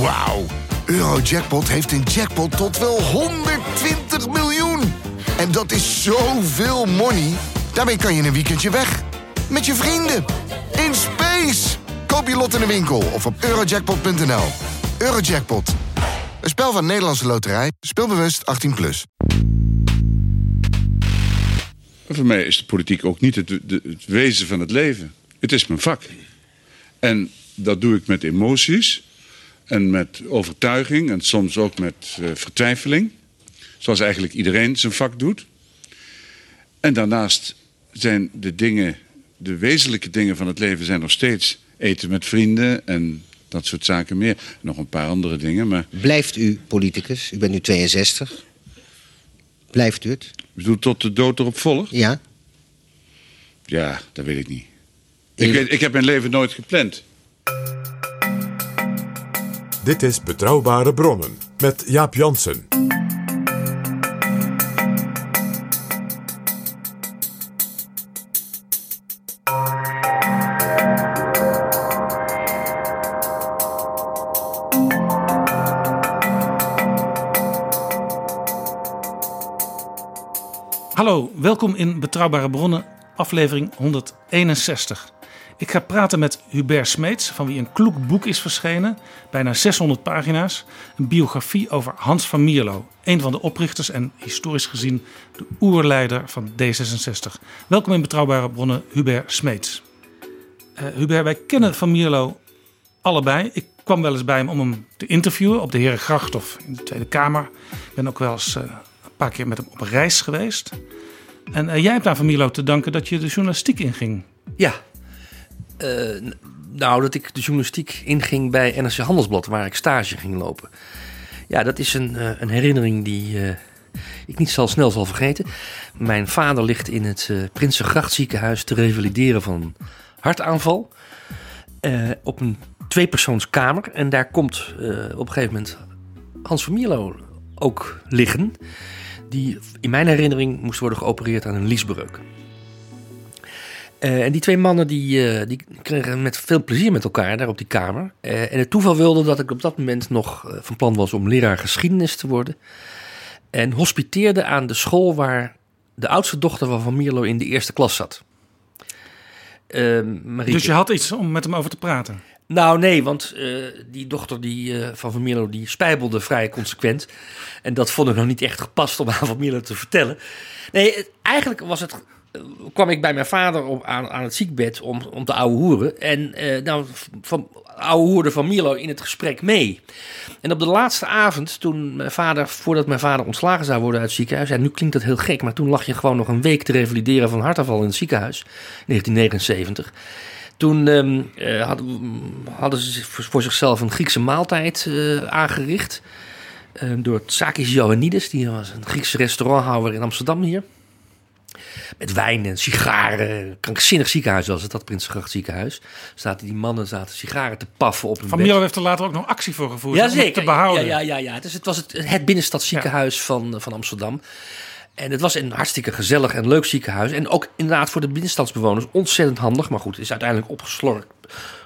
Wauw. Eurojackpot heeft een jackpot tot wel 120 miljoen. En dat is zoveel money. Daarmee kan je een weekendje weg. Met je vrienden. In space. Koop je lot in de winkel of op eurojackpot.nl. Eurojackpot. Een spel van Nederlandse Loterij. Speelbewust 18+. Plus. Voor mij is de politiek ook niet het, het wezen van het leven. Het is mijn vak. En dat doe ik met emoties en met overtuiging en soms ook met eh, vertwijfeling. Zoals eigenlijk iedereen zijn vak doet. En daarnaast zijn de dingen, de wezenlijke dingen van het leven zijn nog steeds eten met vrienden en dat soort zaken meer. Nog een paar andere dingen, maar Blijft u politicus? U bent nu 62. Blijft u het? ik bedoel tot de dood erop volgt. Ja? Ja, dat weet ik niet. Ik, weet, ik heb mijn leven nooit gepland. Dit is Betrouwbare Bronnen met Jaap Jansen. Hallo, welkom in Betrouwbare Bronnen, aflevering 161. Ik ga praten met Hubert Smeets, van wie een kloek boek is verschenen, bijna 600 pagina's. Een biografie over Hans van Mierlo, een van de oprichters en historisch gezien de oerleider van D66. Welkom in Betrouwbare Bronnen, Hubert Smeets. Eh, Hubert, wij kennen van Mierlo allebei. Ik kwam wel eens bij hem om hem te interviewen op de Herengracht of in de Tweede Kamer. Ik ben ook wel eens eh, een paar keer met hem op reis geweest. En eh, jij hebt aan Van Mierlo te danken dat je de journalistiek inging. Ja. Eh, nou, dat ik de journalistiek inging bij NRC Handelsblad, waar ik stage ging lopen. Ja, dat is een, eh, een herinnering die eh, ik niet zal snel zal vergeten. Mijn vader ligt in het Prinsengracht ziekenhuis te revalideren van hartaanval. op een tweepersoonskamer. En daar komt op een gegeven moment Hans van Mierlo ook liggen. Die in mijn herinnering moest worden geopereerd aan een liesbreuk. Eh, en die twee mannen die, eh, die kregen met veel plezier met elkaar daar op die kamer. Eh, en het toeval wilde dat ik op dat moment nog van plan was om leraar geschiedenis te worden. En hospiteerde aan de school waar de oudste dochter van Van Mierlo in de eerste klas zat. Eh, Marieke. Dus je had iets om met hem over te praten. Nou nee, want die dochter die, van Van Mierlo die spijbelde vrij consequent. En dat vond ik nog niet echt gepast om aan Van Mierlo te vertellen. Nee, het- eigenlijk was het, kwam ik bij mijn vader op, aan, aan het ziekbed om, om te ouwe hoeren. En eh, nou, van, ouwe hoerde Van Mierlo in het gesprek mee. En op de laatste avond, toen mijn vader, voordat mijn vader ontslagen zou worden uit het ziekenhuis. En nu klinkt dat heel gek, maar toen lag je gewoon nog een week te revalideren van hartaanval in het ziekenhuis. 1979. Toen ehm, eh, hadden, hadden ze voor zichzelf een Griekse maaltijd eh, aangericht. eh, door Tsakis Ioannidis. Die was een Griekse restauranthouder in Amsterdam hier. Met wijn en sigaren. Krankzinnig ziekenhuis was het, dat Prinsengracht ziekenhuis. Zaten die mannen zaten sigaren te paffen op hun Van. Mierlo heeft er later ook nog actie voor gevoerd om het Jazeker. te behouden. Ja, ja, ja, ja. Dus het was het, het binnenstadsziekenhuis van, van Amsterdam. En het was een hartstikke gezellig en leuk ziekenhuis. En ook inderdaad voor de binnenstadsbewoners ontzettend handig. Maar goed, het is uiteindelijk opgeslokt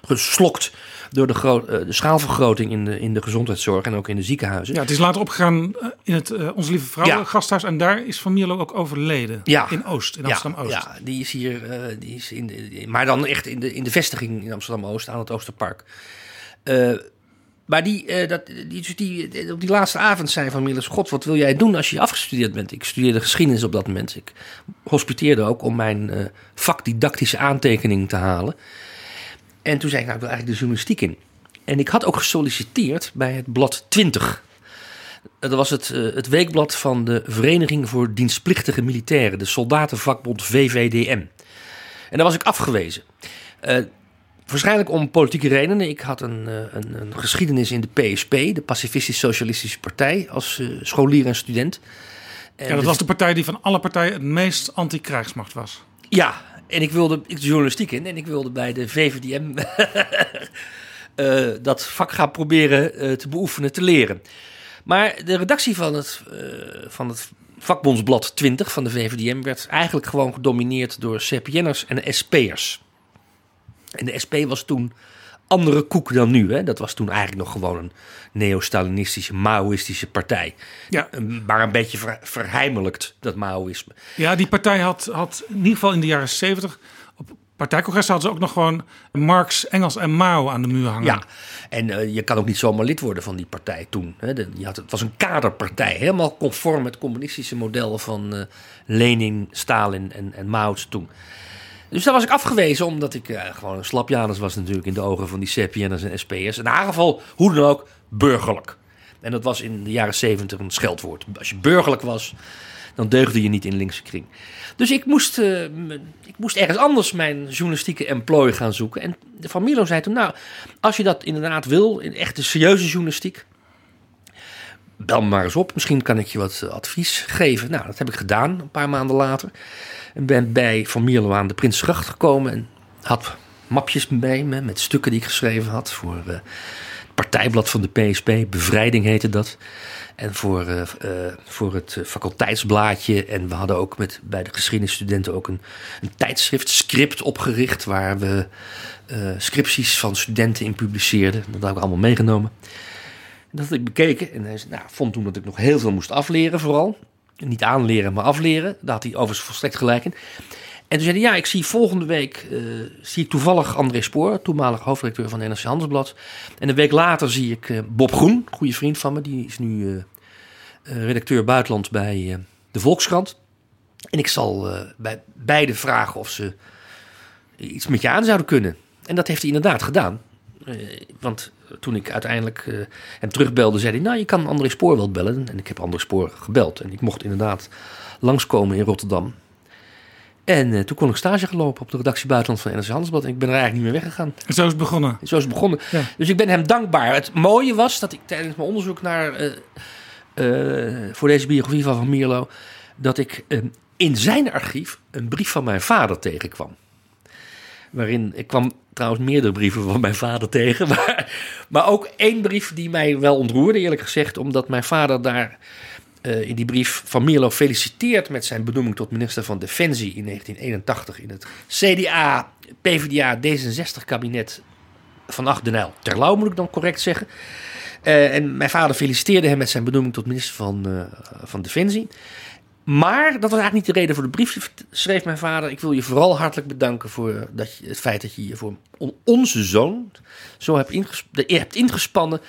geslokt door de, eh, de schaalvergroting in de, in de gezondheidszorg en ook in de ziekenhuizen. Ja, het is later opgegaan eh, in het eh, Onze Lieve Vrouwen Ja. gasthuis. En daar is Van Mierlo ook overleden. Ja. In Oost, in Amsterdam-Oost. Ja, die is hier, die is in de, maar dan echt in de, in de vestiging in Amsterdam-Oost aan het Oosterpark. Maar die, dat, die, die, op die laatste avond zei Van Mierlo, God, wat wil jij doen als je afgestudeerd bent? Ik studeerde geschiedenis op dat moment. Ik hospiteerde ook om mijn vakdidactische aantekening te halen. En toen zei ik, nou, ik wil eigenlijk de journalistiek in. En ik had ook gesolliciteerd bij het blad 20. Dat was het, eh, het weekblad van de Vereniging voor Dienstplichtige Militairen, de soldatenvakbond VVDM. En daar was ik afgewezen. Eh, waarschijnlijk om politieke redenen. Ik had een, eh, een, een geschiedenis in de PSP, de Pacifistisch Socialistische Partij, als scholier en student. En Ja, dat de- was de partij die van alle partijen het meest anti-krijgsmacht was. ja, en ik wilde ik de journalistiek in en ik wilde bij de VVDM eh, dat vak gaan proberen eh, te beoefenen, te leren. Maar de redactie van het, eh, van het vakbondsblad 20 van de VVDM werd eigenlijk gewoon gedomineerd door CPN'ers en SP'ers. En de SP was toen andere koek dan nu. Hè? Dat was toen eigenlijk nog gewoon een neo-Stalinistische, Maoïstische partij. Ja. Maar een beetje ver, verheimelijkt, dat Maoïsme. Ja, die partij had, had in ieder geval in de jaren 70 op partijcongressen hadden ze ook nog gewoon Marx, Engels en Mao aan de muur hangen. Ja, en eh, je kan ook niet zomaar lid worden van die partij toen. Hè. De- je had, het was een kaderpartij, helemaal conform het communistische model van eh, Lenin, Stalin en, en Mao toen. Dus daar was ik afgewezen, omdat ik eh, gewoon een slapjanus was natuurlijk in de ogen van die CPN'ers en SP'ers. In haar geval, hoe dan ook, burgerlijk. En dat was in de jaren zeventig een scheldwoord. Als je burgerlijk was, dan deugde je niet in linkse kring. Dus ik moest, eh, ik moest ergens anders mijn journalistieke employ gaan zoeken. En de Van Milo zei toen, nou, als je dat inderdaad wil, in echte serieuze journalistiek, bel me maar eens op. Misschien kan ik je wat eh, advies geven. Nou, dat heb ik gedaan een paar maanden later. En ben bij Van Mierlo aan de Prinsgracht gekomen en had mapjes bij me met stukken die ik geschreven had voor eh, het partijblad van de PSP. Bevrijding heette dat. En voor, eh, eh, voor het faculteitsblaadje. En we hadden ook met, bij de geschiedenisstudenten ook een, een tijdschrift, Script, opgericht. Waar we scripties van studenten in publiceerden. Dat had ik allemaal meegenomen. En dat had ik bekeken. En hij nou, vond toen dat ik nog heel veel moest afleren vooral. Niet aanleren, maar afleren. Daar had hij overigens volstrekt gelijk in. En toen zei hij, ja, ik zie volgende week eh, zie ik toevallig André Spoor, toenmalig hoofdredacteur van NRC Handelsblad. En een week later zie ik eh, Bob Groen, goede vriend van me, die is nu eh, redacteur buitenland bij de Volkskrant. En ik zal bij beide vragen of ze iets met je aan zouden kunnen. En dat heeft hij inderdaad gedaan. Eh, want toen ik uiteindelijk eh, hem terugbelde, zei hij: Nou, je kan André Spoor wel bellen. En ik heb André Spoor gebeld. En ik mocht inderdaad langskomen in Rotterdam. En eh, toen kon ik stage gaan lopen op de redactie buitenland van NRC Handelsblad. En ik ben er eigenlijk niet meer weggegaan. En zo is het begonnen. Zo is het begonnen. Ja. Dus ik ben hem dankbaar. Het mooie was dat ik tijdens mijn onderzoek naar, voor deze biografie van Van Mierlo... dat ik in zijn archief een brief van mijn vader tegenkwam. Waarin, ik kwam trouwens meerdere brieven van mijn vader tegen. Maar, ook één brief die mij wel ontroerde, eerlijk gezegd. Omdat mijn vader daar eh, in die brief Van Mierlo feliciteert met zijn benoeming tot minister van Defensie in 1981 in het CDA, PvdA, D66 kabinet van Acht Uyl. Terlouw moet ik dan correct zeggen. Eh, en mijn vader feliciteerde hem met zijn benoeming tot minister van, eh, van Defensie. Maar dat was eigenlijk niet de reden voor de brief. Schreef mijn vader: Ik wil je vooral hartelijk bedanken voor dat je, het feit dat je je voor on- onze zoon zo hebt, inges- hebt ingespannen.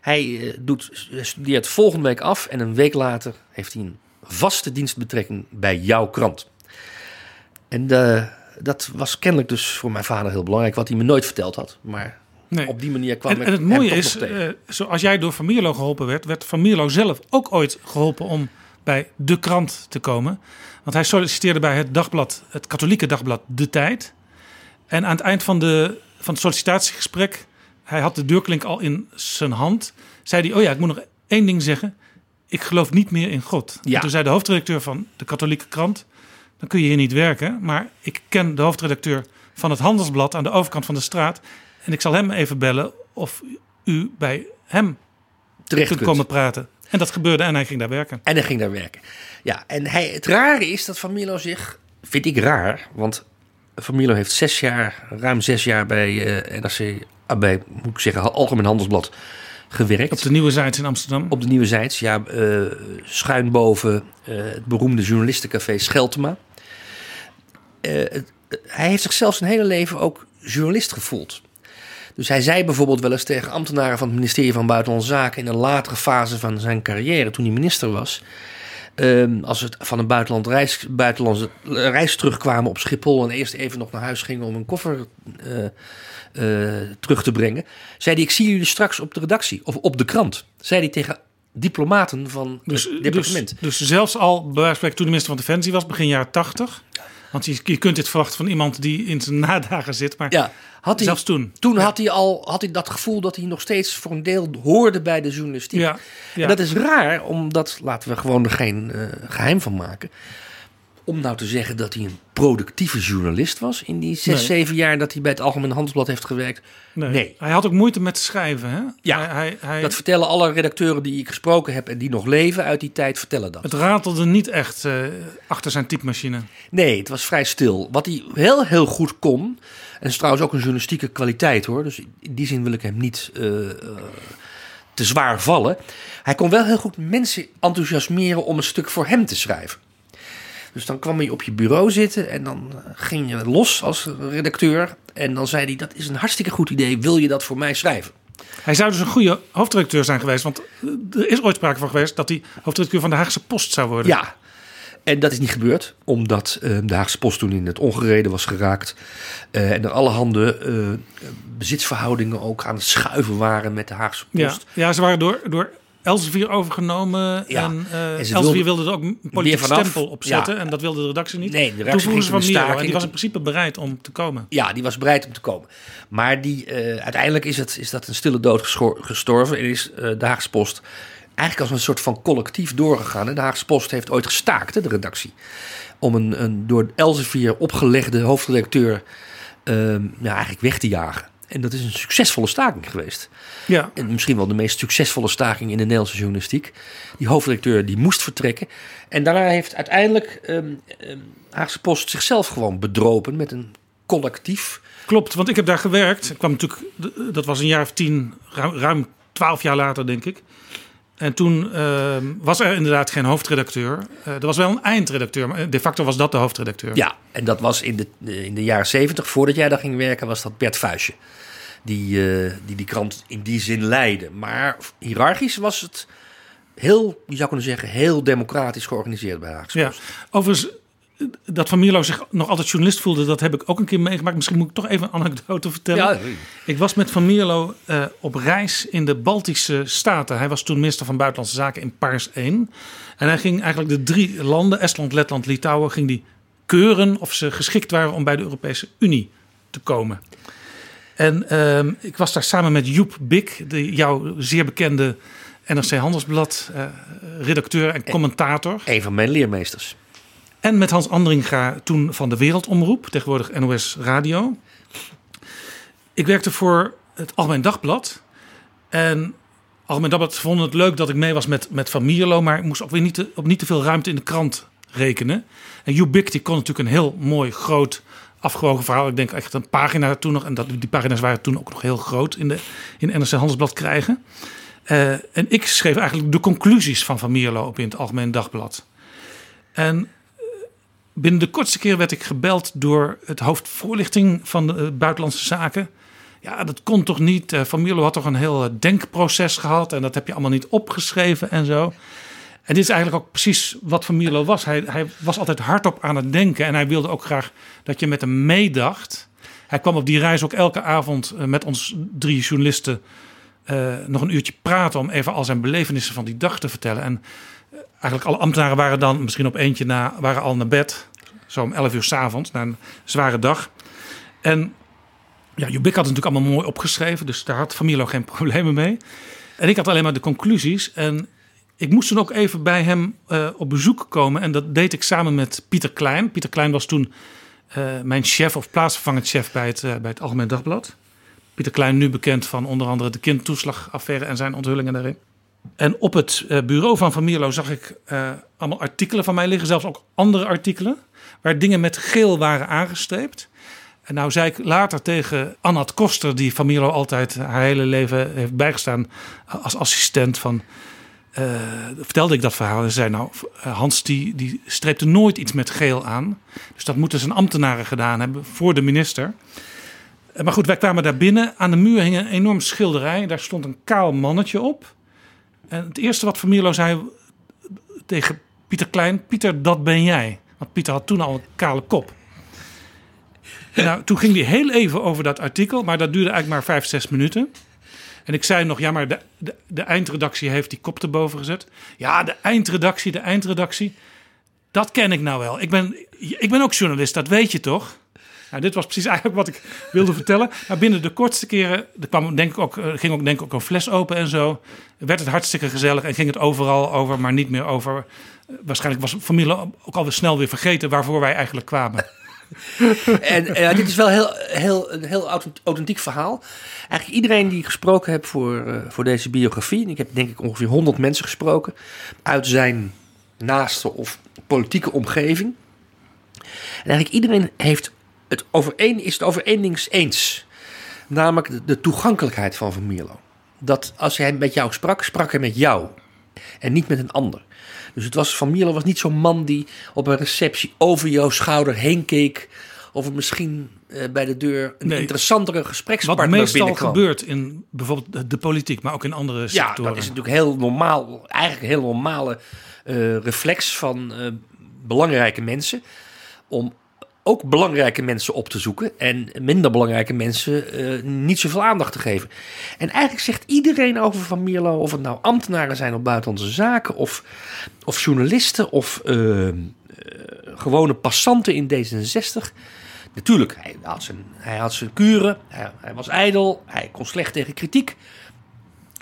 Hij eh, doet, studeert volgende week af en een week later heeft hij een vaste dienstbetrekking bij jouw krant. En eh, dat was kennelijk dus voor mijn vader heel belangrijk, wat hij me nooit verteld had. Maar Nee. op die manier kwam En, ik en het mooie is, eh, zoals jij door Van Mierlo geholpen werd, werd Van Mierlo zelf ook ooit geholpen om bij de krant te komen. Want hij solliciteerde bij het dagblad, het katholieke dagblad De Tijd. En aan het eind van, de, van het sollicitatiegesprek, hij had de deurklink al in zijn hand, zei hij, oh ja, ik moet nog één ding zeggen. Ik geloof niet meer in God. Ja. En toen zei de hoofdredacteur van de katholieke krant, dan kun je hier niet werken. Maar ik ken de hoofdredacteur van het Handelsblad aan de overkant van de straat. En ik zal hem even bellen of u bij hem Terecht kunt kunt. komen praten. En dat gebeurde en hij ging daar werken. En hij ging daar werken. Ja, en hij, het rare is dat Van Mierlo zich, vind ik raar, want Van Mierlo heeft zes jaar, ruim zes jaar bij eh NRC, ah, bij, moet ik zeggen, Algemeen Handelsblad gewerkt. Op de Nieuwe Zijds in Amsterdam. Op de Nieuwe Zijds, ja, eh, schuin boven eh, het beroemde journalistencafé Scheltema. Eh, hij heeft zichzelf zijn hele leven ook journalist gevoeld. Dus hij zei bijvoorbeeld wel eens tegen ambtenaren van het ministerie van Buitenlandse Zaken in een latere fase van zijn carrière, toen hij minister was. ehm, als het van een buitenland reis, buitenlandse reis terugkwamen op Schiphol en eerst even nog naar huis gingen om een koffer eh, eh, terug te brengen, zei hij: Ik zie jullie straks op de redactie of op de krant. Zei hij tegen diplomaten van Dus, het dus, departement. dus zelfs al, bij wijze van toen de minister van Defensie was, begin jaren 80. Want je, je kunt dit verwachten van iemand die in zijn nadagen zit. Maar ja, had hij, zelfs toen. Toen had hij al had hij dat gevoel dat hij nog steeds voor een deel hoorde bij de journalistiek. Ja, ja. En dat is raar, omdat, laten we gewoon er geen eh, geheim van maken. Om nou te zeggen dat hij een productieve journalist was in die zes, Nee. zeven jaar dat hij bij het Algemeen Handelsblad heeft gewerkt. Nee. Nee. Hij had ook moeite met schrijven. Hè? Ja, hij, hij, hij- Dat vertellen alle redacteuren die ik gesproken heb en die nog leven uit die tijd, vertellen dat. het ratelde niet echt eh, achter zijn typemachine. Nee, het was vrij stil. Wat hij heel, heel goed kon, dat is trouwens ook een journalistieke kwaliteit hoor. Dus in die zin wil ik hem niet eh, eh, te zwaar vallen. Hij kon wel heel goed mensen enthousiasmeren om een stuk voor hem te schrijven. Dus dan kwam hij op je bureau zitten en dan eh, ging je los als redacteur. En dan zei hij, dat is een hartstikke goed idee, wil je dat voor mij schrijven? Hij zou dus een goede hoofdredacteur zijn geweest. Want er is ooit sprake van geweest dat hij hoofdredacteur van de Haagse Post zou worden. Ja, en dat is niet gebeurd, omdat uh, de Haagse Post toen in het ongereden was geraakt. Uh, en er allerhande uh, bezitsverhoudingen ook aan het schuiven waren met de Haagse Post. Ja, ja ze waren door, door Elsevier overgenomen. Ja, en, uh, Elsevier wilde er ook een politiek vanaf. stempel op zetten. Ja. En dat wilde de redactie niet. Nee, de redactie van Miro. En die was in principe bereid om te komen. Ja, die was bereid om te komen. Maar die, eh, uiteindelijk is, het, is dat een stille dood gestorven. En is eh, de Haagse Post eigenlijk als een soort van collectief doorgegaan. En de Haagse Post heeft ooit gestaakt, hè, de redactie. Om een, een door Elsevier opgelegde hoofdredacteur ja, eigenlijk weg te jagen. En dat is een succesvolle staking geweest. Ja, En misschien wel de meest succesvolle staking in de Nederlandse journalistiek. Die hoofdredacteur die moest vertrekken. En daarna heeft uiteindelijk ehm ehm, Haagse Post zichzelf gewoon bedropen met een collectief. klopt. Want ik heb daar gewerkt. Ik kwam natuurlijk, dat was een jaar of tien, ruim, twaalf jaar later denk ik. En toen eh, was er inderdaad geen hoofdredacteur. Eh, er was wel een eindredacteur, maar de facto was dat de hoofdredacteur. Ja, en dat was in de, in de jaren zeventig, voordat jij daar ging werken, was dat Bert Vuistje. Die, eh, die die krant in die zin leidde. Maar hiërarchisch was het heel, je zou kunnen zeggen, heel democratisch georganiseerd bij Haagse Ja, overigens, dat Van Mierlo zich nog altijd journalist voelde, dat heb ik ook een keer meegemaakt. Misschien moet ik toch even een anekdote vertellen. Ja, Ik was met Van Mierlo eh, op reis in de Baltische Staten. Hij was toen minister van Buitenlandse Zaken in Paars 1. En hij ging eigenlijk de drie landen, Estland, Letland, Litouwen, ging die keuren of ze geschikt waren om bij de Europese Unie te komen. En ehm, ik was daar samen met Joep Bik, de, jouw zeer bekende NRC Handelsblad eh, redacteur en commentator. Een van mijn leermeesters. En met Hans Andringa toen van de Wereldomroep, tegenwoordig NOS Radio. Ik werkte voor het Algemeen Dagblad. En Algemeen Dagblad vonden het leuk dat ik mee was met, met Van Mierlo. Maar ik moest ook weer niet te, op niet te veel ruimte in de krant rekenen. En Joep Bik die kon natuurlijk een heel mooi, groot, afgewogen verhaal. Ik denk echt een pagina toen nog. En dat, die pagina's waren toen ook nog heel groot in, de, in NRC Handelsblad krijgen. Eh, en ik schreef eigenlijk de conclusies van Van Mierlo op in het Algemeen Dagblad. En Binnen de kortste keer werd ik gebeld door het hoofd voorlichting van de eh, buitenlandse zaken. Ja, dat kon toch niet. Eh, Van Mierlo had toch een heel eh, denkproces gehad en dat heb je allemaal niet opgeschreven en zo. En dit is eigenlijk ook precies wat Van Mierlo was. Hij, hij was altijd hardop aan het denken en hij wilde ook graag dat je met hem meedacht. Hij kwam op die reis ook elke avond eh, met ons drie journalisten eh, nog een uurtje praten om even al zijn belevenissen van die dag te vertellen. En eh, eigenlijk alle ambtenaren waren dan, misschien op eentje na, waren al naar bed. Zo om 11 uur s'avonds, na een zware dag. En ja, Jubik had het natuurlijk allemaal mooi opgeschreven, dus daar had Familo geen problemen mee. En ik had alleen maar de conclusies. En ik moest toen ook even bij hem eh, op bezoek komen. En dat deed ik samen met Pieter Klein. Pieter Klein was toen eh, mijn chef of plaatsvervangend chef bij het, eh, bij het Algemeen Dagblad. Pieter Klein, nu bekend van onder andere de kindtoeslagaffaire en zijn onthullingen daarin. En op het bureau van Van Mierlo zag ik allemaal artikelen van mij liggen, zelfs ook andere artikelen, waar dingen met geel waren aangestreept. En nou zei ik later tegen Annat Koster, die Van Mierlo altijd haar hele leven heeft bijgestaan als assistent van. Eh, vertelde ik dat verhaal en ze zei nou, eh, Hans die, die streepte nooit iets met geel aan. Dus dat moeten zijn ambtenaren gedaan hebben voor de minister. Eh, Maar goed, wij kwamen daar binnen. Aan de muur hing een enorm schilderij. Daar stond een kaal mannetje op. En het eerste wat Van Mierlo zei tegen Pieter Klein... Pieter, dat ben jij. Want Pieter had toen al een kale kop. Nou, toen ging hij heel even over dat artikel, maar dat duurde eigenlijk maar vijf, zes minuten. En ik zei nog, ja, maar de, de, eindredactie heeft die kop erboven gezet. Ja, de eindredactie, de eindredactie. Dat ken ik nou wel. Ik ben, ik ben ook journalist, dat weet je toch? Nou, dit was precies eigenlijk wat ik wilde vertellen. Maar binnen de kortste keren, er kwam denk ik ook, ging ook denk ik ook een fles open en zo. Werd het hartstikke gezellig en ging het overal over, maar niet meer over. eh, Waarschijnlijk was familie ook alweer snel weer vergeten waarvoor wij eigenlijk kwamen. En eh, dit is wel heel, heel, een heel authent- authentiek verhaal. Eigenlijk iedereen die ik gesproken heb voor, eh, voor deze biografie... en ik heb denk ik ongeveer 100 mensen gesproken... uit zijn naaste of politieke omgeving. En eigenlijk iedereen heeft het over één, is het over één ding eens. Namelijk de, de toegankelijkheid van Van Mierlo. Dat als hij met jou sprak, sprak hij met jou. En niet met een ander. Dus het was, Van Mierlo was niet zo'n man die op een receptie over jouw schouder heen keek. Of er misschien eh, bij de deur een Nee. interessantere Wat gesprekspartner meestal binnenkwam. gebeurt in bijvoorbeeld de- politiek, maar ook in andere Ja, sectoren. dat is natuurlijk heel normaal. Eigenlijk een heel normale eh, reflex van eh, belangrijke mensen. Om ook belangrijke mensen op te zoeken. En minder belangrijke mensen eh, niet zoveel aandacht te geven. En eigenlijk zegt iedereen over Van Mierlo... of het nou ambtenaren zijn op buitenlandse zaken... of, of journalisten of eh, eh, gewone passanten in D66... Natuurlijk, hij had zijn, hij had zijn kuren, hij, hij was ijdel, hij kon slecht tegen kritiek.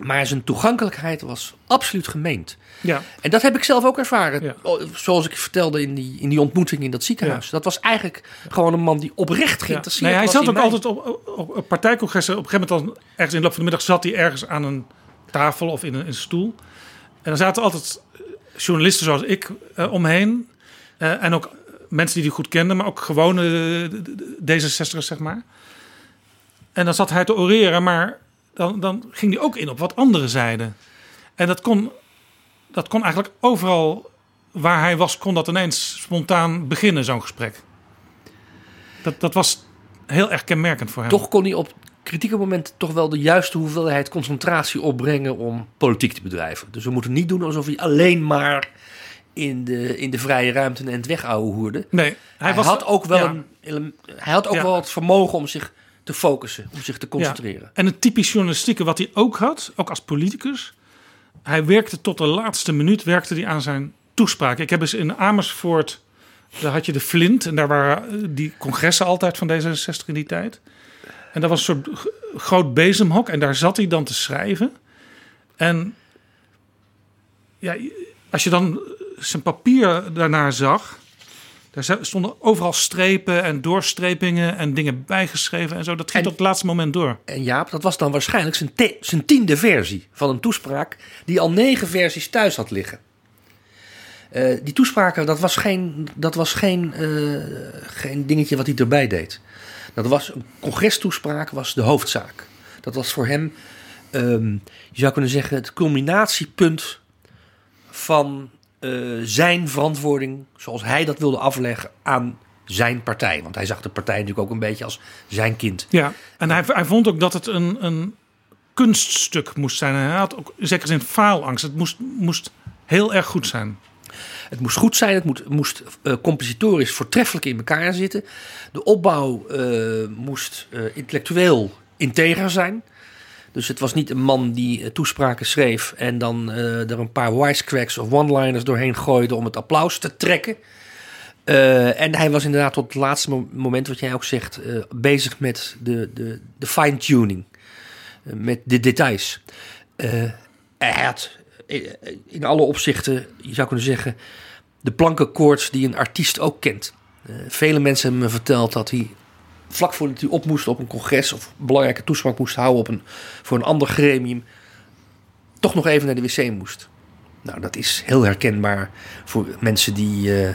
Maar zijn toegankelijkheid was absoluut gemeend. Ja, En dat heb ik zelf ook ervaren. Ja. Oh, Zoals ik vertelde in die, in die ontmoeting in dat ziekenhuis. Dat was eigenlijk gewoon een man die oprecht ja. geïnteresseerd Nee, hij was zat ook mij. altijd op, op, op partijcongressen. Op een gegeven moment, dan, ergens in de loop van de middag, zat hij ergens aan een tafel of in een, in een stoel. En dan zaten altijd eh, journalisten zoals ik eh, omheen. Eh, en ook mensen die hij goed kenden, maar ook gewone eh, D66'ers, zeg maar. En dan zat hij te oreren, maar dan, dan ging hij ook in op wat anderen zeiden. En dat kon, dat kon eigenlijk overal waar hij was, kon dat ineens spontaan beginnen, zo'n gesprek. Dat, dat was heel erg kenmerkend voor hem. Toch kon hij op kritieke momenten toch wel de juiste hoeveelheid concentratie opbrengen om politiek te bedrijven. Dus we moeten niet doen alsof hij alleen maar in de, in de vrije ruimte en het wegouwehoerde. Nee, hij, Hij, was, had ook wel, ja. een, hij had ook Ja. wel het vermogen om zich te focussen, om zich te concentreren. En het typisch journalistieke wat hij ook had, ook als politicus. Hij werkte tot de laatste minuut werkte hij aan zijn toespraak. Ik heb eens in Amersfoort, daar had je de Flint. En daar waren eh, die congressen altijd van D66 in die tijd. En dat was een soort groot bezemhok. En daar zat hij dan te schrijven. En ja, als je dan zijn papier daarnaar zag... Daar stonden overal strepen en doorstrepingen en dingen bijgeschreven en zo. Dat ging tot het laatste moment door. En Jaap, dat was dan waarschijnlijk zijn, zijn tiende versie van een toespraak die al negen versies thuis had liggen. Eh, die toespraken, dat was geen, dat was geen, eh, geen dingetje wat hij erbij deed. Dat was een congrestoespraak, was de hoofdzaak. Dat was voor hem, ehm, je zou kunnen zeggen, het culminatiepunt van eh, zijn verantwoording, zoals hij dat wilde afleggen aan zijn partij. Want hij zag de partij natuurlijk ook een beetje als zijn kind. Ja, en hij, hij vond ook dat het een, een kunststuk moest zijn. Hij had ook in zekere zin faalangst. Het moest, moest heel erg goed zijn. Het moest goed zijn, het moet, moest eh, compositorisch voortreffelijk in elkaar zitten. De opbouw eh, moest intellectueel integer zijn. Dus het was niet een man die eh, toespraken schreef en dan eh, er een paar wisecracks of one-liners doorheen gooide om het applaus te trekken. Eh, en hij was inderdaad tot het laatste mo- moment, wat jij ook zegt, bezig met de, de, de fine-tuning. Met de details. Hij had in alle opzichten, je zou kunnen zeggen, de plankenkoorts die een artiest ook kent. Vele mensen hebben me verteld dat hij vlak voordat hij op moest op een congres of een belangrijke toespraak moest houden op een, voor een ander gremium, toch nog even naar de wc moest. Nou, dat is heel herkenbaar voor mensen die eh,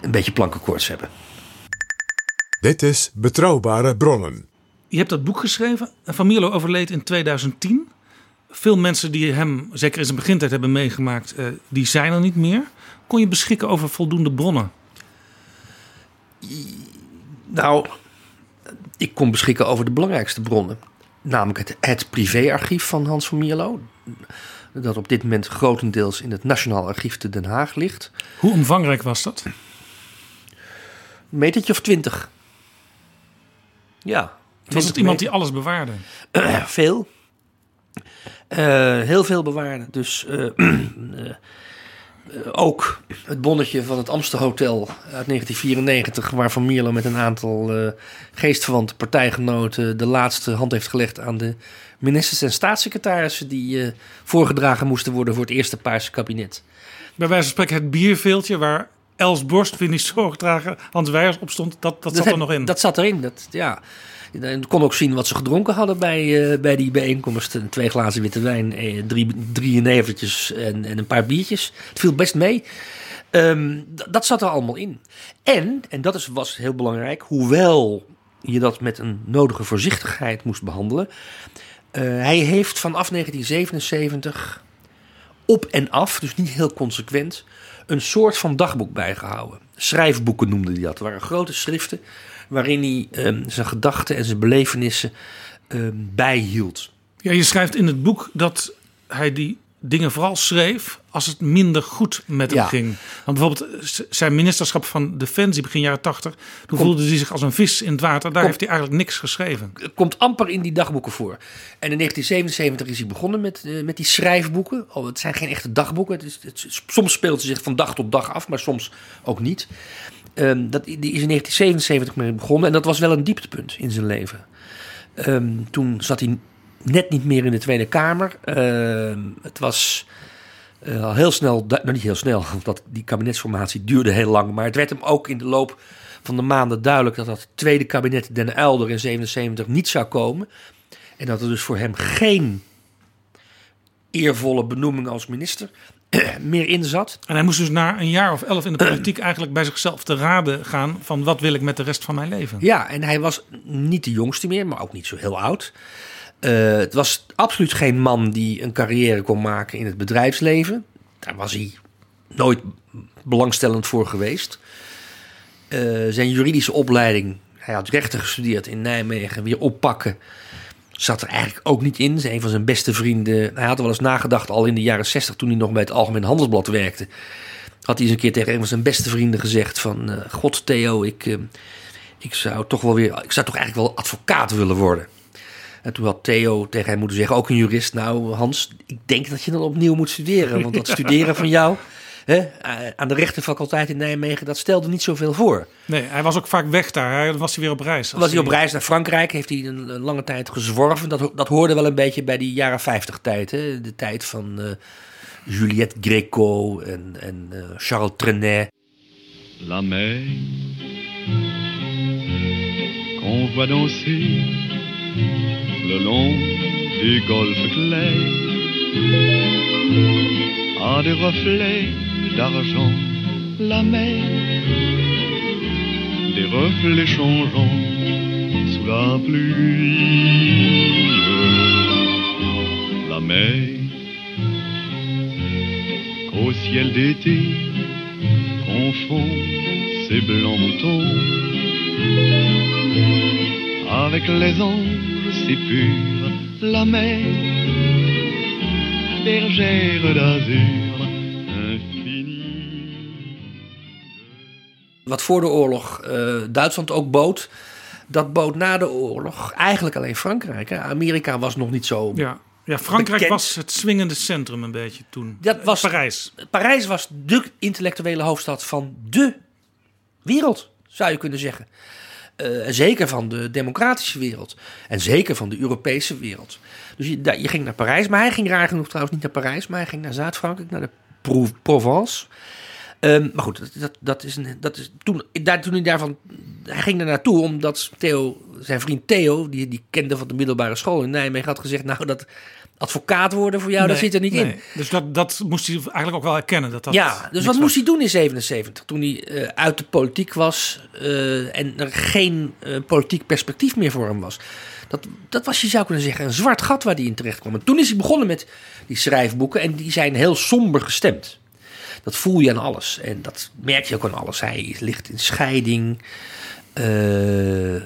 een beetje plankenkoorts hebben. Dit is Betrouwbare Bronnen. Je hebt dat boek geschreven. En Van Mierlo overleed in 2010. Veel mensen die hem, zeker in zijn begintijd, hebben meegemaakt, eh, die zijn er niet meer. Kon je beschikken over voldoende bronnen? Nou, ik kon beschikken over de belangrijkste bronnen. Namelijk het, het privéarchief van Hans van Mierlo. Dat op dit moment grotendeels in het Nationaal Archief te Den Haag ligt. Hoe omvangrijk was dat? Een metertje of twintig. Ja. Was 20 het iemand die alles bewaarde? veel. Eh, heel veel bewaarde. Dus eh, eh, ook het bonnetje van het Amsterhotel uit 1994... waar Van Mierlo met een aantal eh, geestverwante partijgenoten... de laatste hand heeft gelegd aan de ministers en staatssecretarissen... die eh, voorgedragen moesten worden voor het eerste Paarse kabinet. Bij wijze van spreken het bierveeltje waar Els Borst, Winnie Zorgdrager, Hans Weijers opstond, dat, dat, zat heb- er nog in. Dat zat erin, dat, ja. Je kon ook zien wat ze gedronken hadden bij, eh, bij die bijeenkomst. Twee glazen witte wijn, eh, drie, drie jenevertjes en, en een paar biertjes. Het viel best mee. Ehm, dat zat er allemaal in. En, en dat is, was heel belangrijk, hoewel je dat met een nodige voorzichtigheid moest behandelen. eh, hij heeft vanaf 1977 op en af, dus niet heel consequent, een soort van dagboek bijgehouden. Schrijfboeken noemde hij dat. Het waren grote schriften waarin hij ehm, zijn gedachten en zijn belevenissen ehm, bijhield. Ja, je schrijft in het boek dat hij die dingen vooral schreef als het minder goed met hem Ja. ging. Want bijvoorbeeld zijn ministerschap van Defensie begin jaren 80, toen voelde hij zich als een vis in het water. Daar heeft hij eigenlijk niks geschreven. Het komt amper in die dagboeken voor. En in 1977 is hij begonnen met, eh, met die schrijfboeken. Oh, het zijn geen echte dagboeken. Het is, het, soms speelt ze zich van dag tot dag af, maar soms ook niet. Ehm, dat, die is in 1977 mee begonnen en dat was wel een dieptepunt in zijn leven. Ehm, toen zat hij net niet meer in de Tweede Kamer. Ehm, het was eh, al heel snel, nou niet heel snel, want dat, die kabinetsformatie duurde heel lang. Maar het werd hem ook in de loop van de maanden duidelijk dat dat tweede kabinet Den Uilder in 77 niet zou komen. En dat er dus voor hem geen eervolle benoeming als minister meer in zat. En hij moest dus na een jaar of elf in de politiek eigenlijk bij zichzelf te raden gaan van wat wil ik met de rest van mijn leven. Ja, en hij was niet de jongste meer, maar ook niet zo heel oud. Eh, het was absoluut geen man die een carrière kon maken in het bedrijfsleven. Daar was hij nooit belangstellend voor geweest. Eh, zijn juridische opleiding, hij had rechten gestudeerd in Nijmegen, weer oppakken. Zat er eigenlijk ook niet in. Een van zijn beste vrienden. Hij had er wel eens nagedacht al in de jaren 60 toen hij nog bij het Algemeen Handelsblad werkte. Had hij eens een keer tegen een van zijn beste vrienden gezegd van... eh, God Theo, ik, eh, ik zou toch wel weer... Ik zou toch eigenlijk wel advocaat willen worden. En toen had Theo tegen hem moeten zeggen, ook een jurist... Nou Hans, ik denk dat je dan opnieuw moet studeren. Want dat studeren van jou hè, eh, aan de rechtenfaculteit in Nijmegen... dat stelde niet zoveel voor. Nee, hij was ook vaak weg daar. Hij, dan was hij weer op reis. Was hij op reis naar Frankrijk, heeft hij een, een lange tijd gezworven. Dat, dat hoorde wel een beetje bij die jaren 50 tijd. Hè? De tijd van eh, Juliette Gréco en, en eh, Charles Trenet. la mer qu'on voit danser le long des golfes clairs a des reflets d'argent la mer des reflets changeants sous la pluie. La mer qu'au ciel d'été confond ses blancs moutons avec les anges si purs, la mer, bergère d'azur Wat voor de oorlog eh, Duitsland ook bood. Dat bood na de oorlog eigenlijk alleen Frankrijk. Hè? Amerika was nog niet zo. Ja. ja, Frankrijk Bekend. was het swingende centrum een beetje toen. Dat was- Parijs. Parijs was de intellectuele hoofdstad van de wereld, zou je kunnen zeggen. Eh, en zeker van de democratische wereld. En zeker van de Europese wereld. Dus je, je ging naar Parijs. Maar hij ging raar genoeg trouwens niet naar Parijs. Maar hij ging naar Zuid-Frankrijk, naar de Pro- Provence. Ehm, maar goed, dat, dat, is, een, dat is toen, daar, toen hij daarvan. Hij ging daar naartoe omdat Theo, zijn vriend Theo, die, die kende van de middelbare school in Nijmegen, had gezegd: Nou, dat advocaat worden voor jou, dat zit er niet nee. in. Dus dat, dat moest hij eigenlijk ook wel erkennen. Dat dat Ja, dus wat was. moest hij doen in 77 toen hij eh, uit de politiek was eh, en er geen eh, politiek perspectief meer voor hem was? Dat, dat was, je zou kunnen zeggen, een zwart gat waar hij in terecht kwam. En toen is hij begonnen met die schrijfboeken en die zijn heel somber gestemd. Dat voel je aan alles en dat merk je ook aan alles. Hij ligt in scheiding. Eh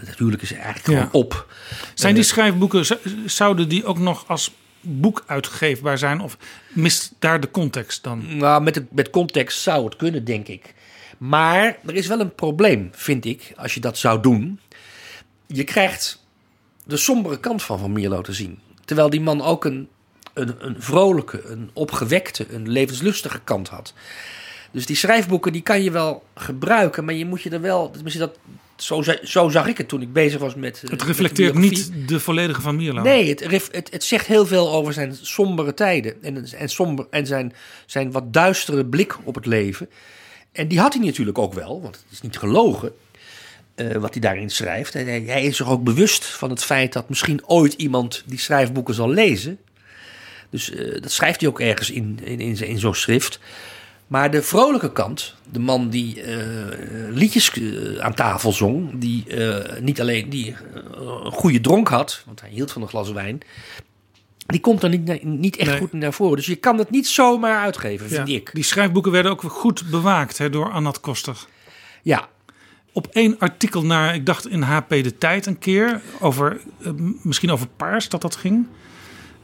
het huwelijk is eigenlijk Ja. gewoon op. Zijn die schrijfboeken, z- zouden die ook nog als boek uitgeefbaar zijn? Of mist daar de context dan? Nou, met, het, met context zou het kunnen, denk ik. Maar er is wel een probleem, vind ik, als je dat zou doen. Je krijgt de sombere kant van Van Mierlo te zien. Terwijl die man ook een, een, een vrolijke, een opgewekte, een levenslustige kant had. Dus die schrijfboeken die kan je wel gebruiken, maar je moet je er wel... Dat, zo, zo zag ik het toen ik bezig was met... eh, Het reflecteert niet de volledige van Mierlo. Nee, het, het, het zegt heel veel over zijn sombere tijden. En, en, somber, en zijn, zijn wat duistere blik op het leven. en die had hij natuurlijk ook wel, want het is niet gelogen eh, wat hij daarin schrijft. Hij is zich ook bewust van het feit dat misschien ooit iemand die schrijfboeken zal lezen. Dus eh, dat schrijft hij ook ergens in, in, in, in zo'n schrift. Maar de vrolijke kant, de man die eh, liedjes eh, aan tafel zong, die niet alleen die, een goede dronk had, want hij hield van een glas wijn, die komt er niet, niet echt Nee. goed naar voren. Dus je kan het niet zomaar uitgeven, vind Ja, ik. Die schrijfboeken werden ook goed bewaakt hè, door Annat Koster. Ja, Op één artikel naar, ik dacht in HP De Tijd een keer, over, misschien over paars dat dat ging.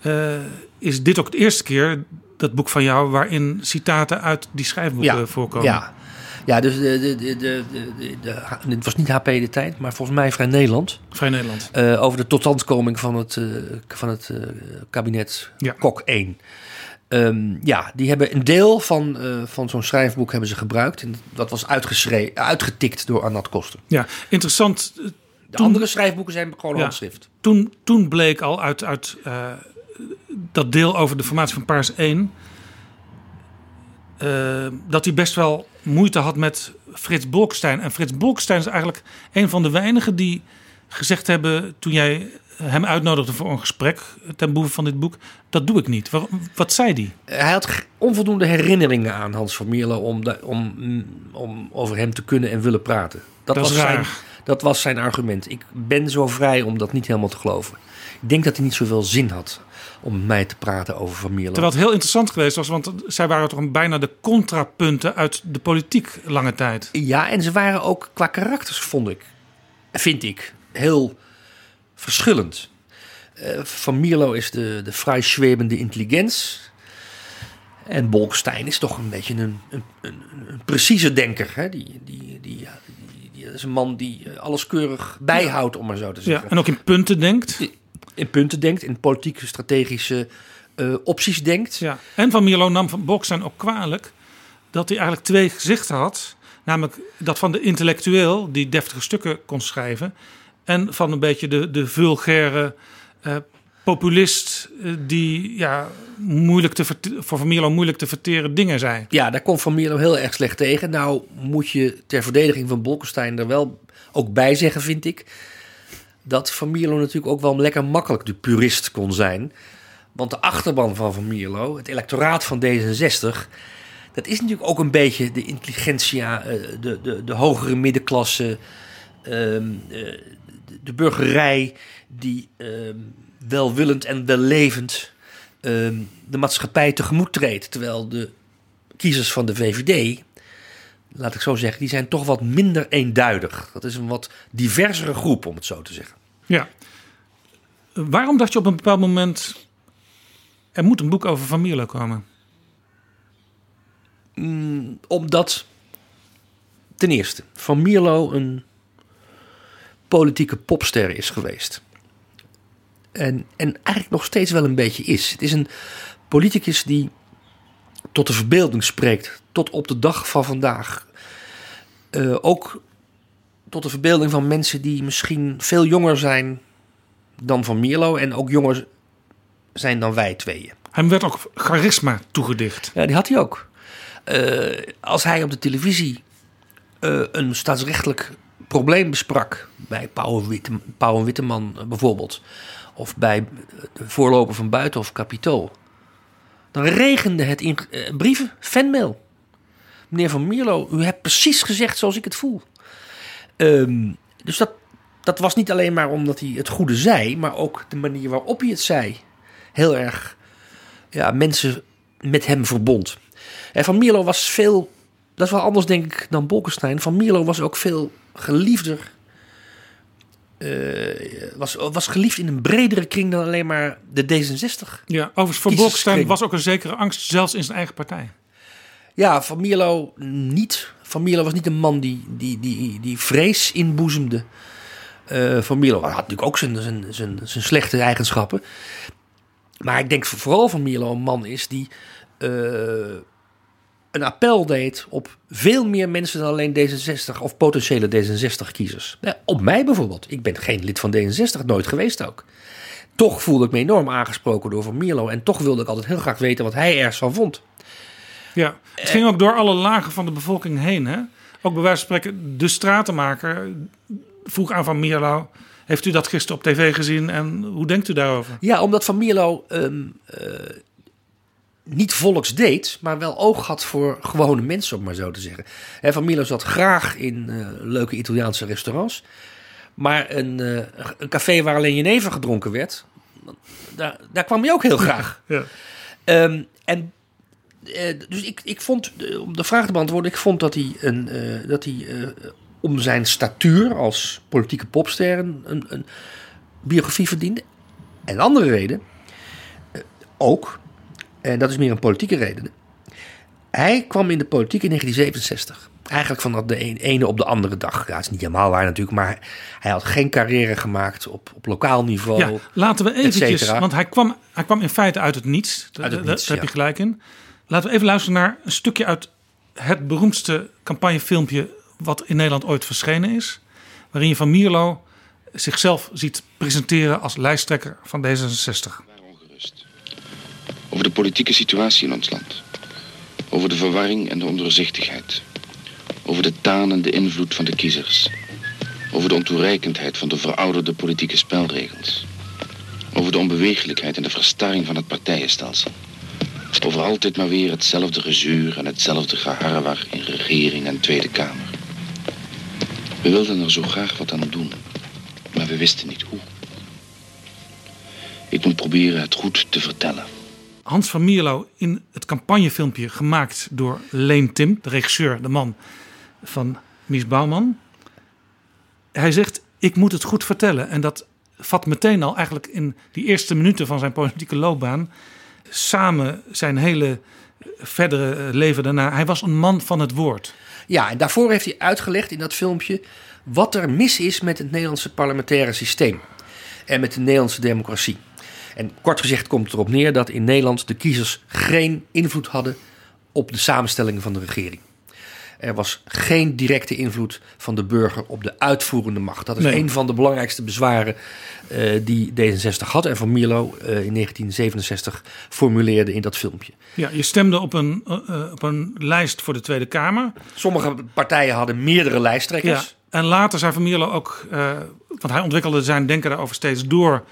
Eh, is dit ook de eerste keer, dat boek van jou, waarin citaten uit die schrijfboeken ja, voorkomen. Ja, ja dus de, de, de, de, de, de- het was niet HP de tijd, maar volgens mij Vrij Nederland. Vrij Nederland. eh, over de totstandkoming van het, eh, van het kabinet Ja. Kok 1. Ehm, ja, die hebben een deel van, van zo'n schrijfboek hebben ze gebruikt. En dat was uitgeschreven, uitgetikt door Arnat Koster. Ja, interessant. De Toen- andere schrijfboeken zijn gewoon Ja. handschrift. Toen, toen bleek al uit, uit dat deel over de formatie van Paars 1... eh, dat hij best wel moeite had met Frits Bolkestein. En Frits Bolkestein is eigenlijk een van de weinigen die gezegd hebben... toen jij hem uitnodigde voor een gesprek ten behoeve van dit boek... dat doe ik niet. Waarom- wat zei hij? Hij had onvoldoende herinneringen aan Hans van Mierlo om, om, om over hem te kunnen en willen praten. Dat, was zijn, dat was zijn argument. Ik ben zo vrij om dat niet helemaal te geloven. Ik denk dat hij niet zoveel zin had om met mij te praten over Van Mierlo. Terwijl het heel interessant geweest was... want zij waren toch een- bijna de contrapunten uit de politiek lange tijd. Ja, en ze waren ook qua karakters, vond ik, vind ik, heel verschillend. Eh, Van Mierlo is de, de vrij zwebende intelligentie. En Bolkestein is toch een beetje een, een, een, een precieze denker. Hè? Die, die, die, ja, is een man die eh, alles keurig bijhoudt, om maar zo te Ja, zeggen. en ook in punten denkt. In punten denkt, in politieke, strategische eh, opties denkt. Ja. En Van Mierlo nam van Bolkestein ook kwalijk dat hij eigenlijk twee gezichten had. Namelijk dat van de intellectueel die deftige stukken kon schrijven. En van een beetje de, de vulgaire eh, populist eh, die ja, moeilijk te voor Van Mierlo moeilijk te verteren dingen zei. Ja, daar komt Van Mierlo heel erg slecht tegen. Nou moet je ter verdediging van Bolkestein er wel ook bij zeggen, vind ik... dat Van Mierlo natuurlijk ook wel lekker makkelijk de purist kon zijn. Want de achterban van Van Mierlo, het electoraat van D66... dat is natuurlijk ook een beetje de intelligentsia, eh, de, de, de hogere middenklasse... ehm, eh, de burgerij die ehm, welwillend en wellevend ehm, de maatschappij tegemoet treedt. Terwijl de kiezers van de VVD, laat ik zo zeggen, die zijn toch wat minder eenduidig. Dat is een wat diversere groep, om het zo te zeggen. Ja. Waarom dacht je op een bepaald moment... er moet een boek over Van Mierlo komen? Omdat, ten eerste, Van Mierlo een politieke popster is geweest. En, en eigenlijk nog steeds wel een beetje is. Het is een politicus die tot de verbeelding spreekt. Tot op de dag van vandaag. Eh, ook tot de verbeelding van mensen die misschien veel jonger zijn dan Van Mierlo. En ook jonger zijn dan wij tweeën. Hem werd ook charisma toegedicht. Ja, die had hij ook. Eh, als hij op de televisie eh, een staatsrechtelijk probleem besprak, bij Pauw, Witte, Pauw Witteman bijvoorbeeld, of bij de voorloper van Buitenhof Capitool, dan regende het in eh, brieven, fanmail. Meneer Van Mierlo, u hebt precies gezegd zoals ik het voel. Ehm, dus dat, dat was niet alleen maar omdat hij het goede zei, maar ook de manier waarop hij het zei. Heel erg ja, mensen met hem verbond. En Van Mierlo was veel, dat is wel anders denk ik dan Bolkestein. Van Mierlo was ook veel geliefder. Eh, was, was geliefd in een bredere kring dan alleen maar de D66. Ja, overigens voor. Bolkestein was ook een zekere angst, zelfs in zijn eigen partij. Ja, Van Mierlo niet. Van Mierlo was niet een man die, die, die, die vrees inboezemde. Eh van Mierlo had natuurlijk ook zijn, zijn, zijn, zijn slechte eigenschappen. Maar ik denk vooral van Mierlo een man is die eh, een appel deed op veel meer mensen dan alleen D66 of potentiële D66-kiezers. op mij bijvoorbeeld. Ik ben geen lid van D66, nooit geweest ook. Toch voelde ik me enorm aangesproken door Van Mierlo en toch wilde ik altijd heel graag weten wat hij ergens van vond. Ja, het ging ook door alle lagen van de bevolking heen. Hè? Ook bij wijze van spreken, de stratenmaker vroeg aan Van Mierlo... heeft u dat gisteren op tv gezien en hoe denkt u daarover? Ja, omdat Van Mierlo ehm, eh, niet volks deed, maar wel oog had voor gewone mensen, om maar zo te zeggen. Hè, Van Mierlo zat graag in eh, leuke Italiaanse restaurants. Maar een, eh, een café waar alleen jenever gedronken werd, daar, daar kwam hij ook heel graag. Ja. Ehm, en eh, dus ik, ik vond, om de vraag te beantwoorden, ik vond dat hij, een, dat hij om zijn statuur als politieke popster een, een, een biografie verdiende. En andere reden, ook, en dat is meer een politieke reden. Hij kwam in de politiek in 1967. Eigenlijk van de ene op de andere dag. Ja, dat is niet helemaal waar natuurlijk, maar hij had geen carrière gemaakt op, op lokaal niveau. Ja, laten we eventjes, want hij kwam, hij kwam in feite uit het niets. Uit het daar- niets, daar heb je gelijk in. Laten we even luisteren naar een stukje uit het beroemdste campagnefilmpje wat in Nederland ooit verschenen is. Waarin je Van Mierlo zichzelf ziet presenteren als lijsttrekker van D66. Over de politieke situatie in ons land. Over de verwarring en de ondoorzichtigheid. Over de tanende invloed van de kiezers. Over de ontoereikendheid van de verouderde politieke spelregels. Over de onbeweeglijkheid en de verstarring van het partijenstelsel. Over altijd maar weer hetzelfde gezuur en hetzelfde geharrewar in regering en Tweede Kamer. We wilden er zo graag wat aan doen, maar we wisten niet hoe. Ik moet proberen het goed te vertellen. Hans van Mierlo in het campagnefilmpje gemaakt door Leen Tim, de regisseur, de man van Mies Bouwman. Hij zegt, ik moet het goed vertellen. En dat vat meteen al eigenlijk in die eerste minuten van zijn politieke loopbaan... samen zijn hele verdere leven daarna. Hij was een man van het woord. Ja, en daarvoor heeft hij uitgelegd in dat filmpje wat er mis is met het Nederlandse parlementaire systeem en met de Nederlandse democratie. En kort gezegd komt het erop neer dat in Nederland de kiezers geen invloed hadden op de samenstelling van de regering. Er was geen directe invloed van de burger op de uitvoerende macht. Dat is Nee. een van de belangrijkste bezwaren eh, die D66 had en van Mierlo eh, in 1967 formuleerde in dat filmpje. Ja, je stemde op een, eh, op een lijst voor de Tweede Kamer. Sommige partijen hadden meerdere Ja, lijsttrekkers. en later zei Van Mierlo ook, want hij ontwikkelde zijn denken daarover steeds door.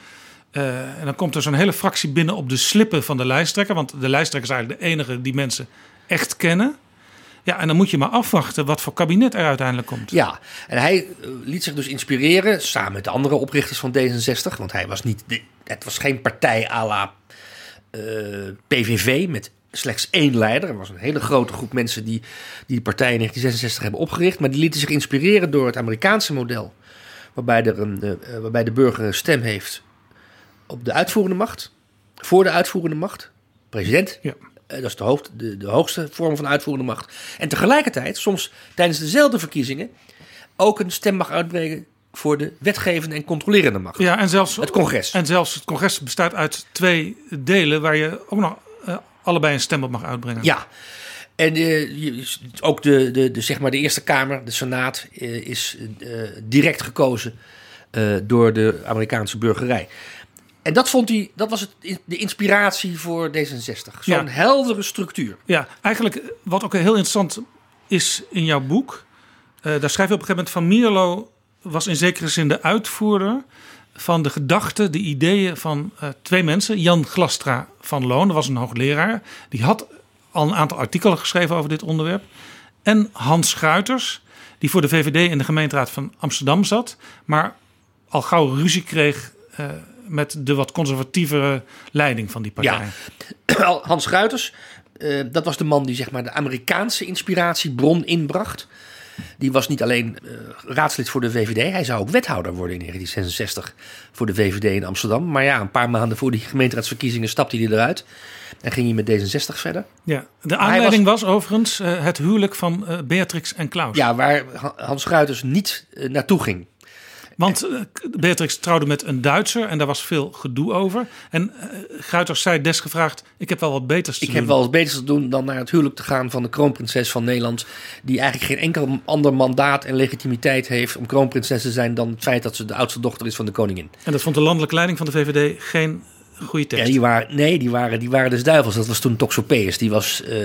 Eh, en dan komt er zo'n hele fractie binnen op de slippen van de lijsttrekker. Want de lijsttrekker is eigenlijk de enige die mensen echt kennen. Ja, en dan moet je maar afwachten wat voor kabinet er uiteindelijk komt. Ja, en hij eh, liet zich dus inspireren samen met de andere oprichters van D66. Want hij was niet, het was geen partij à la eh, PVV met slechts één leider. Er was een hele grote groep mensen die die, partij in 1966 hebben opgericht. Maar die lieten zich inspireren door het Amerikaanse model. Waarbij, er een, waarbij de burger een stem heeft op de uitvoerende macht. Voor de uitvoerende macht. President. Ja. Eh, dat is de, hoofd, de, de hoogste vorm van uitvoerende macht. En tegelijkertijd, soms tijdens dezelfde verkiezingen, ook een stem mag uitbrengen voor de wetgevende en controlerende macht. Ja, en zelfs Het congres. En zelfs het congres bestaat uit twee delen waar je ook nog eh, allebei een stem op mag uitbrengen. Ja. En eh, ook de, de, de, zeg maar de Eerste Kamer, de Senaat, is direct gekozen door de Amerikaanse burgerij. En dat vond hij, dat was het, de inspiratie voor D66. Zo'n Ja. heldere structuur. Ja, eigenlijk eh, wat ook heel interessant is in jouw boek. eh, daar schrijf je op een gegeven moment van Mierlo was in zekere zin de uitvoerder van de gedachten, de ideeën van eh, twee mensen. Jan Glastra van Loon, dat was een hoogleraar. Die had al een aantal artikelen geschreven over dit onderwerp. En Hans Schuiters, die voor de VVD in de gemeenteraad van Amsterdam zat. Maar al gauw ruzie kreeg met de wat conservatievere leiding van die partij. Ja. Hans Gruiters, eh, dat was de man die zeg maar, de Amerikaanse inspiratiebron inbracht. Die was niet alleen eh, raadslid voor de VVD, hij zou ook wethouder worden in 1966 voor de VVD in Amsterdam. Maar ja, een paar maanden voor die gemeenteraadsverkiezingen stapte hij eruit en ging hij met D66 verder. Ja, de aanleiding was, overigens eh, het huwelijk van Beatrix en Klaus. Ja, waar Ha- Hans Gruiters niet naartoe ging. Want eh, Beatrix trouwde met een Duitser en daar was veel gedoe over. En eh Gruiters zei desgevraagd, ik heb wel wat beters te Ik doen. heb wel eens beter te doen dan naar het huwelijk te gaan van de kroonprinses van Nederland. Die eigenlijk geen enkel ander mandaat en legitimiteit heeft om kroonprinses te zijn dan het feit dat ze de oudste dochter is van de koningin. En dat vond de landelijke leiding van de VVD geen goede Ja, tekst. die waren, nee, die waren, die waren dus duivels. Dat was toen Toxopeus. Die was eh,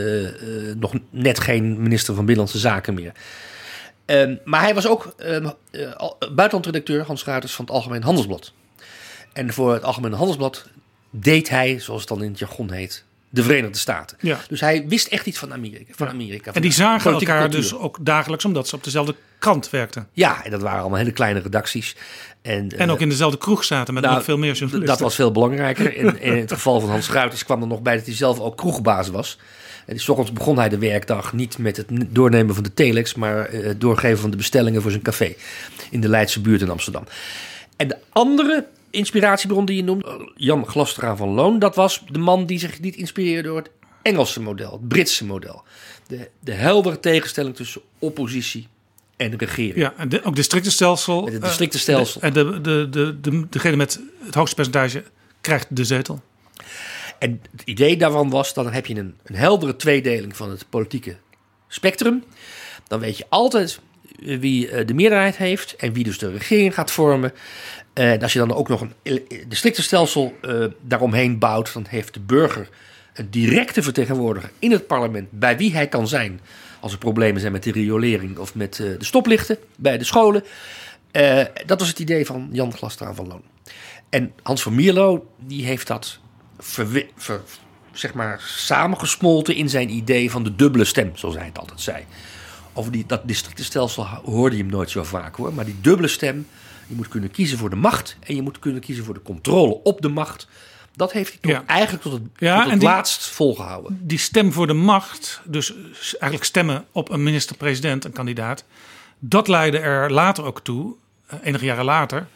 nog net geen minister van Binnenlandse Zaken meer. Ehm, maar hij was ook eh, al- buitenlandredacteur, Hans Ruiters, van het Algemeen Handelsblad. En voor het Algemeen Handelsblad deed hij, zoals het dan in het jargon heet, de Verenigde Staten. Ja. Dus hij wist echt iets van Amerika. Van Amerika van En die zagen elkaar cultuur. dus ook dagelijks, omdat ze op dezelfde krant werkten. Ja, en dat waren allemaal hele kleine redacties. En, En eh, ook in dezelfde kroeg zaten met nou, nog veel meer journalisten. Dat was veel belangrijker. In, in het geval van Hans Ruiters kwam er nog bij dat hij zelf ook kroegbaas was. En s ochtends begon hij de werkdag niet met het doornemen van de telex, maar eh, het doorgeven van de bestellingen voor zijn café in de Leidse buurt in Amsterdam. En de andere inspiratiebron die je noemt, Jan Glastra van Loon, dat was de man die zich niet inspireerde door het Engelse model, het Britse model. De, de heldere tegenstelling tussen oppositie en regering. Ja, en de, ook districtenstelsel. Het eh, districtenstelsel. de- En de, de, de, de, degene met het hoogste percentage krijgt de zetel. En het idee daarvan was, dan heb je een, een heldere tweedeling van het politieke spectrum. Dan weet je altijd wie eh, de meerderheid heeft en wie dus de regering gaat vormen. Eh, En als je dan ook nog een districtenstelsel eh daaromheen bouwt, dan heeft de burger een directe vertegenwoordiger in het parlement bij wie hij kan zijn als er problemen zijn met de riolering of met de stoplichten bij de scholen. Dat was het idee van Jan Glastra van Loon. En Hans van Mierlo, die heeft dat ver- zeg maar, samengesmolten in zijn idee van de dubbele stem, zoals hij het altijd zei. Over die, dat districtenstelsel hoorde je hem nooit zo vaak hoor. Maar die dubbele stem, je moet kunnen kiezen voor de macht en je moet kunnen kiezen voor de controle op de macht. Dat heeft hij toch Ja. eigenlijk tot het, Ja, tot het die- laatst volgehouden. Die stem voor de macht, dus eigenlijk stemmen op een minister-president, een kandidaat. Dat leidde er later ook toe, eh, enige jaren later,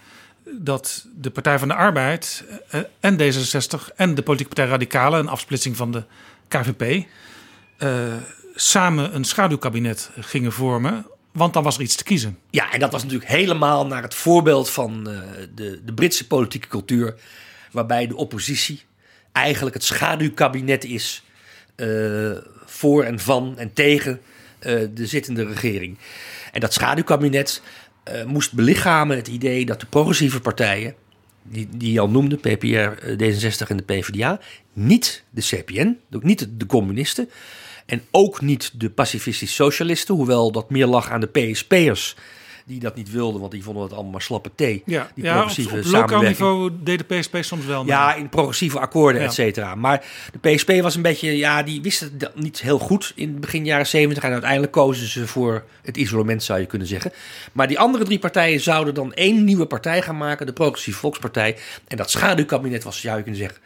dat de Partij van de Arbeid eh, en D66 en de politieke partij Radicalen, een afsplitsing van de KVP, eh, samen een schaduwkabinet gingen vormen. Want dan was er iets te kiezen. Ja, en dat was natuurlijk helemaal naar het voorbeeld van eh, de, de Britse politieke cultuur. Waarbij de oppositie eigenlijk het schaduwkabinet is voor en van en tegen de zittende regering. En dat schaduwkabinet eh, moest belichamen het idee dat de progressieve partijen, die, die je al noemde, PPR, eh, D66 en de PvdA, niet de CPN, ook niet de, communisten, en ook niet de pacifistische socialisten, hoewel dat meer lag aan de PSP'ers. Die dat niet wilden, want die vonden het allemaal maar slappe thee. Ja, die ja op, progressieve op lokaal niveau deed de PSP soms wel. mee. Ja, in progressieve akkoorden, Ja. et cetera. Maar de PSP was een beetje, ja, die wisten het niet heel goed in begin jaren 70. En uiteindelijk kozen ze voor het isolement, zou je kunnen zeggen. Maar die andere drie partijen zouden dan één nieuwe partij gaan maken, de Progressieve Volkspartij. En dat schaduwkabinet was, zou je kunnen zeggen,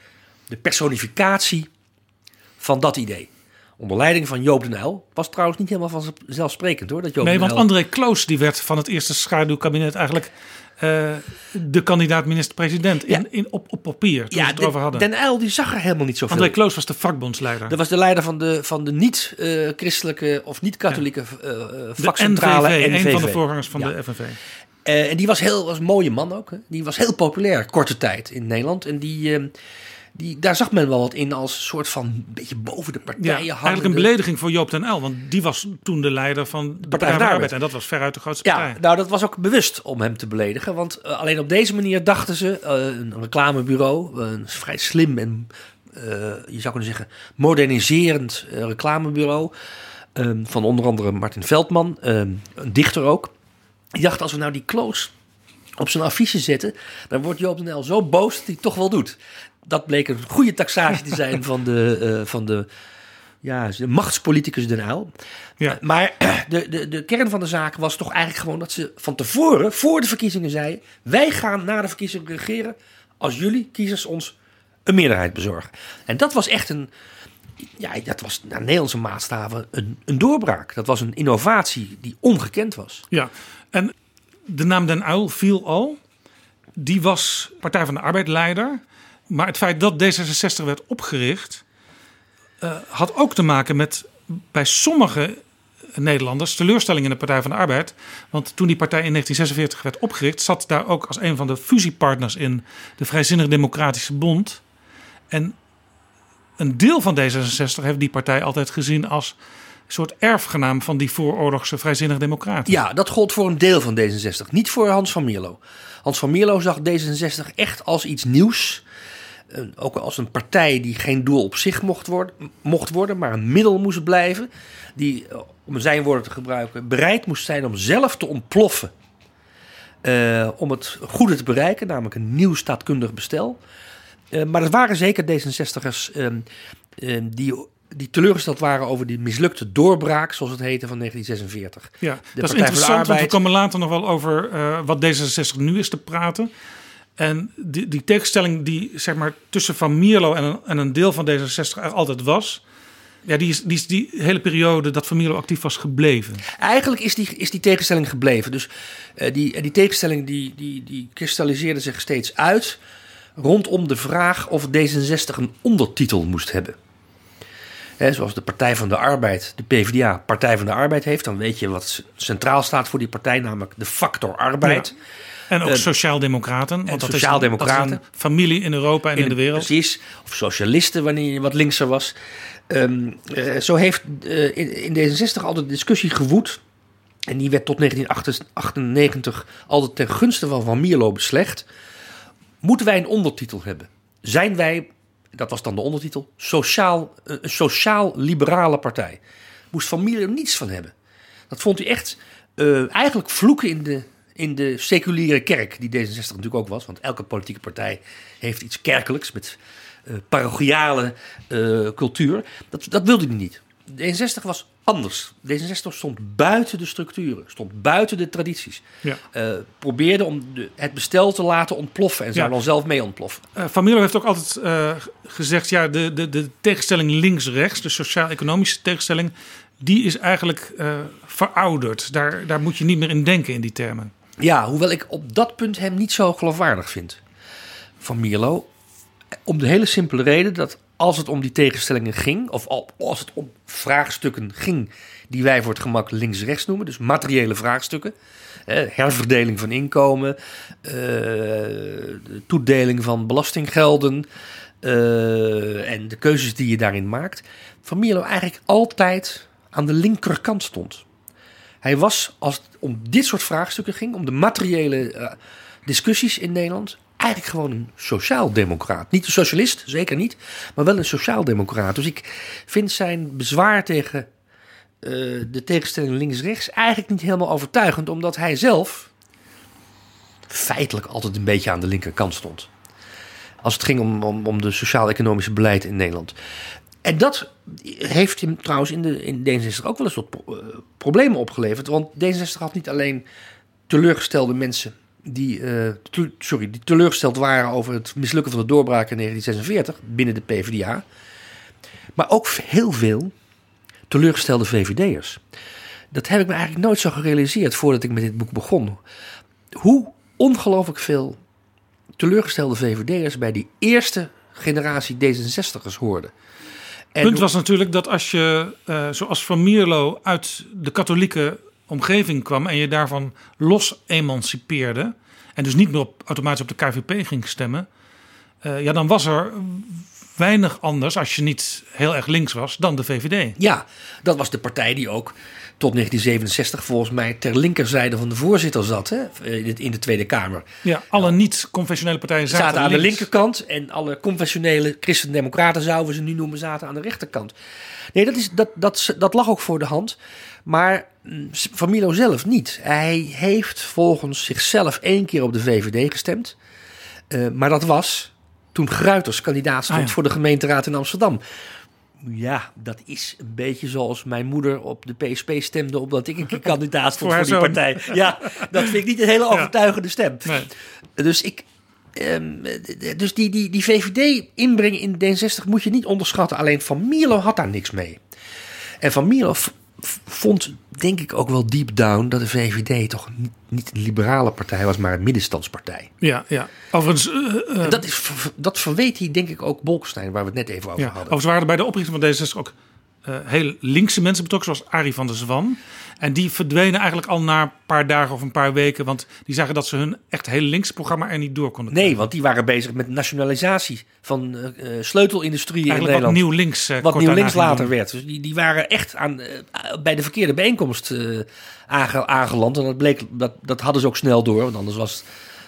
de personificatie van dat idee. Onder leiding van Joop den Uyl. Was trouwens niet helemaal vanzelfsprekend hoor. Dat Joop Nee, want Uyl- André Kloos die werd van het eerste schaduwkabinet eigenlijk eh, de kandidaat minister-president in, Ja. in, op, op papier. Toen ja, het erover den, hadden. den Uyl die zag er helemaal niet zoveel. André Kloos was de vakbondsleider. Dat was de leider van de, van de niet-christelijke of niet-katholieke eh, eh, de vakcentrale NVV, een van de voorgangers van Ja. de FNV. Eh, en die was heel was een mooie man ook. Hè. Die was heel populair, korte tijd in Nederland. En die, eh, die, daar zag men wel wat in als een soort van een beetje boven de Ja, partijen eigenlijk een belediging voor Joop den Uyl. Want die was toen de leider van de Partij van de Arbeid. En dat was veruit de grootste Ja, partij. nou dat was ook bewust om hem te beledigen. Want eh, alleen op deze manier dachten ze, eh, een reclamebureau, een vrij slim en eh, je zou kunnen zeggen moderniserend eh, reclamebureau. eh, van onder andere Martin Veldman, eh, een dichter ook. Die dacht als we nou die Kloos op zijn affiche zetten, dan wordt Joop den Uyl zo boos dat hij het toch wel doet. Dat bleek een goede taxage te zijn van de, eh, van de, ja, machtspoliticus Den Uyl. Ja. Maar de, de, de kern van de zaak was toch eigenlijk gewoon dat ze van tevoren, voor de verkiezingen, zeiden: wij gaan na de verkiezingen regeren als jullie kiezers ons een meerderheid bezorgen. En dat was echt een, ja, dat was naar Nederlandse maatstaven een, een doorbraak. Dat was een innovatie die ongekend was. Ja, en de naam Den Uyl viel al. Die was Partij van de Arbeid leider. Maar het feit dat D66 werd opgericht... eh, had ook te maken met bij sommige Nederlanders teleurstelling in de Partij van de Arbeid. Want toen die partij in 1946 werd opgericht... zat daar ook als een van de fusiepartners in de Vrijzinnig Democratische Bond. En een deel van D66 heeft die partij altijd gezien als... een soort erfgenaam van die vooroorlogse Vrijzinnig Democraten. Ja, dat gold voor een deel van D66, niet voor Hans van Mierlo. Hans van Mierlo zag D66 echt als iets nieuws. Een- ook als een partij die geen doel op zich mocht worden, mocht worden, maar een middel moest blijven. Die, eh, om zijn woorden te gebruiken, bereid moest zijn om zelf te ontploffen. eh, om het goede te bereiken, namelijk een nieuw staatkundig bestel. Eh, maar er waren zeker D66'ers ehm, ehm, die, die teleurgesteld waren over die mislukte doorbraak, zoals het heette, van 1946. Ja, De dat is Partij interessant, want we komen later nog wel over eh, wat D66 nu is te praten. En die, die tegenstelling die zeg maar, tussen Van Mierlo en een, en een deel van D66 er altijd was... Ja, die is, die is die hele periode dat Van Mierlo actief was gebleven. Eigenlijk is die, is die tegenstelling gebleven. Dus eh, die, en die tegenstelling die, die, die kristalliseerde zich steeds uit rondom de vraag of D66 een ondertitel moest hebben. Zoals de Partij van de Arbeid, de PvdA, Partij van de Arbeid heeft, dan weet je wat centraal staat voor die partij, namelijk de factor arbeid. En ook Eh, sociaaldemocraten. Want dat is- sociaaldemocraten. dat is een familie in Europa en in, de wereld. Precies. Of socialisten, wanneer je wat linkser was. Ehm, eh, zo heeft eh, in, in D66 altijd de discussie gewoed. En die werd tot 1998 altijd ten gunste van Van Mierlo beslecht. Moeten wij een ondertitel hebben? Zijn wij, dat was dan de ondertitel, sociaal, een sociaal-liberale partij? Moest Van Mierlo niets van hebben. Dat vond hij echt eigenlijk vloeken in de, in de seculiere kerk, die D66 natuurlijk ook was. Want elke politieke partij heeft iets kerkelijks met eh, parochiale eh, cultuur. Dat, dat wilde hij niet. D66 was anders. D66 stond buiten de structuren, stond buiten de tradities. Ja. Eh, probeerde om de, het bestel te laten ontploffen en zou Ja. dan zelf mee ontploffen. Van Mierlo heeft ook altijd gezegd... ja, de, de, de tegenstelling links-rechts, de sociaal-economische tegenstelling... die is eigenlijk verouderd. Daar, daar moet je niet meer in denken in die termen. Ja, hoewel ik op dat punt hem niet zo geloofwaardig vind. Van Mierlo. Om de hele simpele reden dat als het om die tegenstellingen ging, of al- als het om vraagstukken ging die wij voor het gemak links-rechts noemen, dus materiële vraagstukken, herverdeling van inkomen, eh, de toedeling van belastinggelden eh, en de keuzes die je daarin maakt, Van Mierlo eigenlijk altijd aan de linkerkant stond. Hij was, als het om dit soort vraagstukken ging, om de materiële eh, discussies in Nederland, eigenlijk gewoon een sociaaldemocraat. Niet een socialist, zeker niet, maar wel een sociaaldemocraat. Dus ik vind zijn bezwaar tegen eh, de tegenstelling links-rechts eigenlijk niet helemaal overtuigend, omdat hij zelf feitelijk altijd een beetje aan de linkerkant stond. Als het ging om, om, om de sociaal-economische beleid in Nederland. En dat heeft hem trouwens in, de, in D66 ook wel eens wat pro- eh, problemen opgeleverd. Want D66 had niet alleen teleurgestelde mensen die, eh, sorry, die teleurgesteld waren over het mislukken van de doorbraak in 1946 binnen de PvdA. Maar ook heel veel teleurgestelde VVD'ers. Dat heb ik me eigenlijk nooit zo gerealiseerd voordat ik met dit boek begon. Hoe ongelooflijk veel teleurgestelde VVD'ers bij die eerste generatie D66'ers hoorden. En punt was natuurlijk dat als je, eh, zoals Van Mierlo, uit de katholieke omgeving kwam en je daarvan los emancipeerde, en dus niet meer op, automatisch op de KVP ging stemmen, eh, ja, dan was er weinig anders, als je niet heel erg links was, dan de VVD. Ja, dat was de partij die ook tot 1967 volgens mij ter linkerzijde van de voorzitter zat hè, in de- Tweede Kamer. Ja, alle niet-conventionele partijen Ze zaten, zaten aan de linkerkant en alle conventionele christendemocraten zouden we ze nu noemen, zaten aan de rechterkant. Nee, dat, is, dat, dat, dat lag ook voor de hand. Maar mm, Van Milo zelf niet. Hij heeft volgens zichzelf één keer op de VVD gestemd. Eh, maar dat was toen Gruiters kandidaat stond Ah, ja. voor de gemeenteraad in Amsterdam. Ja, dat is een beetje zoals mijn moeder op de PSP stemde... omdat ik een kandidaat stond Voor die zoon. partij. Ja, dat vind ik niet een hele overtuigende stem. Nee. Dus ik. ehm, dus die, die, die VVD-inbreng in D66 moet je niet onderschatten. Alleen Van Mierlo had daar niks mee. En Van Mierlo v- vond, denk ik ook wel deep down, dat de VVD toch niet, een liberale partij was, maar een middenstandspartij. Ja, ja. Overigens, eh, eh, dat, is, dat verweet hij, denk ik, ook Bolkestein, waar we het net even over Ja, hadden. overigens waren er bij de oprichting van D66 ook eh, heel linkse mensen betrokken, zoals Arie van der Zwan. En die verdwenen eigenlijk al na een paar dagen of een paar weken, want die zagen dat ze hun echt heel linkse programma er niet door konden Nee, krijgen. want die waren bezig met nationalisatie van eh, eh, sleutelindustrieën in Nederland. wat nieuw links. wat nieuw links later doen. werd. Dus die, die waren echt aan, bij de verkeerde bijeenkomst aange- aangeland. En dat, bleek, dat, dat hadden ze ook snel door, want anders was,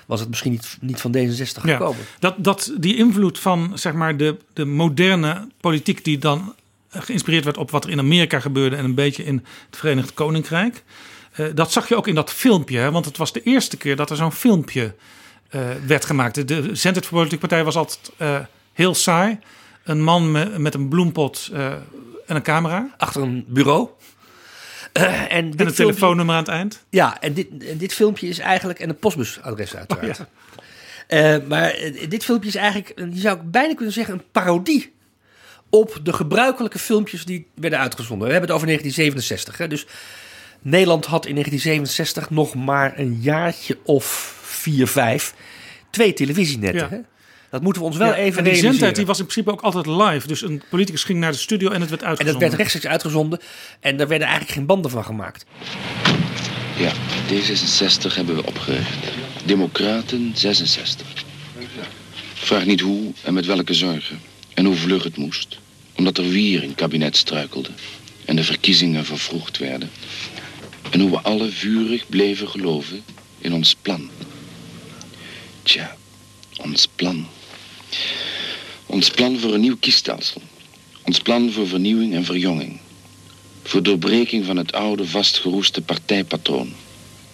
was het misschien niet, niet van D66 Ja, gekomen. dat, dat die invloed van zeg maar, de, de moderne politiek, die dan geïnspireerd werd op wat er in Amerika gebeurde en een beetje in het Verenigd Koninkrijk. eh, dat zag je ook in dat filmpje, hè, want het was de eerste keer dat er zo'n filmpje eh, werd gemaakt. De, voor Politieke Partij was altijd eh, heel saai. Een man me- met een bloempot eh, en een camera. Achter een bureau. Eh, en En een filmpje- telefoonnummer aan het eind. Ja, en dit, en dit filmpje is eigenlijk... En een postbusadres uiteraard. Oh, Eh, maar eh, dit filmpje is eigenlijk... eh, Je zou bijna kunnen zeggen een parodie... op de gebruikelijke filmpjes die werden uitgezonden. We hebben het over 1967. Hè? Dus Nederland had in 1967 nog maar een jaartje of vier, vijf... twee televisienetten. Ja. Hè? Dat moeten we ons wel Ja, even en die realiseren. zendtijd die was in principe ook altijd live. Dus een politicus ging naar de studio en het werd En uitgezonden. dat werd rechtstreeks uitgezonden. En daar werden eigenlijk geen banden van gemaakt. Ja, D66 hebben we opgericht. Democraten 66. Vraag niet hoe en met welke zorgen. En hoe vlug het moest. Omdat er weer een kabinet struikelde. En de verkiezingen vervroegd werden. En hoe we alle vurig bleven geloven in ons plan. Tja, ons plan. Ons plan voor een nieuw kiesstelsel. Ons plan voor vernieuwing en verjonging. Voor doorbreking van het oude vastgeroeste partijpatroon.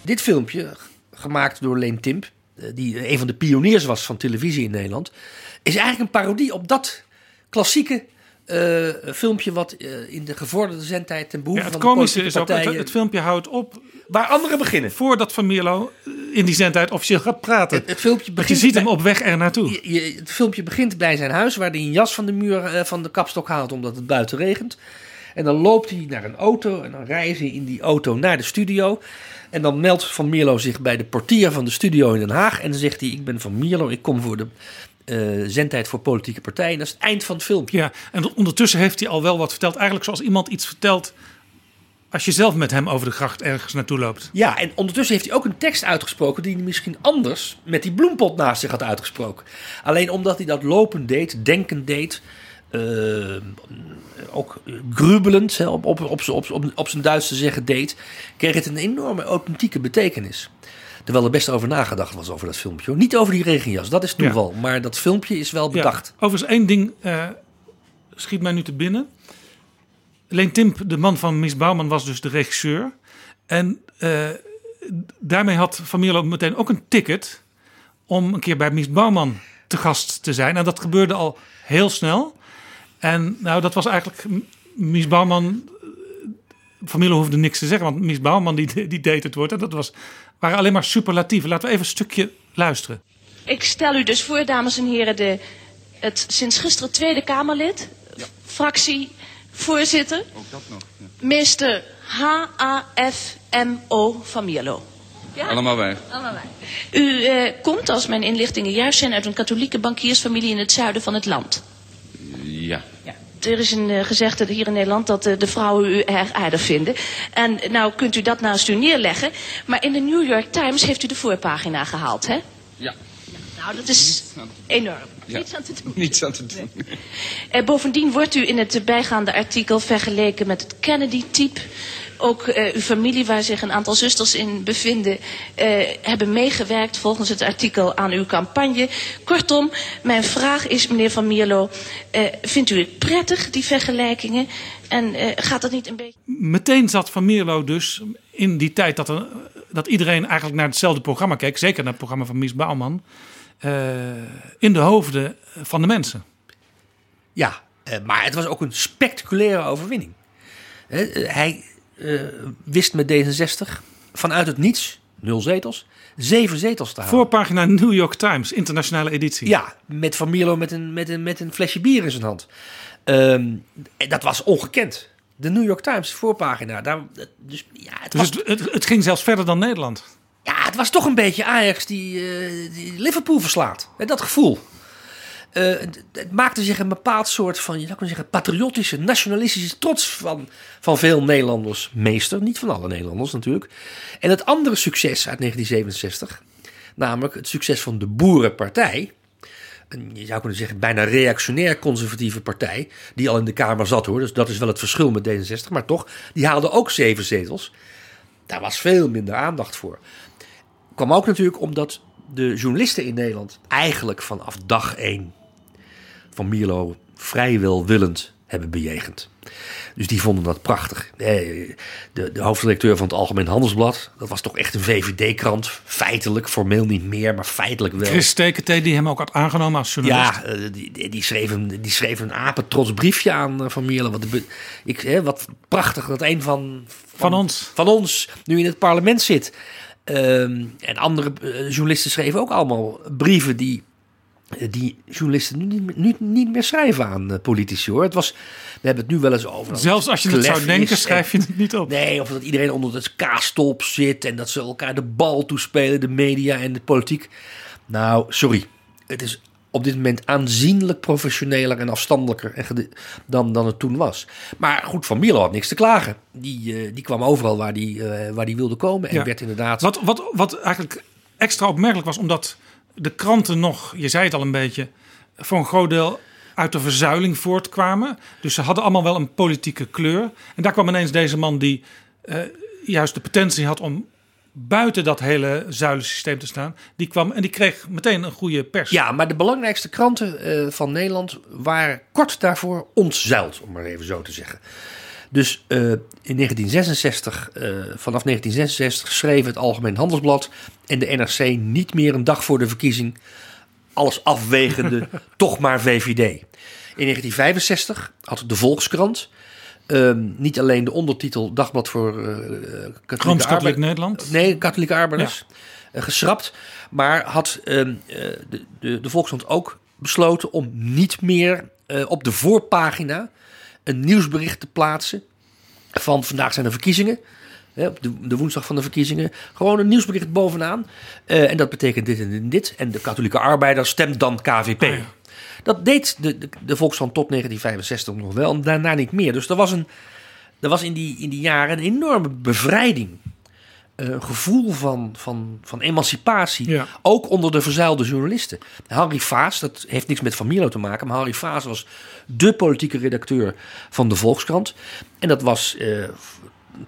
Dit filmpje, gemaakt door Leen Timp, eh, die een van de pioniers was van televisie in Nederland, is eigenlijk een parodie op dat klassieke eh, filmpje wat eh, in de gevorderde zendtijd ten behoeve Ja, het van de komische politieke is ook, het, partijen, het filmpje houdt op waar anderen beginnen. voordat Van Mierlo in die zendtijd officieel gaat praten. Het, het filmpje Want begint je ziet bij- hem op weg er naartoe. Je- je- het filmpje begint bij zijn huis, waar hij een jas van de muur eh, van de kapstok haalt omdat het buiten regent. En dan loopt hij naar een auto en dan rijden ze in die auto naar de studio. En dan meldt Van Mierlo zich bij de portier van de studio in Den Haag. En dan zegt hij, ik ben Van Mierlo, ik kom voor de eh, zendtijd voor politieke partijen. En dat is het eind van het filmpje. Ja, en ondertussen heeft hij al wel wat verteld. Eigenlijk zoals iemand iets vertelt als je zelf met hem over de gracht ergens naartoe loopt. Ja, en ondertussen heeft hij ook een tekst uitgesproken die hij misschien anders met die bloempot naast zich had uitgesproken. Alleen omdat hij dat lopend deed, denkend deed, eh, ook grubelend, hè, op, op, op, op, op zijn Duits te zeggen deed, kreeg het een enorme authentieke betekenis. Terwijl er best over nagedacht was over dat filmpje. hoor. Niet over die regenjas, dat is toeval. Maar dat filmpje is wel bedacht. Ja, overigens één ding eh, schiet mij nu te binnen. Leen Timp, de man van Miss Bouwman, was dus de regisseur. En eh, daarmee had Van Mierlo meteen ook een ticket om een keer bij Miss Bouwman te gast te zijn. En dat gebeurde al heel snel. En nou, dat was eigenlijk Mies Bouwman. eh, Van Mierlo hoefde niks te zeggen, want Mies Bouwman die, die deed het woord. En dat was, waren alleen maar superlatieven. Laten we even een stukje luisteren. Ik stel u dus voor, dames en heren, de, het sinds gisteren Tweede Kamerlid, fractievoorzitter, Mr. H.A.F.M.O. van Mierlo. Ja? Allemaal wij. Allemaal wij. U eh, komt, als mijn inlichtingen juist zijn, uit een katholieke bankiersfamilie in het zuiden van het land. Ja. Er is een uh, gezegde hier in Nederland dat uh, de vrouwen u erg aardig vinden. En nou kunt u dat naast u neerleggen. Maar in de New York Times heeft u de voorpagina gehaald, hè? Ja. Nou, dat is enorm. Ja. Niets aan te doen. Niets aan te doen. Uh, bovendien wordt u in het bijgaande artikel vergeleken met het Kennedy-type. Ook uh, uw familie, waar zich een aantal zusters in bevinden, uh, hebben meegewerkt volgens het artikel aan uw campagne. Kortom, mijn vraag is, meneer Van Mierlo, uh, vindt u het prettig, die vergelijkingen? En uh, gaat dat niet een beetje... Meteen zat Van Mierlo dus in die tijd dat, er, dat iedereen eigenlijk naar hetzelfde programma keek. Zeker naar het programma van Mies Bouwman. Uh, in de hoofden van de mensen. Ja, maar het was ook een spectaculaire overwinning. Uh, hij wist met D66 vanuit het niets, nul zetels, zeven zetels te halen. Voorpagina New York Times, internationale editie. Ja, met Van Mierlo met een, met een, met een flesje bier in zijn hand. Um, dat was ongekend. De New York Times, voorpagina. Daar, dus, ja, het, dus was, het, het, het, ging zelfs verder dan Nederland. Ja, het was toch een beetje Ajax die, uh, die Liverpool verslaat. Dat gevoel. Het, het, maakte zich een bepaald soort van, je zou kunnen zeggen, patriotische, nationalistische trots van, van veel Nederlanders meester. Niet van alle Nederlanders natuurlijk. En het andere succes uit 1967, namelijk het succes van de Boerenpartij. Een, je zou kunnen zeggen, bijna reactionair conservatieve partij. Die al in de Kamer zat hoor. Dus dat is wel het verschil met D66. Maar toch, die haalde ook zeven zetels. Daar was veel minder aandacht voor. Kwam ook natuurlijk omdat de journalisten in Nederland eigenlijk vanaf dag één van Mierlo vrijwel willend hebben bejegend. Dus die vonden dat prachtig. De, de hoofdredacteur van het Algemeen Handelsblad, dat was toch echt een VVD-krant. Feitelijk, formeel niet meer, maar feitelijk wel. Chris Stekentee, die hem ook had aangenomen als journalist. Ja, eh, die, die, schreef een, die schreef een apetrots briefje aan eh, Van Mierlo. Wat, de ik, hè, wat prachtig dat een van, Van ons. van ons nu in het parlement zit. Ehm, en andere eh, journalisten schreven ook allemaal brieven die, die journalisten nu niet, nu niet meer schrijven aan eh, politici hoor. Het was, we hebben het nu wel eens over. Zelfs als je het zou denken, schrijf je het niet op. Nee, of dat iedereen onder de kaastop zit en dat ze elkaar de bal toespelen, de media en de politiek. Nou, sorry. Het is op dit moment aanzienlijk professioneler en afstandelijker dan, dan het toen was. Maar goed, Van Mierlo had niks te klagen. Die, eh, die kwam overal waar die, eh, waar die wilde komen en Ja. werd inderdaad... Wat, wat, wat eigenlijk extra opmerkelijk was, omdat de kranten nog, je zei het al een beetje, voor een groot deel uit de verzuiling voortkwamen. Dus ze hadden allemaal wel een politieke kleur. En daar kwam ineens deze man die eh, juist de potentie had om buiten dat hele zuilensysteem te staan. Die kwam en die kreeg meteen een goede pers. Ja, maar de belangrijkste kranten eh, van Nederland waren kort daarvoor ontzuild, om maar even zo te zeggen. Dus eh, in 1966, eh, vanaf 1966 schreef het Algemeen Handelsblad en de NRC niet meer een dag voor de verkiezing alles afwegende, toch maar VVD. In 1965 had de Volkskrant ehm, niet alleen de ondertitel Dagblad voor eh katholieke arbeid- Nederland. Nee, katholieke arbeiders. geschrapt. Maar had ehm, eh, de, de, de Volkskrant ook besloten om niet meer op de voorpagina een nieuwsbericht te plaatsen van vandaag zijn de verkiezingen. Op de, woensdag van de verkiezingen. Gewoon een nieuwsbericht bovenaan. Eh, en dat betekent dit en dit en de katholieke arbeider stemt dan KVP. Dat deed de, de, de Volkskrant tot 1965 nog wel. En daarna niet meer. Dus er was, een, er was in, die, in die jaren een enorme bevrijding. Eh, Een gevoel van, van, van emancipatie. Ja. Ook onder de verzuilde journalisten. Harry Vaas, dat heeft niks met Van Mierlo te maken. Maar Harry Vaas was de politieke redacteur van de Volkskrant. En dat was eh,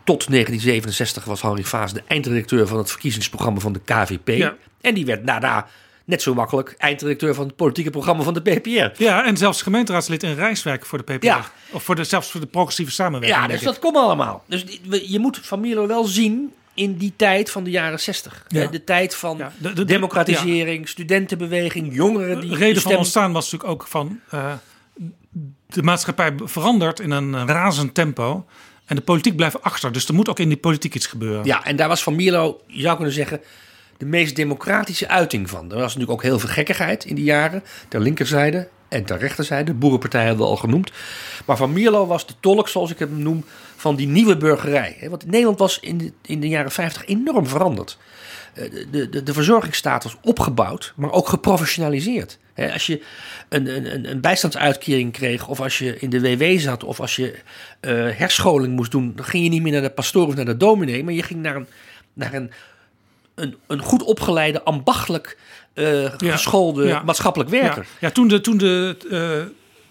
tot 1967 was Harry Vaas de eindredacteur van het verkiezingsprogramma van de KVP. Ja. En die werd daarna net zo makkelijk eindredacteur van het politieke programma van de PPR. Ja, en zelfs gemeenteraadslid in Rijswijk voor de PPR. Ja. Of voor de, zelfs voor de progressieve samenwerking. Ja, dus dat komt allemaal. Dus je moet Van wel zien in die tijd van de jaren 60. Ja. Eh, De tijd van Ja, de- de- de- democratisering, studentenbeweging, jongeren die De reden van stem- ontstaan was natuurlijk ook van eh, de maatschappij verandert in een eh, razend tempo. En de politiek blijft achter. Dus er moet ook in die politiek iets gebeuren. Ja, en daar was Van Mierlo, je zou kunnen zeggen, de meest democratische uiting van. Er was natuurlijk ook heel veel gekkigheid in die jaren. Ter linkerzijde en ter rechterzijde. De boerenpartij hebben we al genoemd. Maar Van Mierlo was de tolk, zoals ik hem noem, van die nieuwe burgerij. Want Nederland was in de, in de jaren 50 enorm veranderd. Eh, De, de, de verzorgingsstaat was opgebouwd, maar ook geprofessionaliseerd. Als je een, een, een- bijstandsuitkering kreeg, of als je in de WW zat, of als je eh, herscholing moest doen, dan ging je niet meer naar de pastoor of naar de dominee, maar je ging naar een, naar een, een, een goed opgeleide, ambachtelijk eh, geschoolde ja. maatschappelijk werker. Ja, ja, toen de, toen de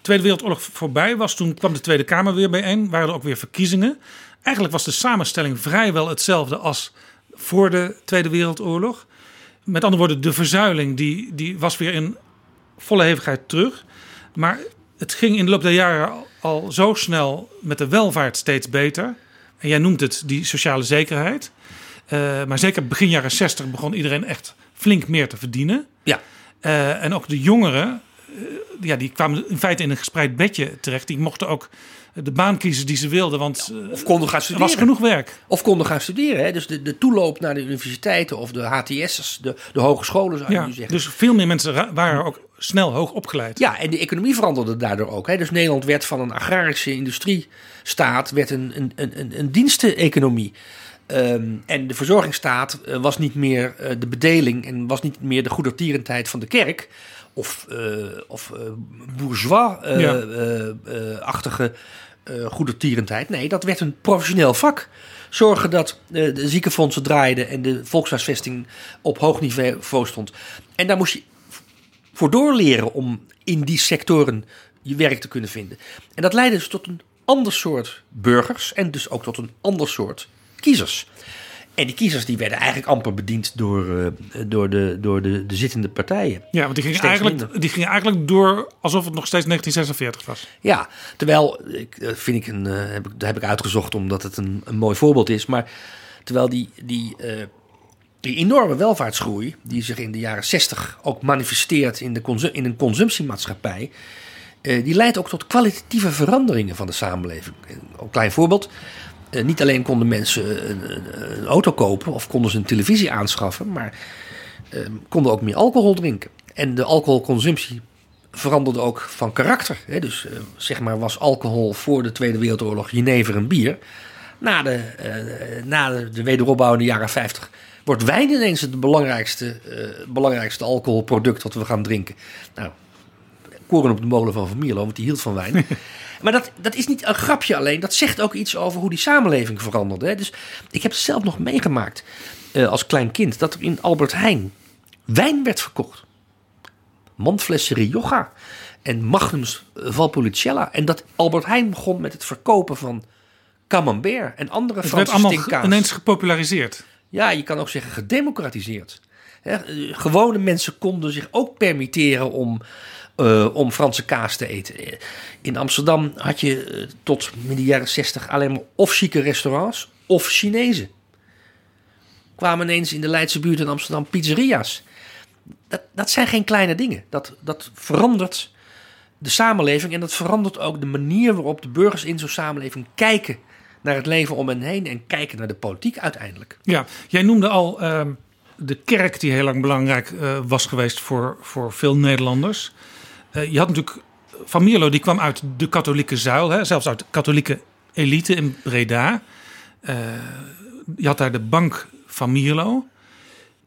Tweede Wereldoorlog voorbij was, toen kwam de Tweede Kamer weer bijeen. Waren er ook weer verkiezingen. Eigenlijk was de samenstelling vrijwel hetzelfde als voor de Tweede Wereldoorlog. Met andere woorden, de verzuiling die, die was weer in volle hevigheid terug. Maar het ging in de loop der jaren al, zo snel met de welvaart steeds beter. En jij noemt het die sociale zekerheid. Eh, maar zeker begin jaren 60 begon iedereen echt flink meer te verdienen. Ja. Eh, en ook de jongeren, ja, die kwamen in feite in een gespreid bedje terecht. Die mochten ook de baan kiezen die ze wilden, want eh, Of konden gaan er studeren. was genoeg werk. Of konden gaan studeren. Hè? Dus de, de toeloop naar de universiteiten of de HTS'ers, de, de hogescholen zou je Ja, nu zeggen. dus veel meer mensen waren ook snel hoog opgeleid. Ja, en de economie veranderde daardoor ook. Hè? Dus Nederland werd van een agrarische industriestaat werd een, een, een, een, diensteneconomie. Ehm, en de verzorgingsstaat eh, was niet meer eh, de bedeling en was niet meer de goedertierendheid van de kerk. Of, eh, of eh, bourgeois-achtige Ja. goedertierendheid. Nee, dat werd een professioneel vak. Zorgen dat eh, de ziekenfondsen draaiden en de volkshuisvesting op hoog niveau stond. En daar moest je voor doorleren om in die sectoren je werk te kunnen vinden. En dat leidde dus tot een ander soort burgers en dus ook tot een ander soort kiezers. En die kiezers die werden eigenlijk amper bediend door, eh, door, de, door de, de zittende partijen. Ja, want die gingen, eigenlijk, minder. die gingen eigenlijk door alsof het nog steeds 1946 was. Ja, terwijl, ik, dat vind ik een, eh, heb ik, dat heb ik uitgezocht omdat het een, een mooi voorbeeld is. Maar terwijl die, die, eh, die enorme welvaartsgroei, die zich in de jaren 60 ook manifesteert in, de consu- in een consumptiemaatschappij, eh, die leidt ook tot kwalitatieve veranderingen van de samenleving. Een klein voorbeeld. Eh, niet alleen konden mensen een, een, een auto kopen of konden ze een televisie aanschaffen, maar eh, konden ook meer alcohol drinken. En de alcoholconsumptie veranderde ook van karakter. Hè? Dus eh, zeg maar was alcohol voor de Tweede Wereldoorlog jenever en bier. Na de, eh, na de, de wederopbouw in de jaren 50 wordt wijn ineens het belangrijkste, eh, belangrijkste alcoholproduct wat we gaan drinken. Nou, koren op de molen van Van want die hield van wijn. maar dat, dat is niet een grapje alleen. Dat zegt ook iets over hoe die samenleving veranderde. Hè? Dus ik heb het zelf nog meegemaakt eh, als klein kind... dat er in Albert Heijn wijn werd verkocht. Mandflessen Rioja en Magnums Valpolicella. En dat Albert Heijn begon met het verkopen van camembert en andere Het werd Franse allemaal ge- stinkkaas. ineens gepopulariseerd. Ja, je kan ook zeggen gedemocratiseerd. Eh, gewone mensen konden zich ook permitteren om, eh, om Franse kaas te eten. Eh, In Amsterdam had je eh, tot midden jaren 60 alleen maar of chique restaurants of Chinezen. Kwamen ineens in de Leidse buurt in Amsterdam pizzeria's. Dat, dat zijn geen kleine dingen. Dat, dat verandert de samenleving en dat verandert ook de manier waarop de burgers in zo'n samenleving kijken naar het leven om hen heen en kijken naar de politiek uiteindelijk. Ja, jij noemde al ehm, de kerk die heel lang belangrijk was geweest voor, voor veel Nederlanders. Eh, je had natuurlijk Van Mierlo, die kwam uit de katholieke zuil, hè, zelfs uit de katholieke elite in Breda. Eh, je had daar de bank Van Mierlo.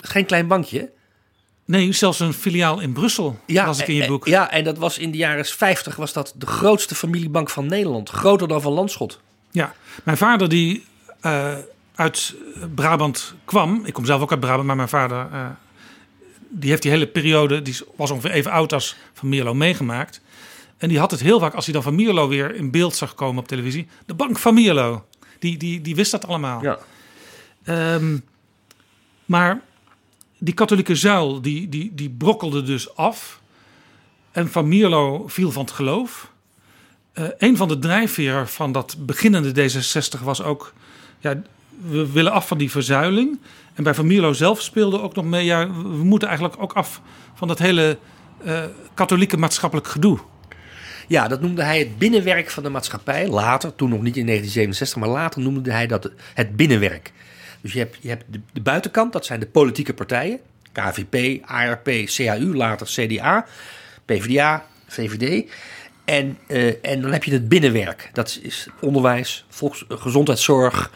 Geen klein bankje. Nee, zelfs een filiaal in Brussel, las ik in je eh, boek. Ja, en dat was in de jaren 50 was dat de grootste familiebank van Nederland. Groter dan van Landschot. Ja, mijn vader die eh, uit Brabant kwam. Ik kom zelf ook uit Brabant, maar mijn vader eh, die heeft die hele periode, die was ongeveer even oud als Van Mierlo meegemaakt. En die had het heel vaak als hij dan Van Mierlo weer in beeld zag komen op televisie. De bank van Mierlo. Die, die, die wist dat allemaal. Ja. Ehm, maar die katholieke zuil, die, die, die brokkelde dus af. En Van Mierlo viel van het geloof. Eh, een van de drijfveren van dat beginnende D66 was ook... Ja, we willen af van die verzuiling. En bij Van Mierlo zelf speelde ook nog mee... Ja, we moeten eigenlijk ook af van dat hele eh, katholieke maatschappelijk gedoe. Ja, dat noemde hij het binnenwerk van de maatschappij. Later, toen nog niet in 1967, maar later noemde hij dat het binnenwerk. Dus je hebt, je hebt de, de buitenkant, dat zijn de politieke partijen. KVP, ARP, CAU, later CDA, PvdA, VVD. En, eh, en dan heb je het binnenwerk. Dat is onderwijs, volks, gezondheidszorg,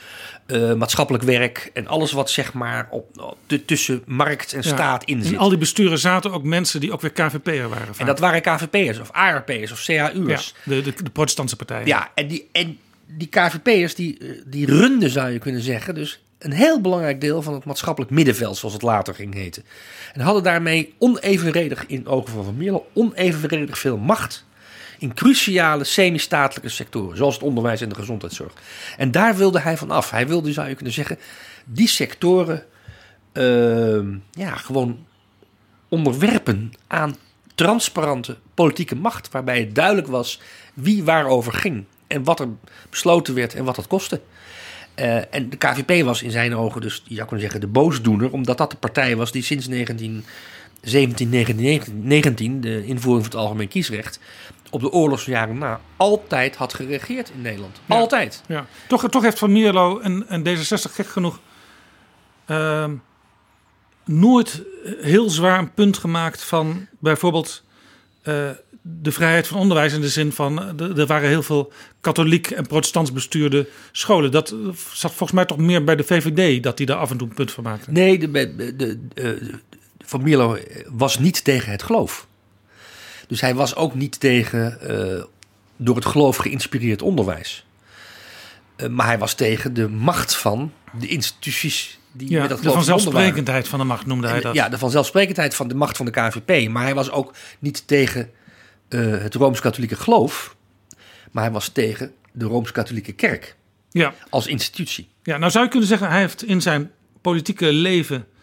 eh, maatschappelijk werk en alles wat zeg maar op, op- t- tussen markt en Ja. staat in zit. Al die besturen zaten ook mensen die ook weer KVP'er waren. En dat waren KVP'ers of ARP'ers of ja, CAU'ers. de, de, de protestantse partijen. Ja, en die, en die KVP'ers die, eh, die runden, zou je kunnen zeggen, dus een heel belangrijk deel van het maatschappelijk middenveld, zoals het later ging heten. En hadden daarmee onevenredig in ogen van Van Mierlo, onevenredig veel macht in cruciale semi-statelijke sectoren, zoals het onderwijs en de gezondheidszorg. En daar wilde hij van af. Hij wilde, zou je kunnen zeggen, die sectoren ehm, ja, gewoon onderwerpen aan transparante politieke macht, waarbij het duidelijk was wie waarover ging en wat er besloten werd en wat het kostte. Eh, en de KVP was in zijn ogen dus, je zou kunnen zeggen, de boosdoener, omdat dat de partij was die sinds 1917, 1919, de invoering van het algemeen kiesrecht, op de oorlogsjaren na altijd had geregeerd in Nederland. Ja. Altijd. Ja. Toch, toch heeft Van Mierlo en, en D66 gek genoeg ehm, nooit heel zwaar een punt gemaakt van bijvoorbeeld eh, de vrijheid van onderwijs in de zin van eh, er- waren heel veel katholiek en protestants bestuurde scholen. Dat eh, zat volgens mij toch meer bij de VVD dat die daar af en toe een punt van maakte. Nee, de, de, de, Van Mierlo was niet tegen het geloof. Dus hij was ook niet tegen eh, door het geloof geïnspireerd onderwijs. Eh, maar hij was tegen de macht van de instituties die Ja, met dat de geloof waren. vanzelfsprekendheid van de macht noemde hij En, dat. Ja, de vanzelfsprekendheid van de macht van de KVP. Maar hij was ook niet tegen eh, het Rooms-Katholieke geloof. Maar hij was tegen de Rooms-Katholieke kerk Ja. als institutie. Ja, nou zou je kunnen zeggen, hij heeft in zijn politieke leven eh,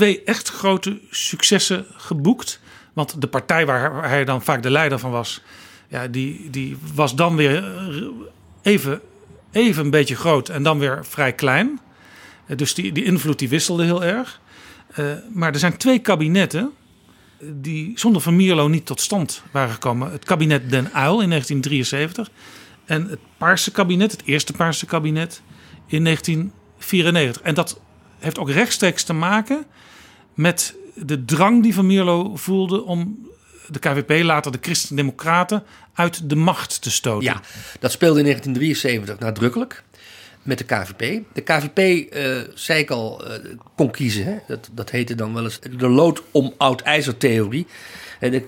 twee echt grote successen geboekt. Want de partij waar hij dan vaak de leider van was, ja, die, die was dan weer eh, even, even een beetje groot en dan weer vrij klein. Eh, Dus die, die invloed die wisselde heel erg. Eh, maar er zijn twee kabinetten die zonder Van Mierlo niet tot stand waren gekomen. Het kabinet Den Uyl in 1973 en het Paarse kabinet, het eerste Paarse kabinet in 1994. En dat heeft ook rechtstreeks te maken met de drang die Van Mierlo voelde om de KVP, later de Christen-Democraten, uit de macht te stoten. Ja, dat speelde in 1973 nadrukkelijk met de KVP. De KVP, eh, zei ik al, eh, kon kiezen. Hè? Dat, dat heette dan wel eens de lood om oud ijzer theorie. En de,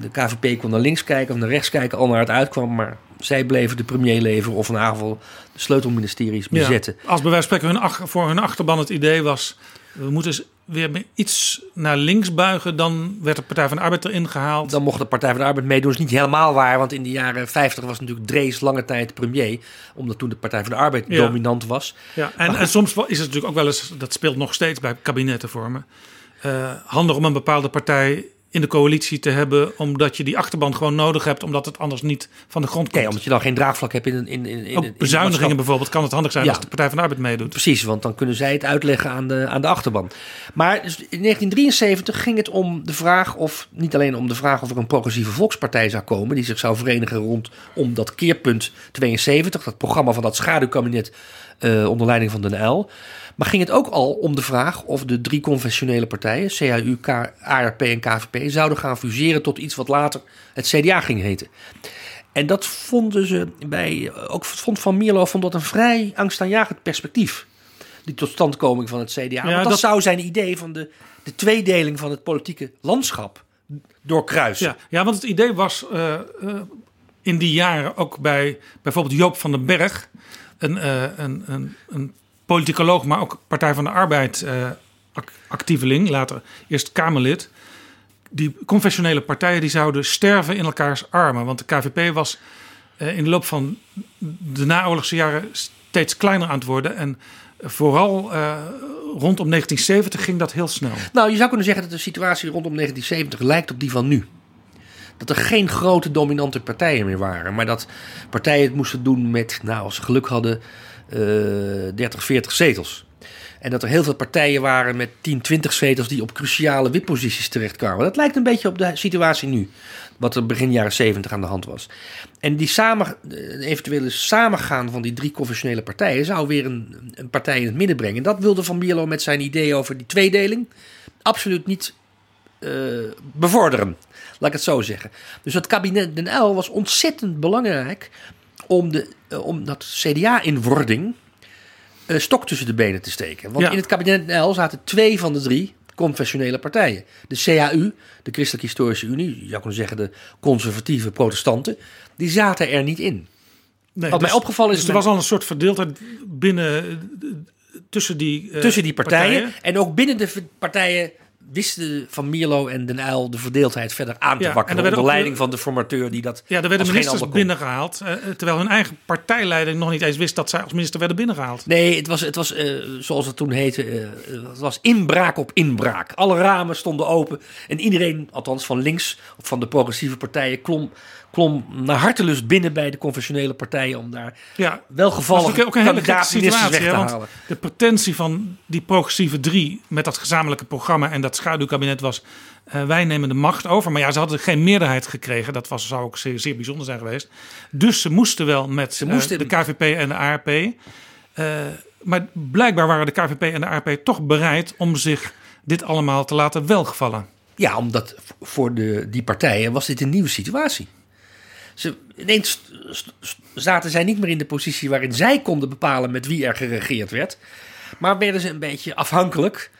de KVP kon naar links kijken of naar rechts kijken, al naar het uitkwam. Maar zij bleven de premier leveren of in ieder geval de sleutelministeries Ja, bezetten. als bij wijze van spreken hun ach- voor hun achterban het idee was... we moeten weer iets naar links buigen... dan werd de Partij van de Arbeid erin gehaald. Dan mocht de Partij van de Arbeid meedoen. Dat is niet helemaal waar, want in de jaren 50 was natuurlijk Drees lange tijd premier. Omdat toen de Partij van de Arbeid Ja. dominant was. Ja, en, Maar en soms is het natuurlijk ook wel eens... dat speelt nog steeds bij kabinetten vormen... eh, handig om een bepaalde partij in de coalitie te hebben... omdat je die achterban gewoon nodig hebt... omdat het anders niet van de grond komt. Kijk, omdat je dan geen draagvlak hebt in. In, in, in, ook bezuinigingen bijvoorbeeld kan het handig zijn... Ja. als de Partij van de Arbeid meedoet. Precies, want dan kunnen zij het uitleggen aan de, aan de achterban. Maar dus in 1973 ging het om de vraag of, niet alleen om de vraag of er een progressieve volkspartij zou komen, die zich zou verenigen rondom dat keerpunt 72, dat programma van dat schaduwkabinet eh, onder leiding van Den Uyl. Maar ging het ook al om de vraag of de drie conventionele partijen, CAU, ARP en KVP, zouden gaan fuseren tot iets wat later het CDA ging heten. En dat vonden ze bij, ook vond Van Mierlo vond dat een vrij angstaanjagend perspectief. Die totstandkoming van het CDA. Want dat, dat- zou zijn idee van de, de tweedeling van het politieke landschap doorkruisen. Ja, ja, want het idee was eh, eh, in die jaren ook bij bijvoorbeeld Joop van den Berg, een, eh, een, een, een politicoloog, maar ook Partij van de Arbeid ac- actieveling, later eerst Kamerlid. Die conventionele partijen die zouden sterven in elkaars armen. Want de KVP was eh, in de loop van de naoorlogse jaren steeds kleiner aan het worden. En vooral eh, rondom 1970 ging dat heel snel. Nou, je zou kunnen zeggen dat de situatie rondom 1970 lijkt op die van nu. Dat er geen grote dominante partijen meer waren. Maar dat partijen het moesten doen met, nou, als ze geluk hadden, 30, 40 zetels. En dat er heel veel partijen waren met 10, 20 zetels die op cruciale wipposities terechtkwamen. Dat lijkt een beetje op de situatie nu. Wat er begin jaren 70 aan de hand was. En die samen, eh, eventuele samengaan van die drie conventionele partijen zou weer een, een partij in het midden brengen. En dat wilde Van Mierlo met zijn idee over die tweedeling absoluut niet eh, bevorderen. Laat ik het zo zeggen. Dus het kabinet Den Uyl was ontzettend belangrijk om, de, eh, om dat CDA-inwording eh, stok tussen de benen te steken. Want Ja. in het kabinet Uyl zaten twee van de drie confessionele partijen. De CAU, de Christelijk Historische Unie, je zou kunnen zeggen de conservatieve protestanten, die zaten er niet in. Nee, Wat mij opgevallen is Dus er was al een soort verdeeldheid binnen eh, tussen die, tussen die partijen. En ook binnen de partijen wisten Van Mierlo en Den Uyl de verdeeldheid verder aan te wakkeren. er Onder ook- leiding van de formateur die dat Ja, er werden ministers binnengehaald. eh, terwijl hun eigen partijleider nog niet eens wist dat zij als minister werden binnengehaald. Nee, het was, het was eh, zoals het toen heette, eh, het was inbraak op inbraak. Alle ramen stonden open en iedereen, althans van links of van de progressieve partijen, klom, klom naar hartelust binnen bij de conventionele partijen om daar Ja, is natuurlijk ook een hele gekke kandidaat-ministers situatie. weg hè, te want halen. de pretentie van die progressieve drie met dat gezamenlijke programma en dat schaduwkabinet was: eh, wij nemen de macht over. Maar ja, ze hadden geen meerderheid gekregen. Dat was, zou ook zeer, zeer bijzonder zijn geweest. Dus ze moesten wel met Ze eh, moesten- de KVP en de ARP. Eh, maar blijkbaar waren de KVP en de ARP toch bereid om zich dit allemaal te laten welgevallen. Ja, omdat voor de, die partijen was dit een nieuwe situatie. Ze, ineens zaten zij niet meer in de positie waarin zij konden bepalen met wie er geregeerd werd. Maar werden ze een beetje afhankelijk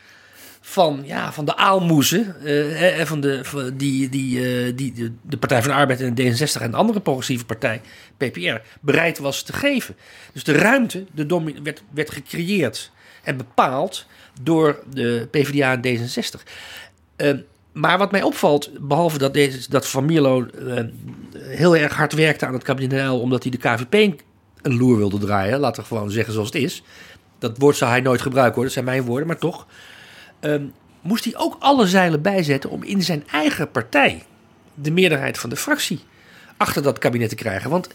van, ja, van de aalmoezen eh, eh, van de, die, die, eh, die de, Partij van de Arbeid en de D66 en de andere progressieve partij, PPR, bereid was te geven. Dus de ruimte de werd, werd gecreëerd en bepaald door de PvdA en D66. Eh, maar wat mij opvalt, behalve dat, deze, dat Van Mierlo eh, heel erg hard werkte aan het kabinet omdat hij de KVP een loer wilde draaien, laten we gewoon zeggen zoals het is, dat woord zou hij nooit gebruiken hoor, dat zijn mijn woorden, maar toch. ehm, moest hij ook alle zeilen bijzetten om in zijn eigen partij de meerderheid van de fractie achter dat kabinet te krijgen. Want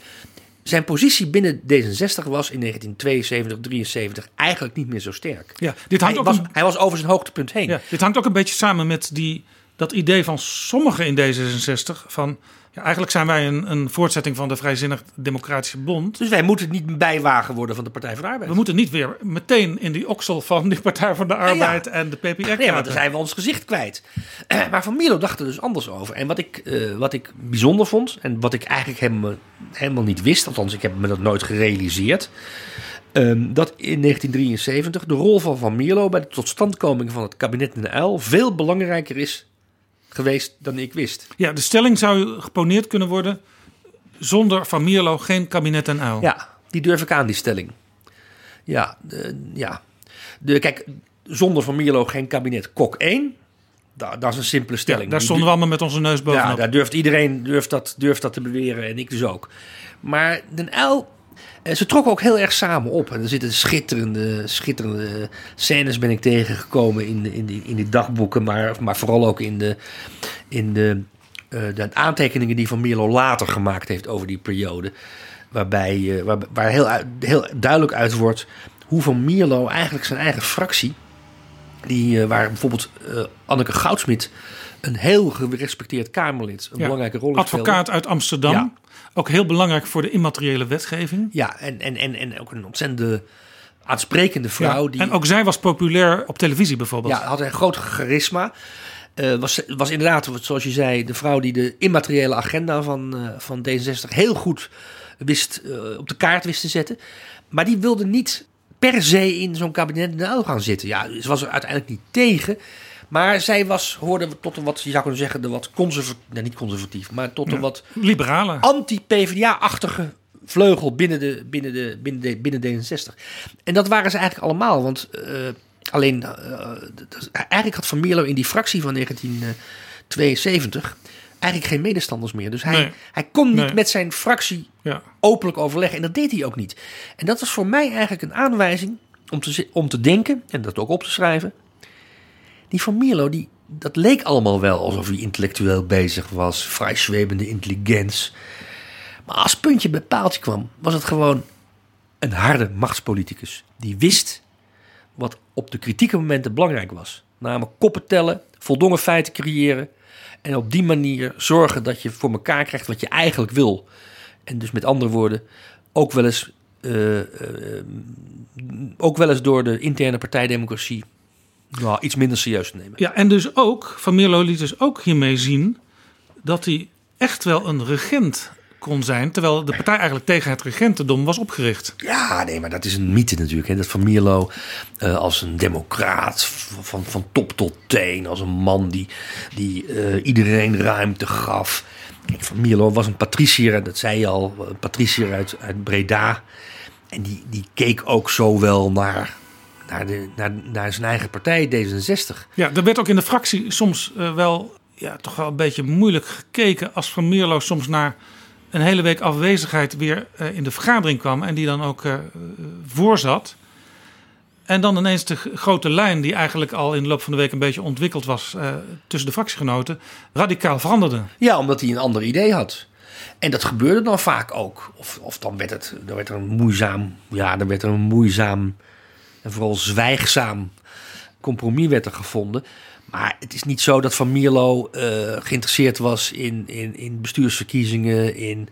zijn positie binnen D66 was in 1972, 73 eigenlijk niet meer zo sterk. Ja, dit hangt hij, ook was, een- hij was over zijn hoogtepunt heen. Ja, dit hangt ook een beetje samen met die, dat idee van sommigen in D66 van ja, eigenlijk zijn wij een, een voortzetting van de Vrijzinnig Democratische Bond. Dus wij moeten niet bijwagen worden van de Partij van de Arbeid. We moeten niet weer meteen in die oksel van die Partij van de Arbeid en de PPR Nee, want kruipen. dan zijn we ons gezicht kwijt. Maar Van Mierlo dacht er dus anders over. En wat ik, eh, wat ik bijzonder vond, en wat ik eigenlijk helemaal, helemaal niet wist, althans ik heb me dat nooit gerealiseerd, ehm, dat in 1973 de rol van Van Mierlo bij de totstandkoming van het kabinet in de Uil veel belangrijker is geweest dan ik wist. Ja, de stelling zou geponeerd kunnen worden zonder Van Mierlo geen kabinet en uil. Ja, die durf ik aan, die stelling. Ja, de, ja. De, kijk, zonder Van Mierlo geen kabinet Kok 1. Da, dat is een simpele Ja, stelling. daar stonden we allemaal met onze neus bovenop. Ja, daar durft iedereen durft dat, durft dat te beweren en ik dus ook. Maar Den Uil, eh, ze trokken ook heel erg samen op. En er zitten schitterende, schitterende scènes ben ik tegengekomen in, de- in, die, in die dagboeken. Maar, maar vooral ook in, de, in de, eh, de aantekeningen die Van Mierlo later gemaakt heeft over die periode. Waarbij, eh, waar, waar heel, heel duidelijk uit wordt hoe Van Mierlo eigenlijk zijn eigen fractie... Die, eh, waar bijvoorbeeld Anneke Goudsmit, een heel gerespecteerd Kamerlid, een Ja, belangrijke rol Advocaat speelde. uit Amsterdam. Ja. Ook heel belangrijk voor de immateriële wetgeving. Ja, en, en, en, en ook een ontzettende aansprekende vrouw. Ja, Die, En ook zij was populair op televisie bijvoorbeeld. ja, had een groot charisma. Eh, was, was inderdaad, zoals je zei, de vrouw die de immateriële agenda van, eh, van D66 heel goed wist, eh, op de kaart wist te zetten. Maar die wilde niet per se in zo'n kabinet in de gaan zitten. Ja, ze was er uiteindelijk niet tegen. Maar zij was, hoorde tot een wat, je zou kunnen zeggen, de wat conservatief, nou niet conservatief, maar tot een wat Liberale. anti-PVDA-achtige vleugel binnen, de, binnen, de, binnen, de, binnen D66. En dat waren ze eigenlijk allemaal. Want eh, alleen, eh, eigenlijk had Van Mierlo in die fractie van 1972 eigenlijk geen medestanders meer. Dus hij, Nee. hij kon niet Nee. met zijn fractie Ja. openlijk overleggen. En dat deed hij ook niet. En dat was voor mij eigenlijk een aanwijzing om te, om te denken, en dat ook op te schrijven. Die Van Mierlo, die, dat leek allemaal wel alsof hij intellectueel bezig was. Vrij zwevende intelligentie. Maar als puntje bij paaltje kwam, was het gewoon een harde machtspoliticus. Die wist wat op de kritieke momenten belangrijk was. Namelijk koppen tellen, voldongen feiten creëren. En op die manier zorgen dat je voor elkaar krijgt wat je eigenlijk wil. En dus met andere woorden, ook wel eens, eh, eh, ook wel eens door de interne partijdemocratie nou, iets minder serieus te nemen. Ja, en dus ook, Van Mierlo liet dus ook hiermee zien dat hij echt wel een regent kon zijn, terwijl de partij eigenlijk tegen het regentendom was opgericht. Ja, nee, maar dat is een mythe natuurlijk. Hè? Dat Van Mierlo eh, als een democraat van, van, top tot teen. Als een man die, die eh, iedereen ruimte gaf. Kijk, Van Mierlo was een patricier, dat zei je al. Een patricier uit, uit Breda. En die, die keek ook zo wel naar, naar, de, naar, naar zijn eigen partij, D66. Ja, er werd ook in de fractie soms eh, wel, ja, toch wel een beetje moeilijk gekeken als Van Mierlo soms na een hele week afwezigheid weer eh, in de vergadering kwam en die dan ook eh, eh, voorzat. En dan ineens de grote lijn, die eigenlijk al in de loop van de week een beetje ontwikkeld was tussen de fractiegenoten, radicaal veranderde. Ja, omdat hij een ander idee had. En dat gebeurde dan vaak ook. Of, of dan werd het dan werd er een moeizaam, ja, dan werd er een moeizaam en vooral zwijgzaam compromis werd er gevonden. Maar het is niet zo dat Van Mierlo eh, geïnteresseerd was in, in, in bestuursverkiezingen, in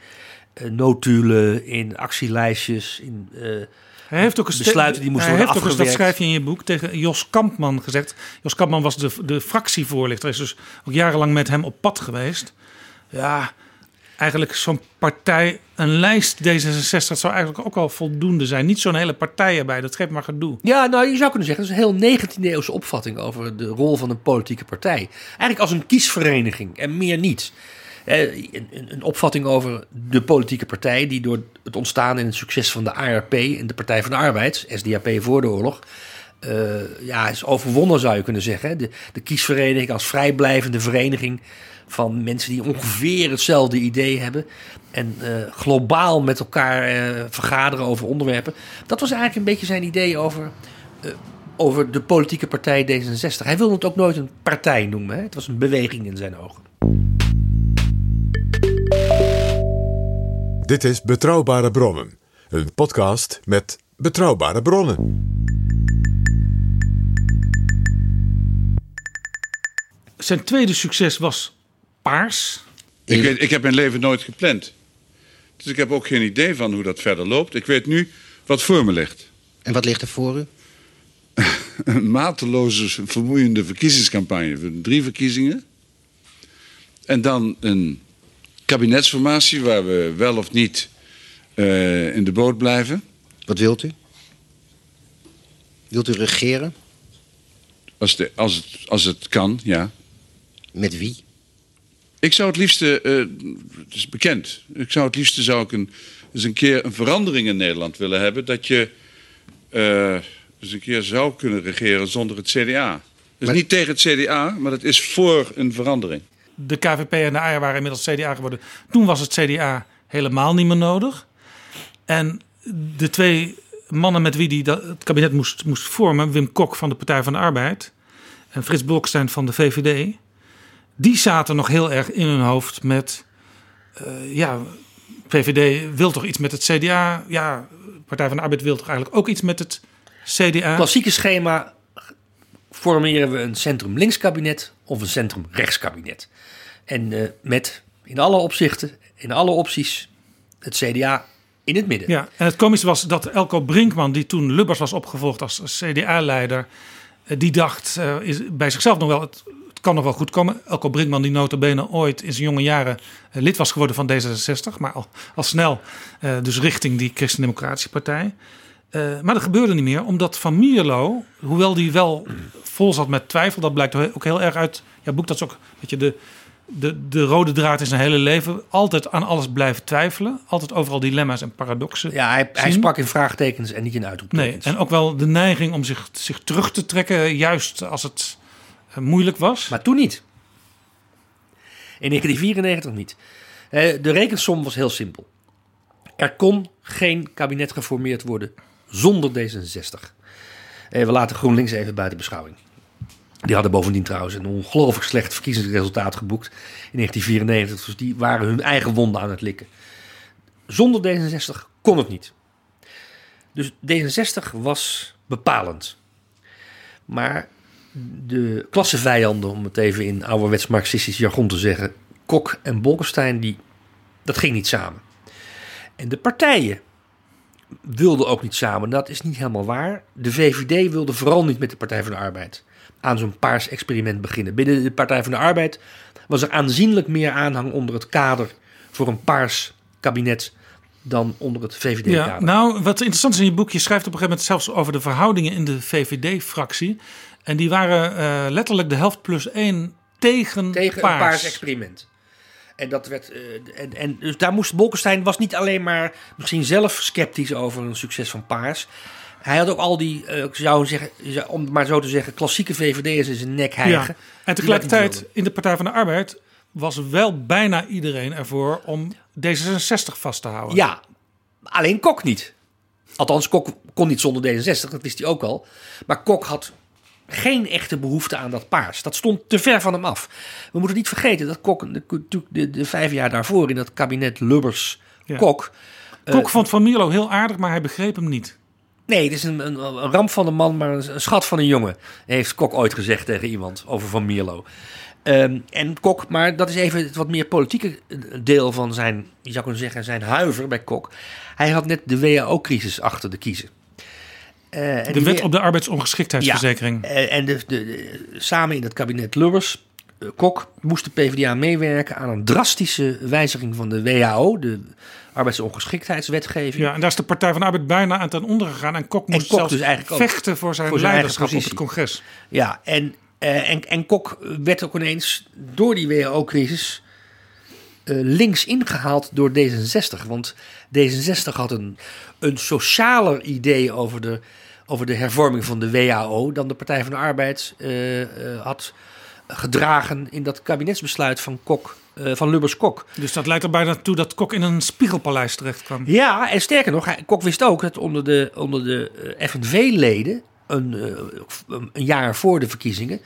eh, notulen, in actielijstjes, in eh, Hij heeft ook een ste- besluiten die moesten hij worden heeft ook eens, dat schrijf je in je boek, tegen Jos Kampman gezegd. Jos Kampman was de, de fractievoorlichter, is dus ook jarenlang met hem op pad geweest. Ja, eigenlijk zo'n partij, een lijst D66, dat zou eigenlijk ook al voldoende zijn. Niet zo'n hele partij erbij, dat geeft maar gedoe. Ja, nou, je zou kunnen zeggen, dat is een heel 19e-eeuwse opvatting over de rol van een politieke partij. Eigenlijk als een kiesvereniging en meer niet. Eh, Een, een- een opvatting over de politieke partij die door het ontstaan en het succes van de ARP en de Partij van de Arbeid, SDAP voor de oorlog, eh, ja, is overwonnen zou je kunnen zeggen. De, de kiesvereniging als vrijblijvende vereniging van mensen die ongeveer hetzelfde idee hebben. En eh, globaal met elkaar eh, vergaderen over onderwerpen. Dat was eigenlijk een beetje zijn idee over, eh, over de politieke partij D66. Hij wilde het ook nooit een partij noemen. Hè? Het was een beweging in zijn ogen. Dit is Betrouwbare Bronnen, een podcast met betrouwbare bronnen. Zijn tweede succes was Paars. Ik, weet, ik heb mijn leven nooit gepland. Dus ik heb ook geen idee van hoe dat verder loopt. Ik weet nu wat voor me ligt. En wat ligt er voor u? Een mateloze, vermoeiende verkiezingscampagne. Drie verkiezingen. En dan een kabinetsformatie waar we wel of niet eh, in de boot blijven. Wat wilt u? Wilt u regeren? Als, de, als, het, als het kan, ja. Met wie? Ik zou het liefste, eh, het is bekend, ik zou het liefste zou ik een, eens een keer een verandering in Nederland willen hebben. Dat je eh, eens een keer zou kunnen regeren zonder het CDA. Dus Maar- niet tegen het CDA, maar dat is voor een verandering. De KVP en de AIA waren inmiddels CDA geworden. Toen was het CDA helemaal niet meer nodig. En de twee mannen met wie die dat, het kabinet moest, moest vormen... Wim Kok van de Partij van de Arbeid en Frits Blokstein van de VVD... die zaten nog heel erg in hun hoofd met... eh, ja, VVD wil toch iets met het CDA? Ja, Partij van de Arbeid wil toch eigenlijk ook iets met het CDA? Klassieke schema formeren we een centrum-links kabinet of een centrum-rechts kabinet. En eh, met in alle opzichten, in alle opties, het CDA in het midden. Ja, en het komische was dat Elko Brinkman, die toen Lubbers was opgevolgd als CDA-leider, eh, die dacht is bij zichzelf nog wel, het, het kan nog wel goed komen. Elko Brinkman, die notabene ooit in zijn jonge jaren eh, lid was geworden van D66, maar al, al snel eh, dus richting die Christen-Democratische Partij. Eh, maar dat gebeurde niet meer, omdat Van Mierlo, hoewel die wel vol zat met twijfel, dat blijkt ook heel erg uit ja, boek, dat is ook weet je, de, de, de rode draad in zijn hele leven. Altijd aan alles blijven twijfelen. Altijd overal dilemma's en paradoxen. Ja, hij, hij sprak in vraagtekens en niet in Nee, uitroeptekens. en ook wel de neiging om zich, zich terug te trekken, juist als het moeilijk was. Maar toen niet. In 1994 niet. Eh, De rekensom was heel simpel. Er kon geen kabinet geformeerd worden zonder D66. Eh, We laten GroenLinks even buiten beschouwing. Die hadden bovendien trouwens een ongelooflijk slecht verkiezingsresultaat geboekt in 1994. Dus die waren hun eigen wonden aan het likken. Zonder D66 kon het niet. Dus D66 was bepalend. Maar de klassevijanden, om het even in ouderwets marxistisch jargon te zeggen, Kok en Bolkestein, die, dat ging niet samen. En de partijen wilden ook niet samen. Dat is niet helemaal waar. De VVD wilde vooral niet met de Partij van de Arbeid aan zo'n paars experiment beginnen. Binnen de Partij van de Arbeid was er aanzienlijk meer aanhang onder het kader voor een paars kabinet dan onder het VVD-kader. Ja, nou, wat interessant is in je boek, je schrijft op een gegeven moment zelfs over de verhoudingen in de VVD-fractie. En die waren eh, letterlijk de helft plus één tegen, tegen paars. een paars experiment. En dat werd. eh, en, en dus daar moest Bolkestein was niet alleen maar misschien zelf sceptisch over een succes van Paars. Hij had ook al die, eh, ik zou zeggen, om het maar zo te zeggen, klassieke VVD'ers in zijn nek hijgen. Ja. En tegelijkertijd in de Partij van de Arbeid was wel bijna iedereen ervoor om D66 vast te houden. Ja, alleen Kok niet. Althans, Kok kon niet zonder D66, dat wist hij ook al. Maar Kok had geen echte behoefte aan dat paars. Dat stond te ver van hem af. We moeten niet vergeten dat Kok de, de, de, de vijf jaar daarvoor in dat kabinet Lubbers-Kok... Ja. Kok vond Van Mierlo heel aardig, maar hij begreep hem niet. Nee, het is een, een, een ramp van een man, maar een, een schat van een jongen. Heeft Kok ooit gezegd tegen iemand over Van Mierlo. Ehm, en Kok, maar dat is even het wat meer politieke deel van zijn, je zou kunnen zeggen, zijn huiver bij Kok. Hij had net de WHO-crisis achter de kiezen. Eh, en De wet op de arbeidsongeschiktheidsverzekering. ja, en de, de, de- samen in het kabinet Lubbers, eh, Kok, moest de PvdA meewerken aan een drastische wijziging van de WHO, de arbeidsongeschiktheidswetgeving. Ja, en daar is de Partij van de Arbeid bijna aan ten onder gegaan. En Kok moest Kok zelfs dus eigenlijk vechten voor zijn voor zijn leiderschap op het congres. Ja, en, eh, en, en Kok werd ook ineens door die WHO-crisis links ingehaald door D66. Want D66 had een, een socialer idee over de, over de hervorming van de WHO dan de Partij van de Arbeid eh, eh, had gedragen in dat kabinetsbesluit van Kok, eh, van Lubbers-Kok. Dus dat leidt er bijna toe dat Kok in een spiegelpaleis terecht kwam. Ja, en sterker nog, Kok wist ook dat onder de, onder de FNV-leden, een, een jaar voor de verkiezingen,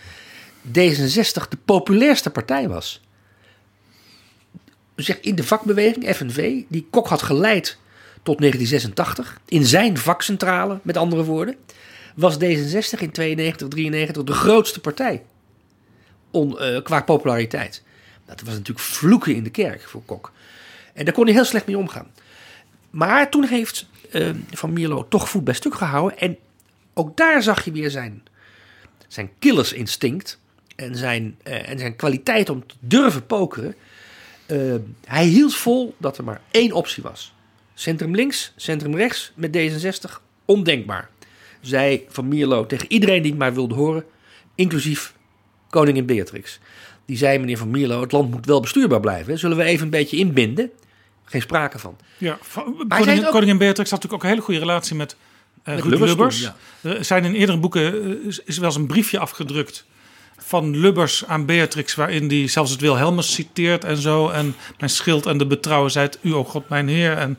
D66 de populairste partij was. Zeg, in de vakbeweging, FNV, die Kok had geleid tot 1986, in zijn vakcentrale, met andere woorden, was D66 in 92, 93 de grootste partij on, eh, qua populariteit. Dat was natuurlijk vloeken in de kerk voor Kok. En daar kon hij heel slecht mee omgaan. Maar toen heeft eh, Van Mierlo toch voet bij stuk gehouden. En ook daar zag je weer zijn, zijn killersinstinct en zijn, eh, en zijn kwaliteit om te durven pokeren. Hij hield vol dat er maar één optie was. Centrum links, centrum rechts met D66, ondenkbaar. Zei Van Mierlo tegen iedereen die het maar wilde horen, inclusief koningin Beatrix. Die zei, meneer Van Mierlo, het land moet wel bestuurbaar blijven. Zullen we even een beetje inbinden? Geen sprake van. Ja, koningin, het ook- koningin Beatrix had natuurlijk ook een hele goede relatie met, eh Met Ruud Lubbers Er zijn in eerdere boeken eh, is, is wel eens een briefje afgedrukt van Lubbers aan Beatrix, waarin hij zelfs het Wilhelmus citeert en zo. En mijn schild en de betrouwen zijt u, o God, mijn Heer. En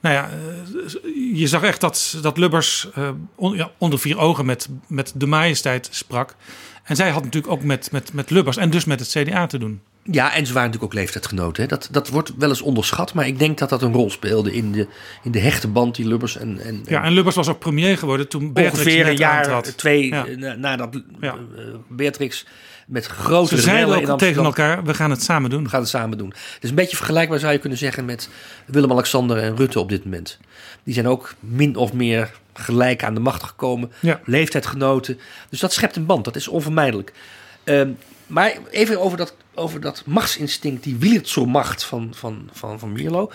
nou ja, eh, je zag echt dat, dat Lubbers eh, ja, onder vier ogen met, met de majesteit sprak. En zij had natuurlijk ook met, met, met Lubbers en dus met het CDA te doen. Ja, en ze waren natuurlijk ook leeftijdsgenoten. Hè. Dat, dat wordt wel eens onderschat, maar ik denk dat dat een rol speelde in de, in de hechte band die Lubbers en, en, Ja, en Lubbers was ook premier geworden toen Beatrix ongeveer een jaar, aantrad. twee Ja. eh, na- nadat Ja. eh, Beatrix met grote Ze zeiden ook tegen elkaar, we gaan het samen doen. We gaan het samen doen. Het is een beetje vergelijkbaar zou je kunnen zeggen met Willem-Alexander en Rutte op dit moment. Die zijn ook min of meer gelijk aan de macht gekomen. Ja. Leeftijdgenoten. Dus dat schept een band. Dat is onvermijdelijk. Ehm, maar even over dat, over dat machtsinstinct, die Wielertsoormacht van, van, van, van Mierlo.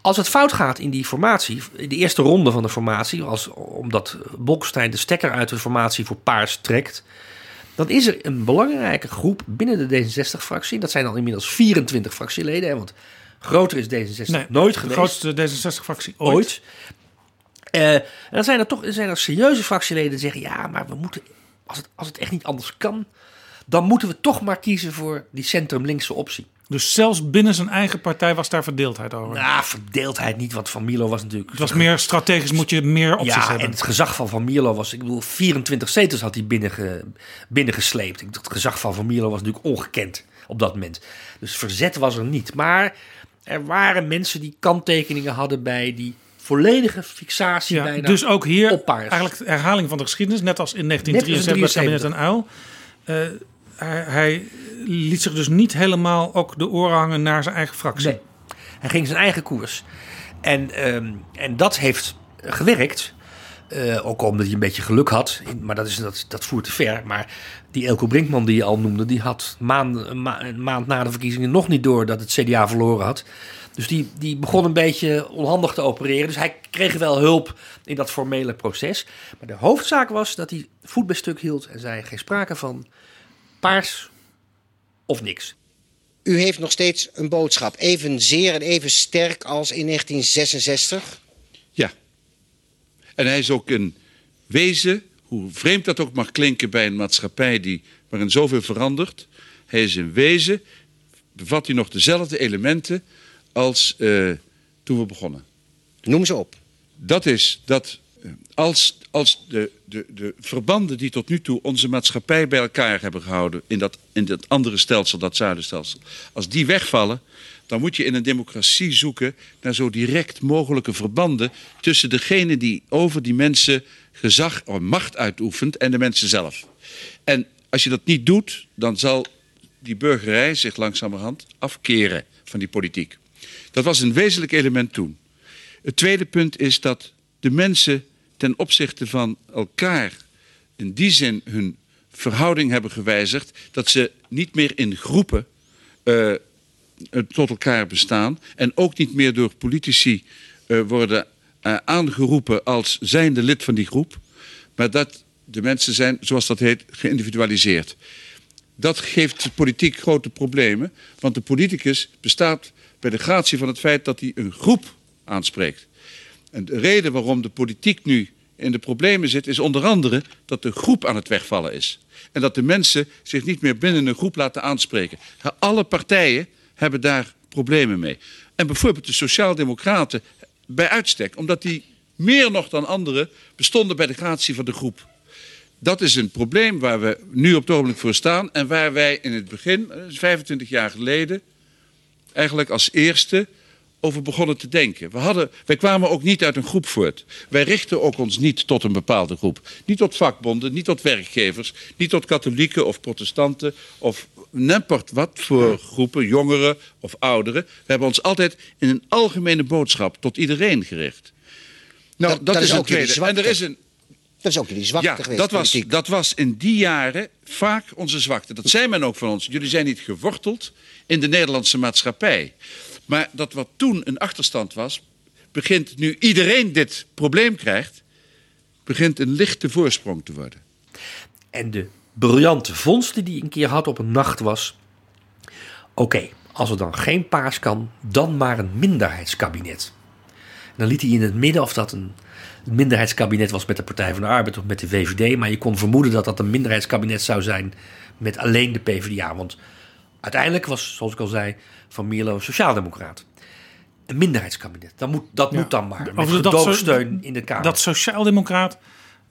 Als het fout gaat in die formatie, in de eerste ronde van de formatie, als, omdat Bolkestein de stekker uit de formatie voor paars trekt, dan is er een belangrijke groep binnen de D66-fractie. Dat zijn al inmiddels 24 fractieleden, hè, want groter is D66 Nee, nooit de geweest. grootste D66-fractie ooit. Ooit. Eh, en dan zijn er toch zijn er serieuze fractieleden die zeggen: ja, maar we moeten, als het, als het echt niet anders kan, dan moeten we toch maar kiezen voor die centrum-linkse optie. Dus zelfs binnen zijn eigen partij was daar verdeeldheid over. Nou, verdeeldheid niet, want Van Mierlo was natuurlijk. het was meer strategisch, moet je meer opties ja, hebben. en het gezag van Van Mierlo was, ik bedoel, 24 zetels had hij binnenge, binnengesleept. Het gezag van Van Mierlo was natuurlijk ongekend op dat moment. Dus verzet was er niet. Maar er waren mensen die kanttekeningen hadden bij die volledige fixatie Ja, bijna dus ook hier op eigenlijk de herhaling van de geschiedenis, net als in 1973 bij het kabinet en Uil. Hij, liet zich dus niet helemaal ook de oren hangen naar zijn eigen fractie. Nee. Hij ging zijn eigen koers. En, ehm, en dat heeft gewerkt. Eh, ook omdat hij een beetje geluk had. Maar dat, is, dat, dat voert te ver. Maar die Elko Brinkman die je al noemde... die had maand, een, ma- een maand na de verkiezingen nog niet door... dat het CDA verloren had. Dus die, die begon een beetje onhandig te opereren. Dus hij kreeg wel hulp in dat formele proces. Maar de hoofdzaak was dat hij voet bij stuk hield... en zei geen sprake van paars of niks. U heeft nog steeds een boodschap. Evenzeer en even sterk als in 1966. Ja. En hij is ook een wezen, hoe vreemd dat ook mag klinken bij een maatschappij die, waarin zoveel verandert. Hij is een wezen, bevat hij nog dezelfde elementen als eh, toen we begonnen. Noem ze op. Dat is dat eh, als, als de, de, de verbanden die tot nu toe onze maatschappij bij elkaar hebben gehouden in dat, in dat andere stelsel, dat zuidenstelsel, als die wegvallen, dan moet je in een democratie zoeken naar zo direct mogelijke verbanden tussen degene die over die mensen gezag of macht uitoefent en de mensen zelf. En als je dat niet doet, dan zal die burgerij zich langzamerhand afkeren van die politiek. Dat was een wezenlijk element toen. Het tweede punt is dat de mensen ten opzichte van elkaar in die zin hun verhouding hebben gewijzigd dat ze niet meer in groepen eh, tot elkaar bestaan en ook niet meer door politici eh, worden eh, aangeroepen als zijnde lid van die groep, maar dat de mensen zijn, zoals dat heet, geïndividualiseerd. Dat geeft politiek grote problemen, want de politicus bestaat bij de gratie van het feit dat hij een groep aanspreekt. En de reden waarom de politiek nu in de problemen zit, is onder andere dat de groep aan het wegvallen is. En dat de mensen zich niet meer binnen een groep laten aanspreken. Alle partijen hebben daar problemen mee. En bijvoorbeeld de Sociaaldemocraten bij uitstek, omdat die meer nog dan anderen bestonden bij de gratie van de groep. Dat is een probleem waar we nu op het ogenblik voor staan en waar wij in het begin, eh, 25 jaar geleden, eigenlijk als eerste over begonnen te denken. We hadden, wij kwamen ook niet uit een groep voort. Wij richten ook ons niet tot een bepaalde groep. Niet tot vakbonden, niet tot werkgevers, niet tot katholieken of protestanten of nempert wat voor groepen, jongeren of ouderen. We hebben ons altijd in een algemene boodschap tot iedereen gericht. Nou, dat, Dat- dat is is een ook jullie tweede. En er is een, Dat is ook jullie zwakte ja, geweest. dat was, politiek. dat was in die jaren vaak onze zwakte. Dat zei men ook van ons. Jullie zijn niet geworteld in de Nederlandse maatschappij. Maar dat wat toen een achterstand was, begint nu iedereen dit probleem krijgt, begint een lichte voorsprong te worden. En de briljante vondst die hij een keer had op een nacht was... Oké, als er dan geen paas kan, dan maar een minderheidskabinet. Dan liet hij in het midden of dat een minderheidskabinet was met de Partij van de Arbeid of met de VVD. Maar je kon vermoeden dat dat een minderheidskabinet zou zijn met alleen de PvdA. Want uiteindelijk was, zoals ik al zei, Van Mierlo een sociaaldemocraat. Een minderheidskabinet. Dat moet, dat moet dan maar. Met gedoogsteun zo- in de Kamer. Dat sociaaldemocraat,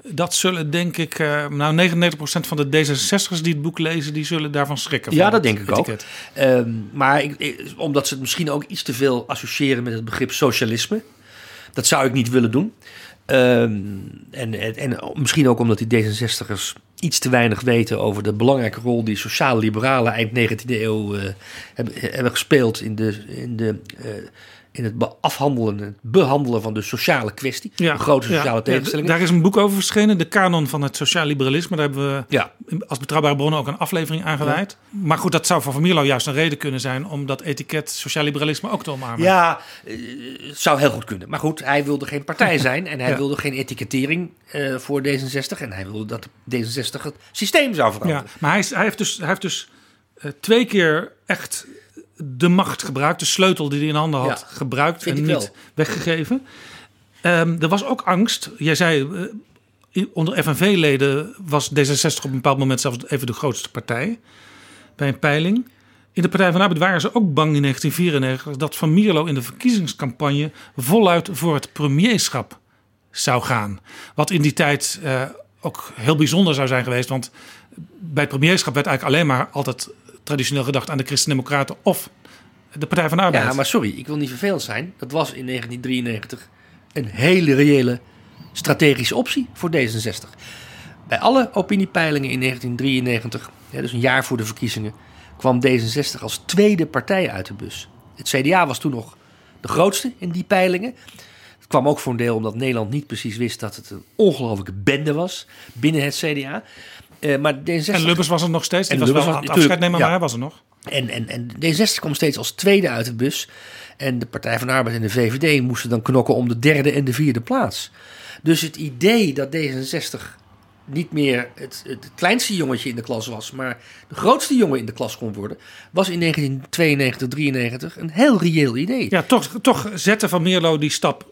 dat zullen denk ik, eh, nou 99% van de D66'ers die het boek lezen, die zullen daarvan schrikken. Ja, dat denk ik ook. Ehm, maar ik, ik- omdat ze het misschien ook iets te veel associëren met het begrip socialisme. Dat zou ik niet willen doen. Ehm, en, en, en misschien ook omdat die D66'ers iets te weinig weten over de belangrijke rol die sociale liberalen eind 19e eeuw eh, hebben, hebben gespeeld in, de, in, de, eh, in het afhandelen, het behandelen van de sociale kwestie. de grote ja, sociale ja, tegenstellingen. daar is een boek over verschenen, de kanon van het sociaal liberalisme. Daar hebben we Ja. als betrouwbare bronnen ook een aflevering aan gewijd. Maar goed, dat zou voor Van Mierlo juist een reden kunnen zijn om dat etiket sociaal liberalisme ook te omarmen. Ja, eh, het zou heel goed kunnen. Maar goed, hij wilde geen partij zijn en hij Ja. wilde geen etikettering eh, voor D66. En hij wilde dat D66 het systeem zou veranderen. Ja, maar hij, is, hij heeft dus, hij heeft dus eh, twee keer echt de macht gebruikt, de sleutel die hij in handen had, Ja, gebruikt en niet wel. weggegeven. Ehm, er was ook angst. Jij zei, eh, onder FNV-leden was D66 op een bepaald moment zelfs even de grootste partij bij een peiling. In de Partij van de Arbeid waren ze ook bang in 1994 dat Van Mierlo in de verkiezingscampagne voluit voor het premierschap zou gaan. Wat in die tijd eh, ook heel bijzonder zou zijn geweest. Want bij het premierschap werd eigenlijk alleen maar altijd traditioneel gedacht aan de Christen-Democraten of de Partij van de Arbeid. Ja, maar sorry, ik wil niet vervelend zijn. Dat was in 1993 een hele reële strategische optie voor D66. Bij alle opiniepeilingen in 1993, hè, dus een jaar voor de verkiezingen, kwam D66 als tweede partij uit de bus. Het CDA was toen nog de grootste in die peilingen. Het kwam ook voor een deel omdat Nederland niet precies wist dat het een ongelofelijke bende was binnen het CDA. Eh, maar D66 En Lubbers was er nog steeds. Die En was Lubbers wel was- aan het afscheid ja. maar hij was er nog. En, en, en D66 kwam steeds als tweede uit de bus. En de Partij van de Arbeid en de VVD moesten dan knokken om de derde en de vierde plaats. Dus het idee dat D66 niet meer het, het kleinste jongetje in de klas was, maar de grootste jongen in de klas kon worden, was in 1992, 93 een heel reëel idee. Ja, toch, toch zette Van Mierlo die stap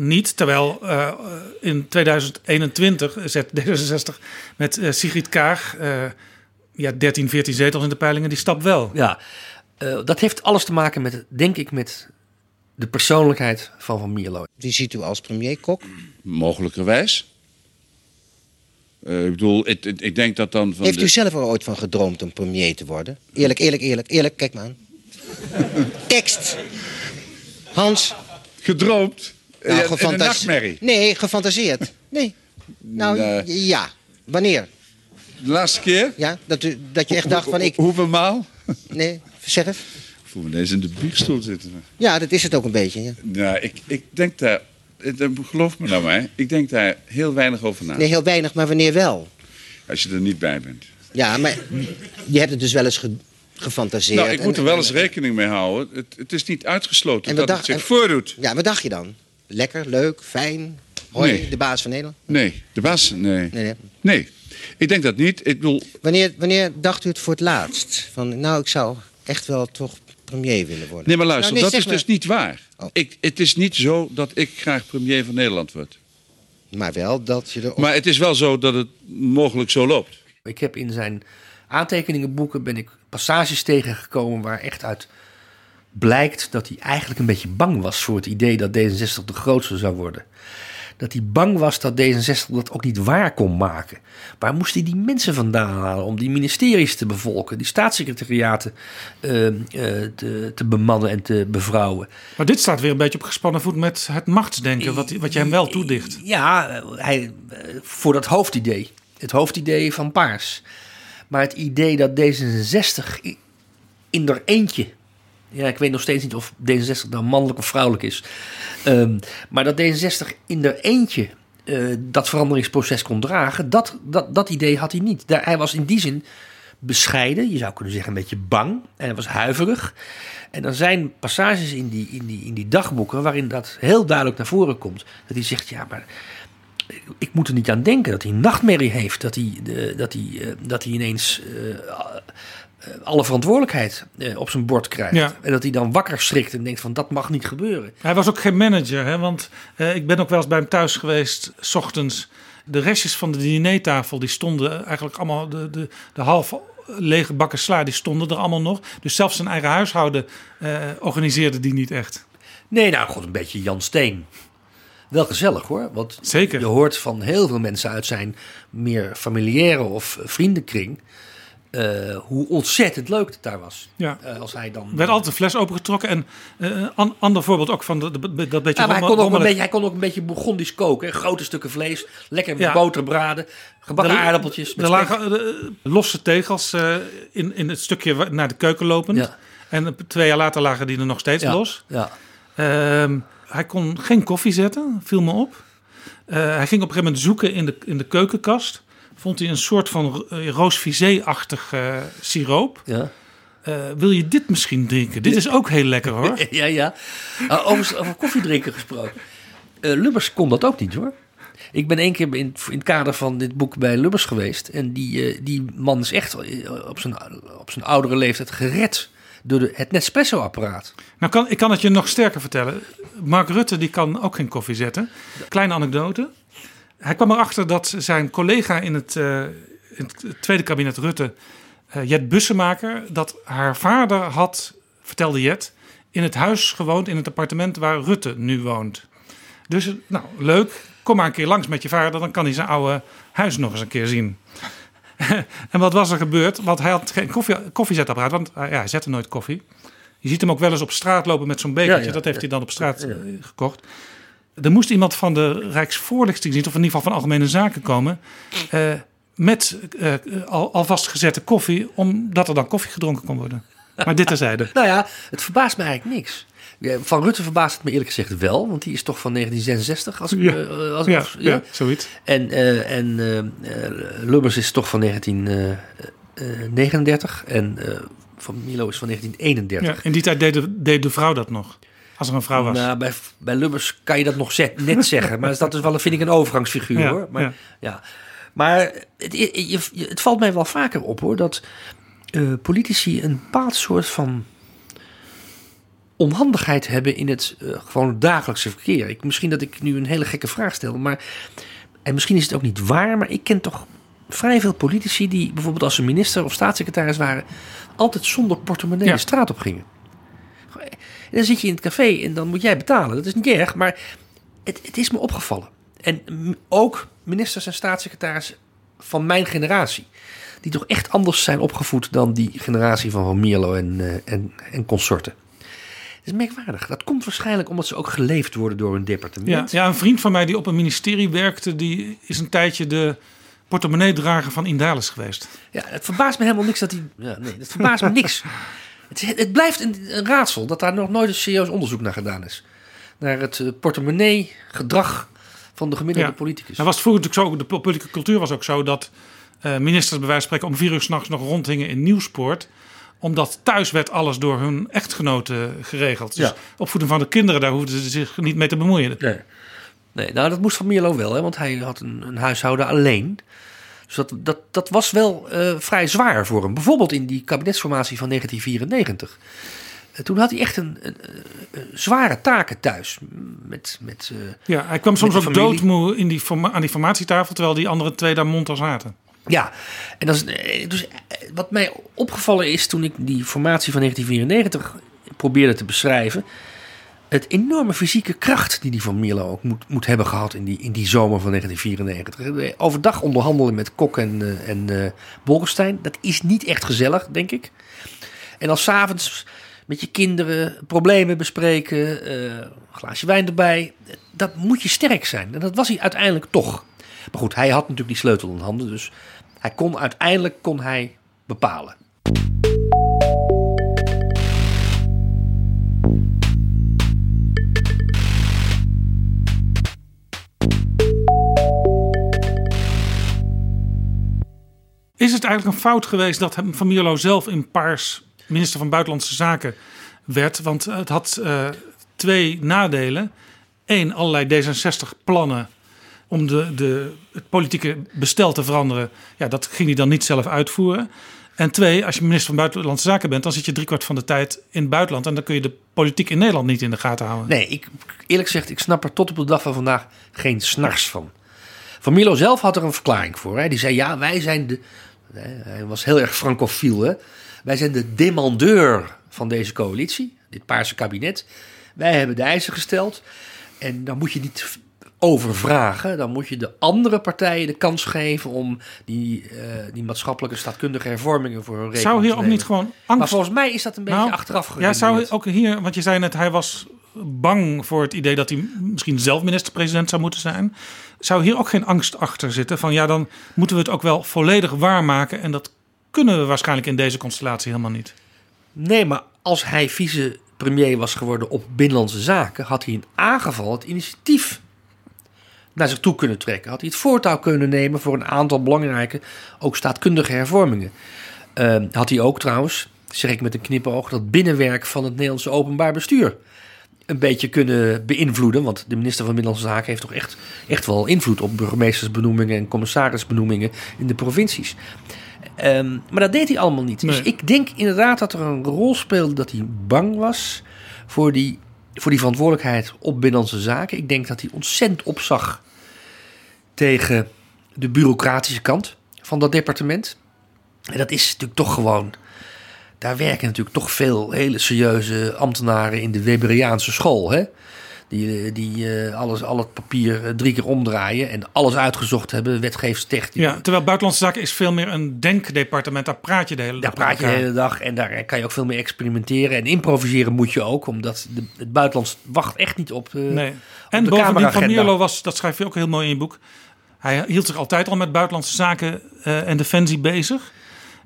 niet. Terwijl eh, in 2021 zet D66 met eh, Sigrid Kaag eh, ja, 13, 14 zetels in de peilingen die stap wel. Ja, eh, dat heeft alles te maken met, denk ik, met de persoonlijkheid van Van Mierlo. Wie ziet u als premier Kok? Mogelijkerwijs. Eh, ik bedoel, ik, ik, ik denk dat dan van Heeft de- u zelf er ooit van gedroomd om premier te worden? Eerlijk, eerlijk, eerlijk, eerlijk. Kijk maar aan. Tekst. Hans. gedroomd? Nou, Ja, een nachtmerrie. Nee, gefantaseerd. Nee. Nou, Nee. ja. Wanneer? De laatste keer? Ja, dat, u, dat je echt dacht van ik... Hoeveel maal? Nee, zeg. Ik voel me ineens in de bierstoel zitten. Ja, dat is het ook een beetje. Ja. Nou, ik, ik denk daar... Geloof me nou maar, ik denk daar heel weinig over na. Nee, heel weinig, maar wanneer wel? Als je er niet bij bent. Ja, maar je hebt het dus wel eens ge- gefantaseerd. Nou, ik moet er wel en- eens rekening mee houden. Het, het is niet uitgesloten En dat het zich voordoet. Ja, wat dacht je dan? Lekker, leuk, fijn? Hoi, Nee. de baas van Nederland? Nee, de baas, nee. Nee, nee. Nee, ik denk dat niet. Ik bedoel, Wanneer, wanneer dacht u het voor het laatst? Van, nou, ik zou echt wel toch premier willen worden. nee maar luister, Nou, nee, dat is dus niet waar. Oh. Ik, het is niet zo dat ik graag premier van Nederland word. Maar wel dat je er... Maar het is wel zo dat het mogelijk zo loopt. Ik heb in zijn aantekeningenboeken ben ik passages tegengekomen waar echt uit blijkt dat hij eigenlijk een beetje bang was voor het idee dat D66 de grootste zou worden. Dat hij bang was dat D66 dat ook niet waar kon maken. Waar moest hij die mensen vandaan halen om die ministeries te bevolken, die staatssecretariaten eh, eh, te, te bemannen en te bevrouwen? Maar dit staat weer een beetje op gespannen voet met het machtsdenken, wat, wat je hem wel toedicht. Ja, hij, eh, voor dat hoofdidee. Het hoofdidee van Paars. Maar het idee dat D66 i- in er eentje. Ja, ik weet nog steeds niet of D66 nou mannelijk of vrouwelijk is. Ehm, maar dat D66 in er eentje eh, dat veranderingsproces kon dragen, dat, dat, dat idee had hij niet. Hij was in die zin bescheiden, je zou kunnen zeggen een beetje bang. En hij was huiverig. En er zijn passages in die, in, die, in die dagboeken waarin dat heel duidelijk naar voren komt. Dat hij zegt, ja, maar ik moet er niet aan denken dat hij nachtmerrie heeft. Dat hij, de, dat hij, eh, dat hij ineens eh, eh, alle verantwoordelijkheid eh, op zijn bord krijgt. Ja. En dat hij dan wakker schrikt en denkt van dat mag niet gebeuren. Hij was ook geen manager, hè? want eh, ik ben ook wel eens bij hem thuis geweest, s ochtends. De restjes van de dinertafel, die stonden eigenlijk allemaal, de, de, de half lege bakken sla, die stonden er allemaal nog. Dus zelfs zijn eigen huishouden eh, organiseerde die niet echt. Nee, nou god, een beetje Jan Steen. Wel gezellig hoor. Want Zeker. je hoort van heel veel mensen uit zijn meer familiaire of vriendenkring. Eh, hoe ontzettend leuk het daar was. Ja. Eh, als hij dan. Er werd altijd een fles opengetrokken. En eh, an- ander voorbeeld ook van de, de- dat beetje Ja, maar hij, kon ook een beetje, hij kon ook een beetje Bourgondisch koken. hè. Grote stukken vlees, lekker met Ja. boter braden, gebakken aardappeltjes. Met Er lagen losse tegels in, in het stukje naar de keuken lopend. Ja. En twee jaar later lagen die er nog steeds ja. los. Ja. Ehm, hij kon geen koffie zetten, viel me op. Hij ging op een gegeven moment zoeken in de, in de keukenkast. Vond hij een soort van uh, roosvisé-achtig eh, siroop. Ja. Eh, wil je dit misschien drinken? Dit is ook heel lekker hoor. ja, ja. Uh, over, over koffiedrinken gesproken. Uh, Lubbers kon dat ook niet hoor. Ik ben één keer in, in het kader van dit boek bij Lubbers geweest. En die, die man is echt op zijn, op zijn oudere leeftijd gered door de, het Nespresso-apparaat. Nou, kan, ik kan het je nog sterker vertellen. Mark Rutte die kan ook geen koffie zetten. Kleine anekdote. Hij kwam erachter dat zijn collega in het, uh, in het tweede kabinet Rutte, uh, Jet Bussemaker, dat haar vader had, vertelde Jet, in het huis gewoond, in het appartement waar Rutte nu woont. Dus, nou, leuk. Kom maar een keer langs met je vader, dan kan hij zijn oude huis nog eens een keer zien. en wat was er gebeurd? Want hij had geen koffie, koffiezetapparaat, want ja, hij zette nooit koffie. Je ziet hem ook wel eens op straat lopen met zo'n bekertje. Ja, ja, dat heeft hij dan op straat ja, gekocht. Er moest iemand van de Rijksvoorlichtingsdienst, of in ieder geval van Algemene Zaken komen. Uh, met uh, al, alvast gezette koffie, omdat er dan koffie gedronken kon worden. Maar dit terzijde. nou ja, het verbaast me eigenlijk niks. Van Rutte verbaast het me eerlijk gezegd wel, want die is toch van 1966. Als ik, ja, uh, als, ja, of, ja. ja, zoiets. En, en Lubbers is toch van 1939 en van Milo is van 1931. Ja, in die tijd deed de, deed de vrouw dat nog. Als er een vrouw was. Nou, bij, bij Lubbers kan je dat nog net zeggen. Maar dat is wel, vind ik, een overgangsfiguur ja, hoor. Maar, ja. ja. maar het, het, het, valt mij wel vaker op hoor. Dat uh, politici een bepaald soort van onhandigheid hebben in het uh, gewoon dagelijkse verkeer. Ik, misschien dat ik nu een hele gekke vraag stel. Maar, en misschien is het ook niet waar. Maar ik ken toch vrij veel politici die bijvoorbeeld als ze minister of staatssecretaris waren. altijd zonder portemonnee ja. de straat op gingen. En dan zit je in het café en dan moet jij betalen. Dat is niet erg, maar het, het is me opgevallen. En ook ministers en staatssecretarissen van mijn generatie. Die toch echt anders zijn opgevoed dan die generatie van Van Mierlo en, uh, en, en consorten. Dat is merkwaardig. Dat komt waarschijnlijk omdat ze ook geleefd worden door een departement. Ja, ja, een vriend van mij die op een ministerie werkte, die is een tijdje de portemonnee-drager van Indalis geweest. Ja, het verbaast me helemaal niks dat hij. Ja, nee, het verbaast me niks. Het, het blijft een, een, raadsel dat daar nog nooit een serieus onderzoek naar gedaan is. Naar het uh, portemonnee-gedrag van de gemiddelde ja. politicus. Nou was het vroeger natuurlijk zo, de politieke cultuur was ook zo dat uh, ministers bij wijze van spreken om vier uur s'nachts nog rondhingen in Nieuwspoort omdat thuis werd alles door hun echtgenoten geregeld. Dus ja. opvoeding van de kinderen, daar hoefden ze zich niet mee te bemoeien. Nee, nee nou dat moest van Mierlo wel, hè, want hij had een, een huishouden alleen. Dus dat, dat, dat was wel uh, vrij zwaar voor hem. Bijvoorbeeld in die kabinetsformatie van 1994. eh, toen had hij echt een, een, een zware taken thuis. Met, met, eh, Ja, hij kwam soms ook doodmoe in die aan die formatietafel, terwijl die andere twee daar monter zaten. Ja, en dat is, eh, dus eh, wat mij opgevallen is toen ik die formatie van 1994 probeerde te beschrijven. Het enorme fysieke kracht die die Van Mierlo ook moet, moet hebben gehad in die, in die zomer van 1994. Overdag onderhandelen met Kok en, eh, en eh, Bolkestein, dat is niet echt gezellig, denk ik. En als s'avonds met je kinderen problemen bespreken, eh, een glaasje wijn erbij, dat moet je sterk zijn. En dat was hij uiteindelijk toch. Maar goed, hij had natuurlijk die sleutel in handen, dus hij kon uiteindelijk kon hij bepalen. Is het eigenlijk een fout geweest dat Van Mierlo zelf in Paars minister van Buitenlandse Zaken werd? Want het had eh, twee nadelen. Eén, allerlei D66-plannen om de, de, het politieke bestel te veranderen. Ja, dat ging hij dan niet zelf uitvoeren. En twee, als je minister van Buitenlandse Zaken bent, dan zit je driekwart van de tijd in het buitenland. En dan kun je de politiek in Nederland niet in de gaten houden. Nee, ik, eerlijk gezegd, ik snap er tot op de dag van vandaag geen snars van. Van Milo zelf had er een verklaring voor. Hè. Die zei, ja, wij zijn de... Hij was heel erg francofiel. Hè. Wij zijn de demandeur van deze coalitie, dit paarse kabinet. Wij hebben de eisen gesteld. En dan moet je niet overvragen. Dan moet je de andere partijen de kans geven om die, eh, die maatschappelijke staatkundige hervormingen voor hun rekening Zou hier ook niet gewoon angst... Maar volgens mij is dat een beetje Nou, achteraf Ja, geredeneerd. zou ook hier, want je zei net, hij was bang voor het idee dat hij misschien zelf minister-president zou moeten zijn. Zou hier ook geen angst achter zitten? Van ja, dan moeten we het ook wel volledig waarmaken. En dat kunnen we waarschijnlijk in deze constellatie helemaal niet. Nee, maar als hij vicepremier was geworden op Binnenlandse Zaken, had hij in aangeval het initiatief naar zich toe kunnen trekken. Had hij het voortouw kunnen nemen voor een aantal belangrijke, ook staatkundige hervormingen. Ehm, had hij ook trouwens, zeg ik met een knipoog, dat binnenwerk van het Nederlandse openbaar bestuur een beetje kunnen beïnvloeden. Want de minister van Binnenlandse Zaken heeft toch echt, echt wel invloed op burgemeestersbenoemingen en commissarisbenoemingen in de provincies. Ehm, maar dat deed hij allemaal niet. Dus ik denk inderdaad dat er een rol speelde dat hij bang was voor die, voor die verantwoordelijkheid op Binnenlandse Zaken. Ik denk dat hij ontzettend opzag tegen de bureaucratische kant van dat departement. En dat is natuurlijk toch gewoon. Daar werken natuurlijk toch veel hele serieuze ambtenaren in de Weberiaanse school. Hè? Die, eh, die eh, alles, al het papier eh, drie keer omdraaien en alles uitgezocht hebben, wetgevingstechnisch. Ja, terwijl Buitenlandse Zaken is veel meer een denkdepartement. Daar praat je de hele Daar dag praat je de hele dag en daar kan je ook veel mee experimenteren. En improviseren moet je ook, omdat de, het buitenland wacht echt niet op, Nee. op En de bovendien, Van. Mierlo was, dat schrijf je ook heel mooi in je boek. Hij hield zich altijd al met buitenlandse zaken en defensie bezig.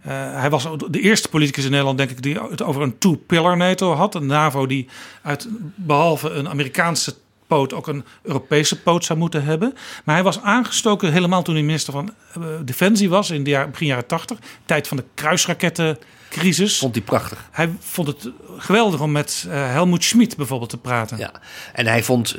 Eh, hij was de eerste politicus in Nederland, denk ik, die het over een two-pillar NATO had. Een NAVO die uit behalve een Amerikaanse poot ook een Europese poot zou moeten hebben. Maar hij was aangestoken helemaal toen hij minister van eh, Defensie was in de jaar, begin jaren 80. Tijd van de kruisrakettencrisis. Vond hij prachtig. Hij vond het geweldig om met eh, Helmoet Schmid bijvoorbeeld te praten. Ja. En hij vond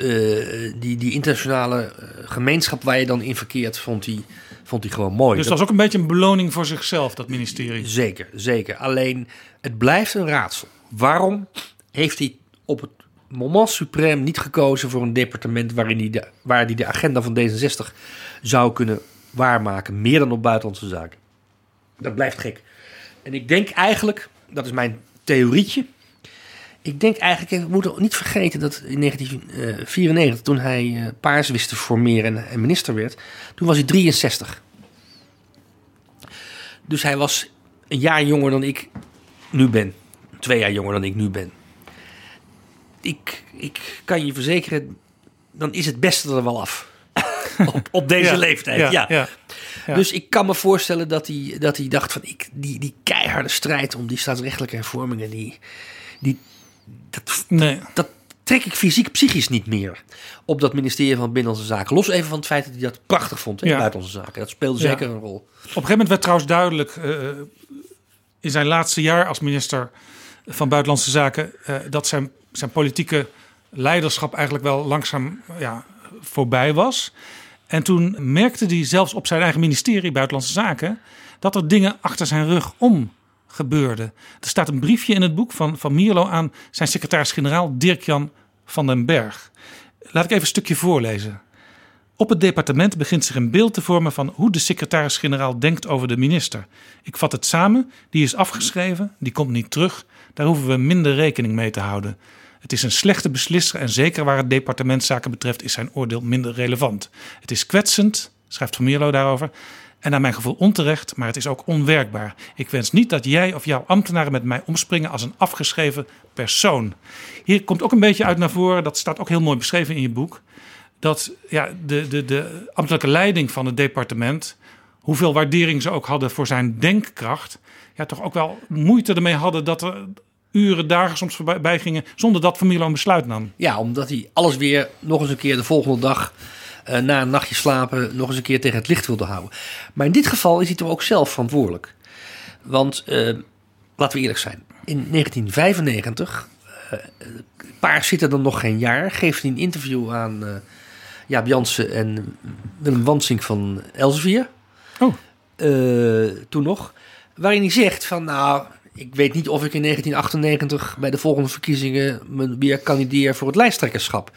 die, die internationale gemeenschap waar je dan in verkeert, vond hij, vond hij gewoon mooi. Dus Dat- was ook een beetje een beloning voor zichzelf, dat ministerie. Zeker, zeker. Alleen het blijft een raadsel. Waarom heeft hij op het moment suprem niet gekozen voor een departement waarin hij de, waar hij de agenda van D66 zou kunnen waarmaken, meer dan op buitenlandse zaken? Dat blijft gek. En ik denk eigenlijk, dat is mijn theorietje. Ik denk eigenlijk, we moeten niet vergeten dat in 1994, toen hij eh, Paars wist te formeren en, minister werd, toen was hij 63. Dus hij was een jaar jonger dan ik nu ben. Twee jaar jonger dan ik nu ben. Ik, ik kan je verzekeren, dan is het beste er wel af. op, op deze Ja, leeftijd, ja, ja. ja, ja. Dus ik kan me voorstellen dat hij, dat hij dacht van... Ik, die, die keiharde strijd om die staatsrechtelijke hervormingen... Die, die, dat, Nee. dat trek ik fysiek, psychisch niet meer op dat ministerie van Binnenlandse Zaken. Los even van het feit dat hij dat prachtig vond in Ja. Buitenlandse Zaken. Dat speelde Ja. zeker een rol. Op een gegeven moment werd trouwens duidelijk eh, in zijn laatste jaar als minister van Buitenlandse Zaken eh, dat zijn, zijn politieke leiderschap eigenlijk wel langzaam ja, voorbij was. En toen merkte hij zelfs op zijn eigen ministerie Buitenlandse Zaken dat er dingen achter zijn rug om gebeurde. Er staat een briefje in het boek van, van Mierlo aan zijn secretaris-generaal Dirk-Jan van den Berg. Laat ik even een stukje voorlezen. Op het departement begint zich een beeld te vormen van hoe de secretaris-generaal denkt over de minister. Ik vat het samen, die is afgeschreven, die komt niet terug, daar hoeven we minder rekening mee te houden. Het is een slechte beslisser en zeker waar het departementszaken betreft is zijn oordeel minder relevant. Het is kwetsend, schrijft Van Mierlo daarover, en naar mijn gevoel onterecht, maar het is ook onwerkbaar. Ik wens niet dat jij of jouw ambtenaren met mij omspringen als een afgeschreven persoon. Hier komt ook een beetje uit naar voren, dat staat ook heel mooi beschreven in je boek, dat ja, de, de, de ambtelijke leiding van het departement, hoeveel waardering ze ook hadden voor zijn denkkracht, ja, toch ook wel moeite ermee hadden dat er uren, dagen soms voorbij gingen zonder dat Van een besluit nam. Ja, omdat hij alles weer nog eens een keer de volgende dag eh, na een nachtje slapen nog eens een keer tegen het licht wilde houden. Maar in dit geval is hij toch ook zelf verantwoordelijk. Want eh, laten we eerlijk zijn, in 1995, uh, Paars zit er dan nog geen jaar, geeft hij een interview aan uh, Jaap Jansen en Willem Wansink van Elsevier. Oh. toen nog. Waarin hij zegt van nou, ik weet niet of ik in 1998 bij de volgende verkiezingen weer kandideer voor het lijsttrekkerschap.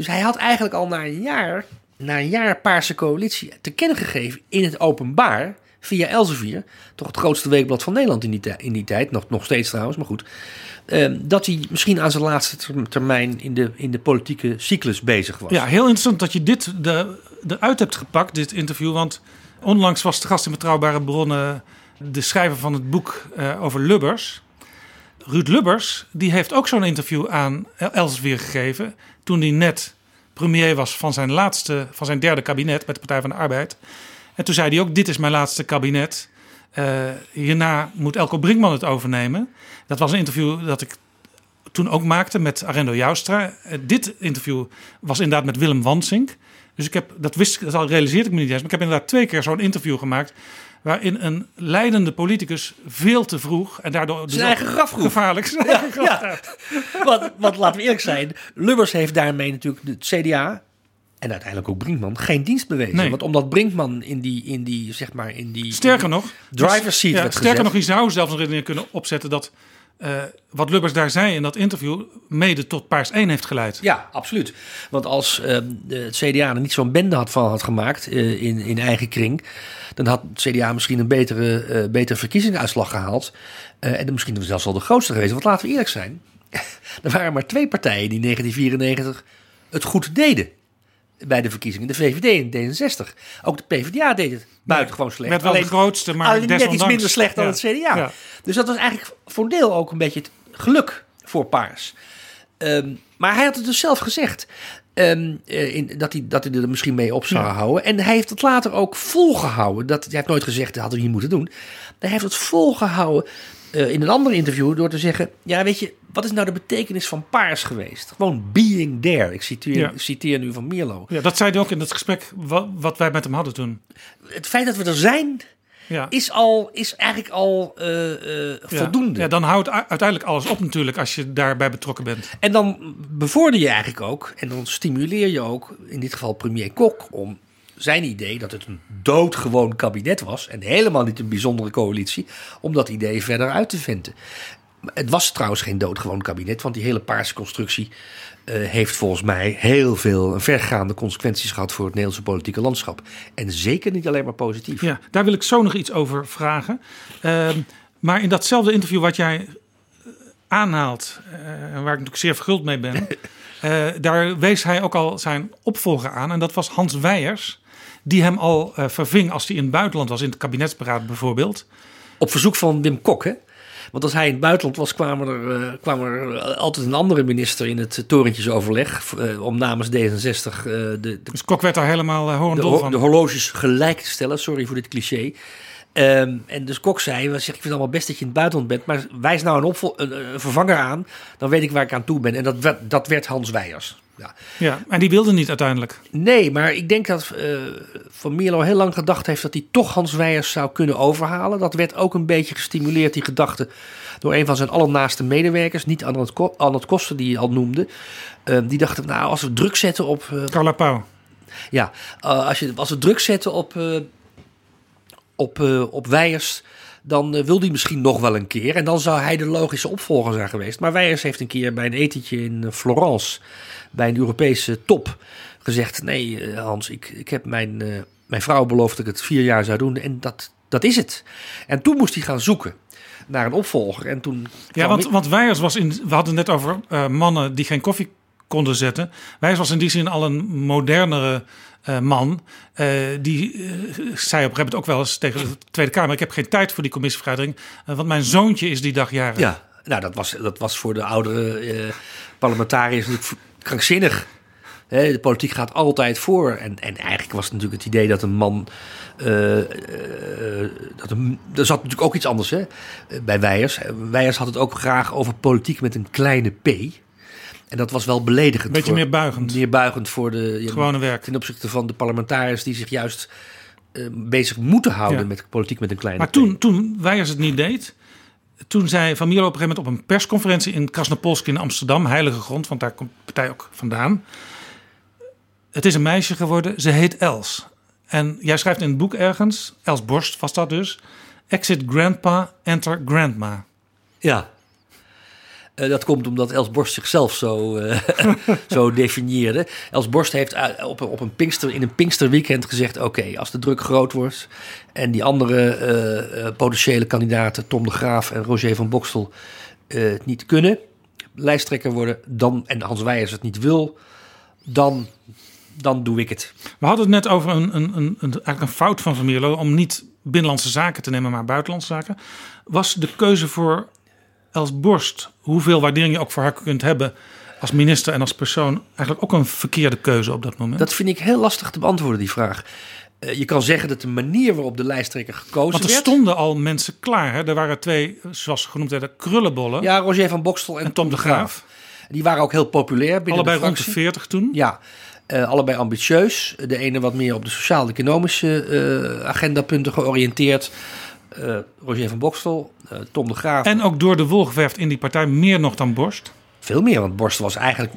Dus hij had eigenlijk al na een jaar, na een jaar Paarse coalitie te kennen gegeven in het openbaar via Elsevier, toch het grootste weekblad van Nederland in die, in die tijd, nog, nog steeds trouwens, maar goed, eh, dat hij misschien aan zijn laatste termijn in de, in de politieke cyclus bezig was. Ja, heel interessant dat je dit de, eruit hebt gepakt, dit interview, want onlangs was de gast in Betrouwbare Bronnen de schrijver van het boek uh, over Lubbers. Ruud Lubbers, die heeft ook zo'n interview aan Elsevier gegeven. Toen hij net premier was van zijn, laatste, van zijn derde kabinet met de Partij van de Arbeid. En toen zei hij ook: Dit is mijn laatste kabinet. Uh, hierna moet Elko Brinkman het overnemen. Dat was een interview dat ik toen ook maakte met Arendo Joustra. Uh, dit interview was inderdaad met Willem Wansink. Dus ik heb, dat wist dat realiseerde ik me niet eens. Maar ik heb inderdaad twee keer zo'n interview gemaakt waarin een leidende politicus veel te vroeg en daardoor zijn eigen graf gevaarlijk zijn ja, ja. Want, want laten we eerlijk zijn, Lubbers heeft daarmee natuurlijk het CDA en uiteindelijk ook Brinkman geen dienst bewezen. Nee. Want omdat Brinkman in die, in die zeg maar in die sterker nog driver's seat ja, werd sterker gezet. nog, je zou zelfs kunnen opzetten dat uh, wat Lubbers daar zei in dat interview mede tot Paars 1 heeft geleid. Ja, absoluut. Want als het CDA er niet zo'n bende had van had gemaakt uh, in, in eigen kring, dan had het CDA misschien een betere, betere verkiezingsuitslag gehaald. en misschien zelfs wel de grootste geweest. Want laten we eerlijk zijn, er waren maar twee partijen die in 1994 het goed deden bij de verkiezingen. De VVD en D66. Ook de PvdA deed het buitengewoon slecht. Werd wel alleen, de grootste, maar alleen net iets minder slecht dan ja. het CDA. Ja. Dus dat was eigenlijk voor een deel ook een beetje het geluk voor Paars. Um, maar hij had het dus zelf gezegd. Um, uh, in, dat, hij, dat hij er misschien mee op zou Ja. houden. En hij heeft het later ook volgehouden. Dat, hij heeft nooit gezegd, dat hadden we niet moeten doen. Hij heeft het volgehouden uh, in een ander interview door te zeggen... Ja, weet je, wat is nou de betekenis van paars geweest? Gewoon being there. Ik citeer, Ja. citeer nu van Mierlo. Ja, dat zei hij ook in het gesprek wat, wat wij met hem hadden toen. Het feit dat we er zijn, Ja. is, al, is eigenlijk al uh, uh, Ja. voldoende. Ja, dan houdt uiteindelijk alles op natuurlijk als je daarbij betrokken bent. En dan bevorder je eigenlijk ook, en dan stimuleer je ook, in dit geval premier Kok, om zijn idee dat het een doodgewoon kabinet was en helemaal niet een bijzondere coalitie, om dat idee verder uit te venten. Het was trouwens geen doodgewoon kabinet, want die hele paarse constructie eh, heeft volgens mij heel veel vergaande consequenties gehad voor het Nederlandse politieke landschap. En zeker niet alleen maar positief. Ja, daar wil ik zo nog iets over vragen. Ehm, maar in datzelfde interview wat jij eh, aanhaalt, eh, waar ik natuurlijk zeer verguld mee ben, daar wees hij ook al zijn opvolger aan. En dat was Hans Weijers, die hem al verving als hij in het buitenland was, in het kabinetsberaad bijvoorbeeld. Op verzoek van Wim Kok, hè? Want als hij in het buitenland was, kwam er, eh, kwam er altijd een andere minister in het torentjesoverleg. eh, om namens D66 eh, de, de, Dus Kok werd daar helemaal de, horendol ho- van. de horloges gelijk te stellen. Sorry voor dit cliché. Ehm, en dus Kok zei, "Wel, zeg, ik vind het allemaal best dat je in het buitenland bent, maar wijs nou een, een, een vervanger aan, dan weet ik waar ik aan toe ben. En dat, werd- dat werd Hans Weijers. Ja. Ja, en die wilde niet uiteindelijk. Nee, maar ik denk dat eh, Van Mierlo heel lang gedacht heeft dat hij toch Hans Weijers zou kunnen overhalen. Dat werd ook een beetje gestimuleerd, die gedachte, door een van zijn allernaaste medewerkers, niet Arnold Ko- Arnold Koster, die hij al noemde. Eh, die dachten, nou, als we druk zetten op. Carla Pauw. ja, eh, als, je, als we druk zetten op, op, op Weijers, dan eh, wil hij misschien nog wel een keer. En dan zou hij de logische opvolger zijn geweest. Maar Weijers heeft een keer bij een etentje in eh, Florence, bij een Europese top, gezegd: Nee, eh, Hans, ik, ik heb mijn, mijn vrouw beloofd dat ik het vier jaar zou doen. En dat, dat is het. En toen moest hij gaan zoeken naar een opvolger. En toen. Ja, want, ik- want Weijers was in. We hadden het net over mannen die geen koffie konden zetten. Weijers was in die zin al een modernere eh, man. Eh, die eh, zei op een gegeven moment ook wel eens tegen de Tweede Kamer: Ik heb geen tijd voor die commissievergadering. want mijn zoontje is die dag jarig. Ja, nou, dat was, dat was voor de oudere parlementariërs natuurlijk krankzinnig. De politiek gaat altijd voor. En, en eigenlijk was het natuurlijk het idee dat een man. dat er zat natuurlijk ook iets anders hè, bij Weijers. Weijers had het ook graag over politiek met een kleine p. En dat was wel beledigend. Beetje voor- meer buigend. Meer buigend voor de. Gewone werk. Ten opzichte van de parlementariërs die zich juist eh, bezig moeten houden Ja. met politiek met een kleine Maar toen, toen Weijers het niet deed. Toen zei Van Mierlo op een gegeven moment op een persconferentie in Krasnopolsk in Amsterdam, heilige grond, want daar komt de partij ook vandaan. Het is een meisje geworden, ze heet Els. En jij schrijft in het boek ergens, Els Borst was dat dus, exit grandpa, enter grandma. Ja. Eh, dat komt omdat Els Borst zichzelf zo, eh, zo definieerde. Els Borst heeft op, op een Pinkster, in een Pinksterweekend gezegd... oké, als de druk groot wordt en die andere eh, potentiële kandidaten... Tom de Graaf en Roger van Bokstel het niet kunnen... lijsttrekker worden, dan, en Hans Weijers het niet wil... dan, dan doe ik het. We hadden het net over een, een, een, een, eigenlijk een fout van Van Mierlo om niet binnenlandse zaken te nemen, maar buitenlandse zaken. Was de keuze voor Els Borst, hoeveel waardering je ook voor haar kunt hebben als minister en als persoon, eigenlijk ook een verkeerde keuze op dat moment? Dat vind ik heel lastig te beantwoorden, die vraag. Eh, je kan zeggen dat de manier waarop de lijsttrekker gekozen Want er werd... stonden al mensen klaar. Hè? Er waren twee, zoals ze genoemd werden, krullenbollen. Ja, Roger van Bokstel en, En Tom de Graaf. Die waren ook heel populair binnen allebei de rond de fractie. 40 toen. Ja, eh, allebei ambitieus. De ene wat meer op de sociaal-economische eh, agendapunten georiënteerd. Eh, Roger van Bokstel, eh, Tom de Graaf. En ook door de wol geverfd in die partij, meer nog dan Borst. Veel meer, want Borst was eigenlijk...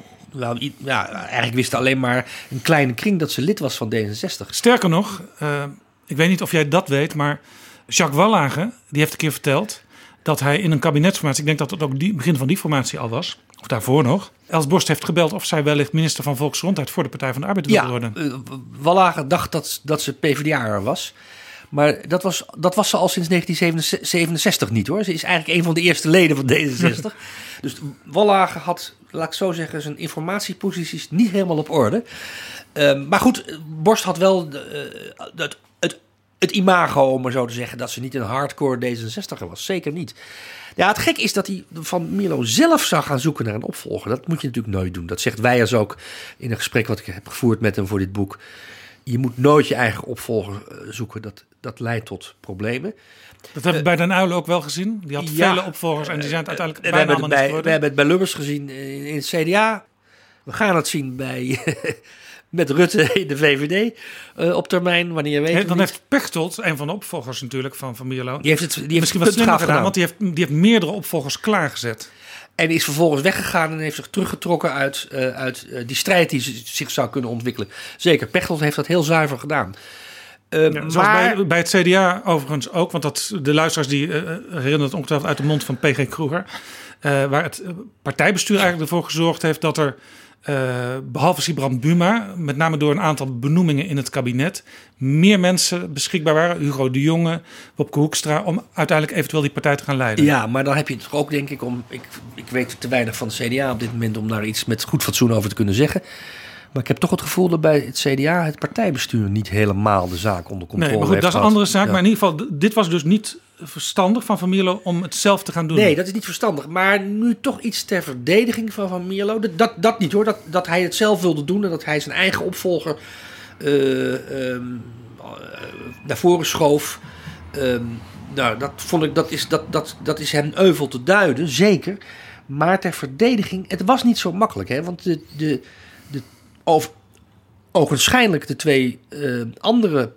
Ja, eigenlijk wist alleen maar een kleine kring dat ze lid was van D66. Sterker nog, eh, ik weet niet of jij dat weet, maar Jacques Wallage, die heeft een keer verteld dat hij in een kabinetsformatie, ik denk dat het ook die, begin van die formatie al was, of daarvoor nog, Els Borst heeft gebeld of zij wellicht minister van Volksgezondheid voor de Partij van de Arbeid wilde Ja, worden. Wallager dacht dat, dat ze PvdA'er was. Maar dat was, dat was ze al sinds 1967 niet hoor. Ze is eigenlijk een van de eerste leden van D66. dus Wallager had, laat ik zo zeggen, zijn informatieposities niet helemaal op orde. Ehm, maar goed, Borst had wel de, eh, het, het, het imago, om maar zo te zeggen, dat ze niet een hardcore D66er was. Zeker niet. Ja, het gek is dat hij van Milo zelf zou gaan zoeken naar een opvolger. Dat moet je natuurlijk nooit doen. Dat zegt Weijers ook in een gesprek wat ik heb gevoerd met hem voor dit boek. Je moet nooit je eigen opvolger eh, zoeken. Dat, dat leidt tot problemen. Dat hebben we bij Den Uyl ook wel gezien. Die had ja, vele opvolgers en die zijn het uiteindelijk bijna allemaal bij, we geworden. hebben het bij Lubbers gezien in, in het CDA. We gaan het zien bij, met Rutte in de VVD eh, op termijn, wanneer weet het dan heeft Pechtold, een van de opvolgers natuurlijk van Van Mierlo, Die heeft het, die heeft misschien wat slimmer gedaan, gedaan. want die heeft, die heeft meerdere opvolgers klaargezet. En is vervolgens weggegaan en heeft zich teruggetrokken uit, eh, uit eh, die strijd die zich zou kunnen ontwikkelen. Zeker, Pechtold heeft dat heel zuiver gedaan. Eh, Ja, zoals maar bij, bij het CDA overigens ook, want dat, de luisteraars die eh, herinneren het ongetwijfeld uit de mond van PG Kroeger. eh, waar het eh, partijbestuur eigenlijk ervoor gezorgd heeft dat er, eh, behalve Sibrand Buma, met name door een aantal benoemingen in het kabinet, meer mensen beschikbaar waren. Hugo de Jonge, Wopke Hoekstra, om uiteindelijk eventueel die partij te gaan leiden. ja, maar dan heb je het toch ook, denk ik, om. Ik, ik weet te weinig van het CDA op dit moment om daar iets met goed fatsoen over te kunnen zeggen. Maar ik heb toch het gevoel dat bij het CDA het partijbestuur niet helemaal de zaak onder controle Nee, maar goed, heeft dat is een andere zaak. Ja. Maar in ieder geval, dit was dus niet verstandig van Van Mierlo om het zelf te gaan doen. Nee, dat is niet verstandig. Maar nu toch iets ter verdediging van Van Mierlo. Dat, dat, dat niet hoor. Dat, dat hij het zelf wilde doen en dat hij zijn eigen opvolger eh, ehm, eh, naar voren schoof. Ehm, nou, dat vond ik, dat is, dat, dat, dat is hem euvel te duiden, zeker. Maar ter verdediging, het was niet zo makkelijk. Hè? Want de, de, de, over, ogenschijnlijk de twee eh, andere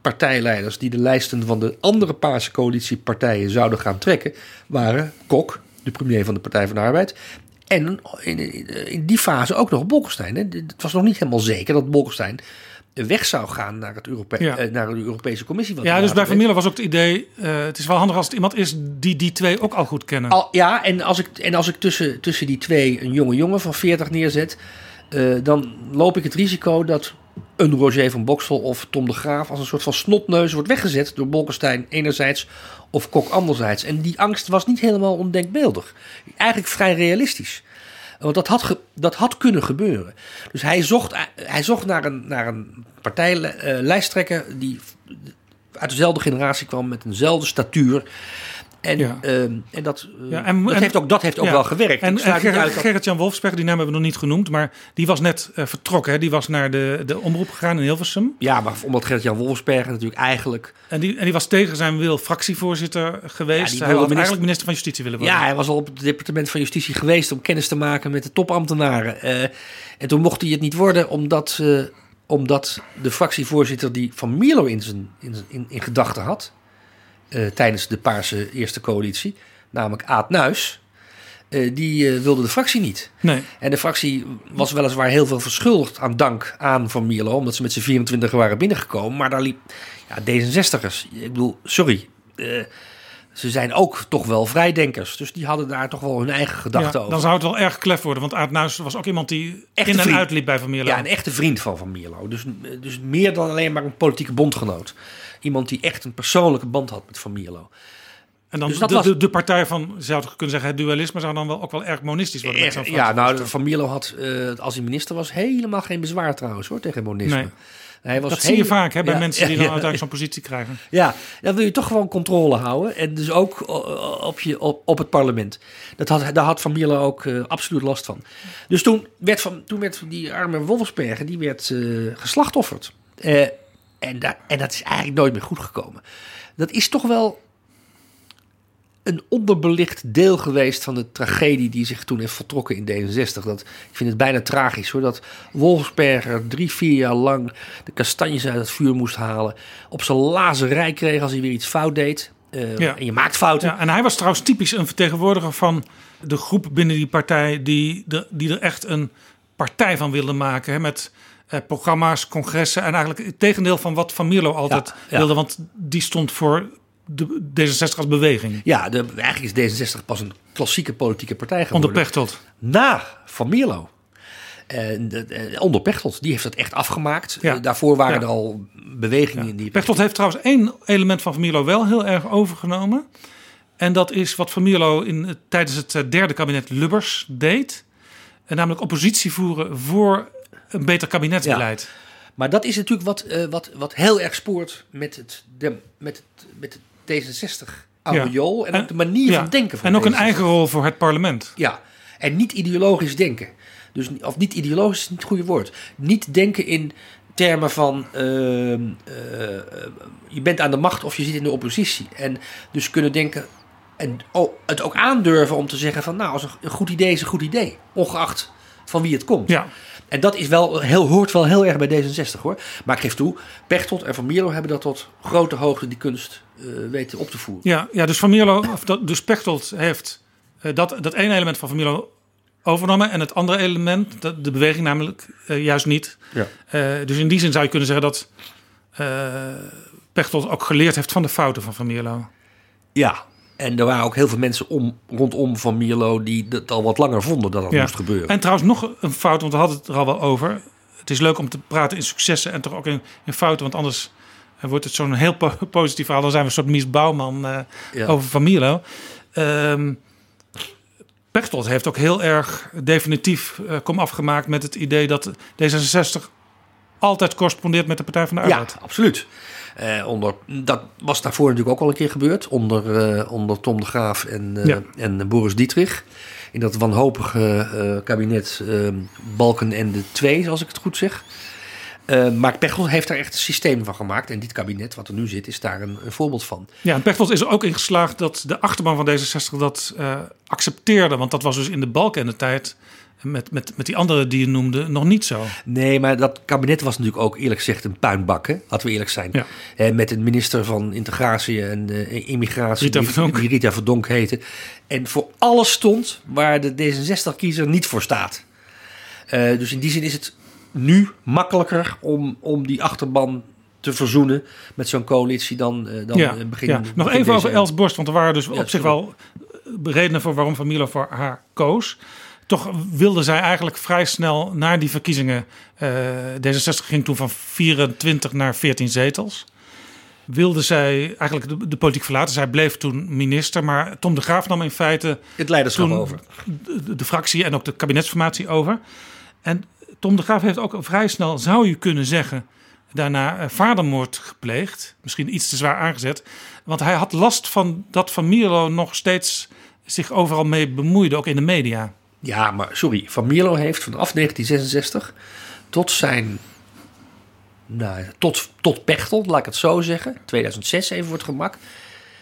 partijleiders die de lijsten van de andere Paarse coalitiepartijen zouden gaan trekken, waren Kok, de premier van de Partij van de Arbeid, en in, in, die fase ook nog Bolkestein. Hè. Het was nog niet helemaal zeker dat Bolkestein weg zou gaan naar, het Europe Ja. eh, naar de Europese Commissie. Ja, dus bij Van was ook het idee... eh, het is wel handig als het iemand is die die twee ook al goed kennen. Al, ja, en als ik, en als ik tussen, tussen die twee een jonge jongen van 40 neerzet, eh, dan loop ik het risico dat een Roger van Boksel of Tom de Graaf als een soort van snotneus wordt weggezet door Bolkestein enerzijds of Kok anderzijds. En die angst was niet helemaal ondenkbeeldig. Eigenlijk vrij realistisch. Want dat had, dat had kunnen gebeuren. Dus hij zocht, hij zocht naar een, naar een partijlijsttrekker die uit dezelfde generatie kwam met eenzelfde statuur. En, Ja. ehm, en dat, eh, Ja, en- dat, en- heeft ook, dat heeft ook Ja. wel gewerkt. En, Gerrit, Gerrit-Jan Wolfsberg, die naam hebben we nog niet genoemd... maar die was net eh, vertrokken. Hè? Die was naar de, de omroep gegaan in Hilversum. ja, maar omdat Gert-Jan Wolfsberger natuurlijk eigenlijk... En die, en die was tegen zijn wil fractievoorzitter geweest. Die hij wilde minister- eigenlijk minister van Justitie willen worden. Ja, hij was al op het departement van Justitie geweest om kennis te maken met de topambtenaren. Eh, en toen mocht hij het niet worden omdat, omdat de fractievoorzitter die Van Mierlo in, zijn, in, in, in gedachten had... eh, tijdens de Paarse Eerste Coalitie, namelijk Aad Nuis... eh, die eh, wilde de fractie niet. Nee. En de fractie was weliswaar heel veel verschuldigd aan dank aan Van Mierlo, omdat ze met z'n 24 waren binnengekomen. Maar daar liep ja, D66. Ik bedoel, sorry. ze zijn ook toch wel vrijdenkers. Dus die hadden daar toch wel hun eigen gedachten Ja, over. dan zou het wel erg klef worden. Want Aad Nuis was ook iemand die Echte in en uitliep bij Van Mierlo. Ja, een echte vriend van Van Mierlo. Dus, dus meer dan alleen maar een politieke bondgenoot. Iemand die echt een persoonlijke band had met Van Mierlo. en dan dus dat de, was- de, de partij van, zou je kunnen zeggen, het dualisme zou dan wel ook wel erg monistisch worden. Met zo'n Ja, nou. Van Mierlo had, eh, als hij minister was, helemaal geen bezwaar trouwens hoor, tegen monisme. Nee. Hij was dat zie je heel- vaak hè, bij Ja, mensen die dan ja, uiteindelijk zo'n positie krijgen. Ja, dan wil je toch gewoon controle houden. En dus ook o- op, je, op, op het parlement. Dat had, daar had Van Mierlo ook eh, absoluut last van. Dus toen werd, van, toen werd die arme Wolfsberger die werd, eh, geslachtofferd. En, en dat is eigenlijk nooit meer goed gekomen. Dat is toch wel een onderbelicht deel geweest van de tragedie die zich toen heeft voltrokken in D66. Dat, ik vind het bijna tragisch hoor, dat Wolfsberger drie, vier jaar lang de kastanjes uit het vuur moest halen. Op zijn lazerij kreeg als hij weer iets fout deed. Eh, Ja. En je maakt fouten. Ja, en hij was trouwens typisch een vertegenwoordiger van de groep binnen die partij die, de, die er echt een partij van wilde maken. Hè, met eh, programma's, congressen en eigenlijk het tegendeel van wat Van Mierlo altijd Ja, wilde. Want die stond voor de D66 als beweging. Ja, de, eigenlijk is D66 pas een klassieke politieke partij geworden. Onder Pechtold. Na Van Mierlo. En, eh, eh, onder Pechtold, die heeft dat echt afgemaakt. Ja. Eh, daarvoor waren Ja. er al bewegingen in die... Pechtold heeft trouwens één element van Van Mierlo wel heel erg overgenomen. En dat is wat Van Mierlo in, tijdens het derde kabinet Lubbers deed. En namelijk oppositie voeren voor een beter kabinetsbeleid. Maar dat is natuurlijk wat, eh, wat, wat heel erg spoort met het, dem- met het, met het D66 aureool en, ook de manier van denken van En ook een D66. eigen rol voor het parlement. Ja, en niet ideologisch denken. Dus, of niet ideologisch is niet het goede woord. Niet denken in termen van ehm, eh, je bent aan de macht of je zit in de oppositie. En dus kunnen denken en het ook aandurven om te zeggen van nou, als een, een goed idee is een goed idee. Ongeacht van wie het komt. Ja. En dat is wel heel, hoort wel heel erg bij D66 hoor. Maar ik geef toe, Pechtold en Van Mierlo hebben dat tot grote hoogte die kunst eh, weten op te voeren. Ja, ja dus Van Mierlo, of dat, dus Pechtold heeft eh, dat, dat ene element van Van Mierlo overnomen. En het andere element, dat, de beweging namelijk, eh, juist niet. Ja. Eh, dus in die zin zou je kunnen zeggen dat eh Pechtold ook geleerd heeft van de fouten van Van Mierlo. Ja, en er waren ook heel veel mensen om, rondom Van Mierlo die het al wat langer vonden dat dat Ja. moest gebeuren. En trouwens nog een fout, want we hadden het er al wel over. Het is leuk om te praten in successen en toch ook in, in fouten. Want anders eh, wordt het zo'n heel po- positief verhaal. Dan zijn we een soort Mies Bouwman eh, Ja. over Van Mierlo. Ehm Pechtold heeft ook heel erg definitief eh kom afgemaakt met het idee dat D66 altijd correspondeert met de Partij van de ja, Arbeid. absoluut. Eh, onder, dat was daarvoor natuurlijk ook al een keer gebeurd. Onder, eh, onder Tom de Graaf en, eh, Ja. en Boris Dietrich. In dat wanhopige kabinet eh, Balken en de Twee, zoals ik het goed zeg. Eh, maar Pechtold heeft daar echt een systeem van gemaakt. En dit kabinet, wat er nu zit, is daar een, een voorbeeld van. Ja, en Pechtold is er ook in geslaagd dat de achterban van D66 dat accepteerde. Want dat was dus in de balken en de tijd met, met, met die andere die je noemde nog niet zo. Nee, maar dat kabinet was natuurlijk ook eerlijk gezegd een puinbak. Hè? Laten we eerlijk zijn. Ja. Eh, met een minister van Integratie en eh, Immigratie. Rita die, Verdonk. die Rita Verdonk heette. En voor alles stond waar de D66-kiezer niet voor staat. Eh, dus in die zin is het nu makkelijker om, om die achterban te verzoenen met zo'n coalitie dan, eh, dan ja, begin. ja. begin Nog even deze over. Els Borst, want er waren dus Ja, op zich wel redenen voor waarom Van Mierlo voor haar koos. Toch wilde zij eigenlijk vrij snel naar die verkiezingen. eh, D66 ging toen van 24 naar 14 zetels. Wilde zij eigenlijk de, de politiek verlaten. Zij bleef toen minister, maar Tom de Graaf nam in feite Het leiderschap over. de, de fractie en ook de kabinetsformatie over. En Tom de Graaf heeft ook vrij snel, zou je kunnen zeggen, daarna eh, vadermoord gepleegd. Misschien iets te zwaar aangezet. Want hij had last van dat Van Mierlo nog steeds zich overal mee bemoeide, ook in de media. Ja, maar sorry. Van Mierlo heeft vanaf 1966 tot zijn. Nou, tot, tot Pechtel, laat ik het zo zeggen. 2006 even voor het gemak.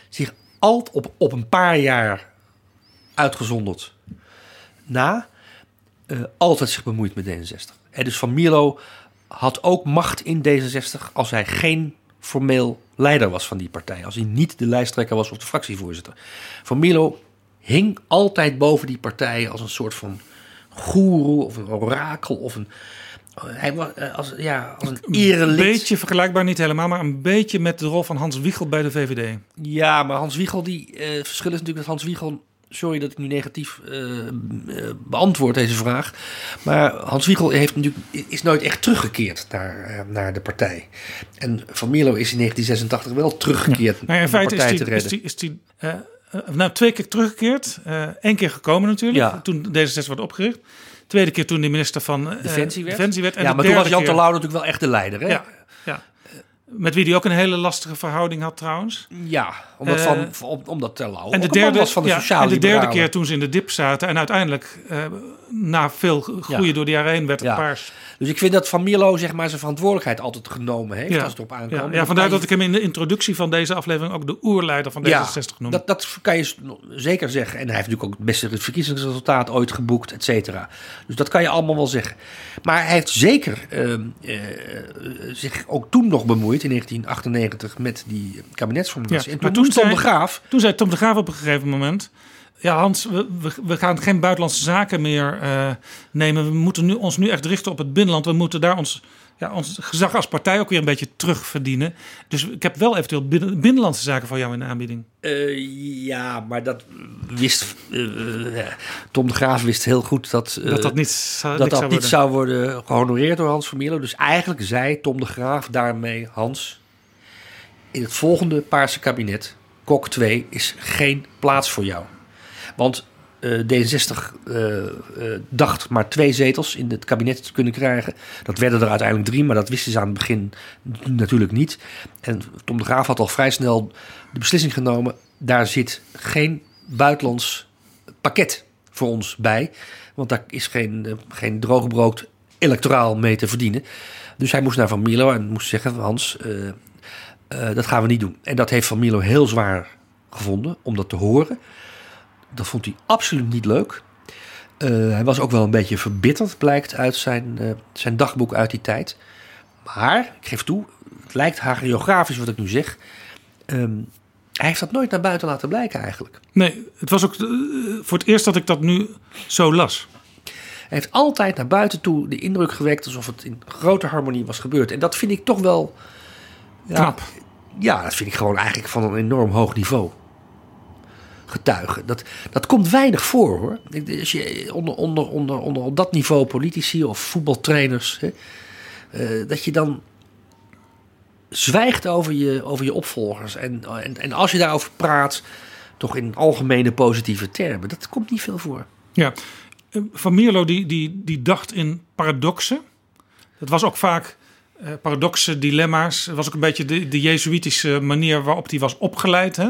Zich altijd op, op een paar jaar uitgezonderd na. eh, altijd zich bemoeid met D66. En dus Van Mierlo had ook macht in D66 als hij geen formeel leider was van die partij. Als hij niet de lijsttrekker was of de fractievoorzitter. Van Mierlo hing altijd boven die partijen als een soort van goeroe of een orakel of een. Hij was eh, als, ja, als een Een erelid. beetje vergelijkbaar, niet helemaal, maar een beetje met de rol van Hans Wiegel bij de VVD. Ja, maar Hans Wiegel, die eh verschil is natuurlijk dat Hans Wiegel. Sorry dat ik nu negatief eh, eh, beantwoord deze vraag. Maar Hans Wiegel heeft natuurlijk, is nooit echt teruggekeerd naar, eh, naar de partij. En Van Mierlo is in 1986 wel teruggekeerd Maar in om de feite is partij die, te is die, is die eh, eh, nou, twee keer teruggekeerd. Eén keer gekomen natuurlijk, Ja. toen D66 werd opgericht. Tweede keer toen de minister van eh, Defensie werd. Defensie werd. En ja, de maar toen was Jan keer- Terlouw natuurlijk wel echt de leider. Hè? Ja, ja. Met wie die ook een hele lastige verhouding had trouwens. Ja, omdat, Eh, van, van- omdat Terlouw En de, derde, was van de ja, sociale en de derde keer toen ze in de dip zaten. En uiteindelijk, eh, na veel groeien door de jaren heen, werd het paars. Dus ik vind dat Van Mierlo zeg maar, zijn verantwoordelijkheid altijd genomen heeft als het op aankomt. Ja, ja, vandaar dat ik hem in de introductie van deze aflevering ook de oerleider van D66 noem. Dat, dat kan je zeker zeggen. En hij heeft natuurlijk ook het beste verkiezingsresultaat ooit geboekt, et cetera. Dus dat kan je allemaal wel zeggen. Maar hij heeft zeker ehm, eh, zich ook toen nog bemoeid, in 1998, met die kabinetsformatie. Ja, en maar toen moest Tom zei- de Graaf... Toen zei Tom de Graaf op een gegeven moment... Ja, Hans, we, we, we gaan geen buitenlandse zaken meer eh, nemen. We moeten nu, ons nu echt richten op het binnenland. We moeten daar ons, ja, ons gezag als partij ook weer een beetje terugverdienen. Dus ik heb wel eventueel binnen, binnenlandse zaken voor jou in de aanbieding. Eh, ja, maar dat wist... eh, Tom de Graaf wist heel goed dat... eh, dat dat niet, zou- dat dat zou niet worden. zou worden gehonoreerd door Hans Vermeulen. Dus eigenlijk zei Tom de Graaf daarmee... Hans, in het volgende Paarse kabinet, Kok 2, is geen plaats voor jou. Want eh, D66 eh, eh, dacht maar twee zetels in het kabinet te kunnen krijgen. Dat werden er uiteindelijk drie, maar dat wisten ze aan het begin natuurlijk niet. En Tom de Graaf had al vrij snel de beslissing genomen... daar zit geen buitenlands pakket voor ons bij. Want daar is geen, geen drooggebrood electoraal mee te verdienen. Dus hij moest naar Van Milo en moest zeggen... Hans, eh, dat gaan we niet doen. En dat heeft Van Milo heel zwaar gevonden om dat te horen. Dat vond hij absoluut niet leuk. Eh, hij was ook wel een beetje verbitterd, blijkt uit zijn, eh, zijn dagboek uit die tijd. Maar, ik geef toe, het lijkt hagiografisch wat ik nu zeg. Ehm, hij heeft dat nooit naar buiten laten blijken eigenlijk. Nee, het was ook voor het eerst dat ik dat nu zo las. Hij heeft altijd naar buiten toe de indruk gewekt alsof het in grote harmonie was gebeurd. En dat vind ik toch wel. Ja, Knap. Ja, dat vind ik gewoon eigenlijk van een enorm hoog niveau. Getuigen. Dat, dat komt weinig voor hoor. Als je onder, onder, onder, onder op dat niveau politici of voetbaltrainers. Hè, eh, dat je dan zwijgt over je, over je opvolgers. En, en, en als je daarover praat, toch in algemene positieve termen. Dat komt niet veel voor. Ja, Eh, Van Mierlo die, die, die dacht in paradoxen. Dat was ook vaak paradoxe dilemma's. Het was ook een beetje de, de jezuïtische manier waarop hij was opgeleid. Hè?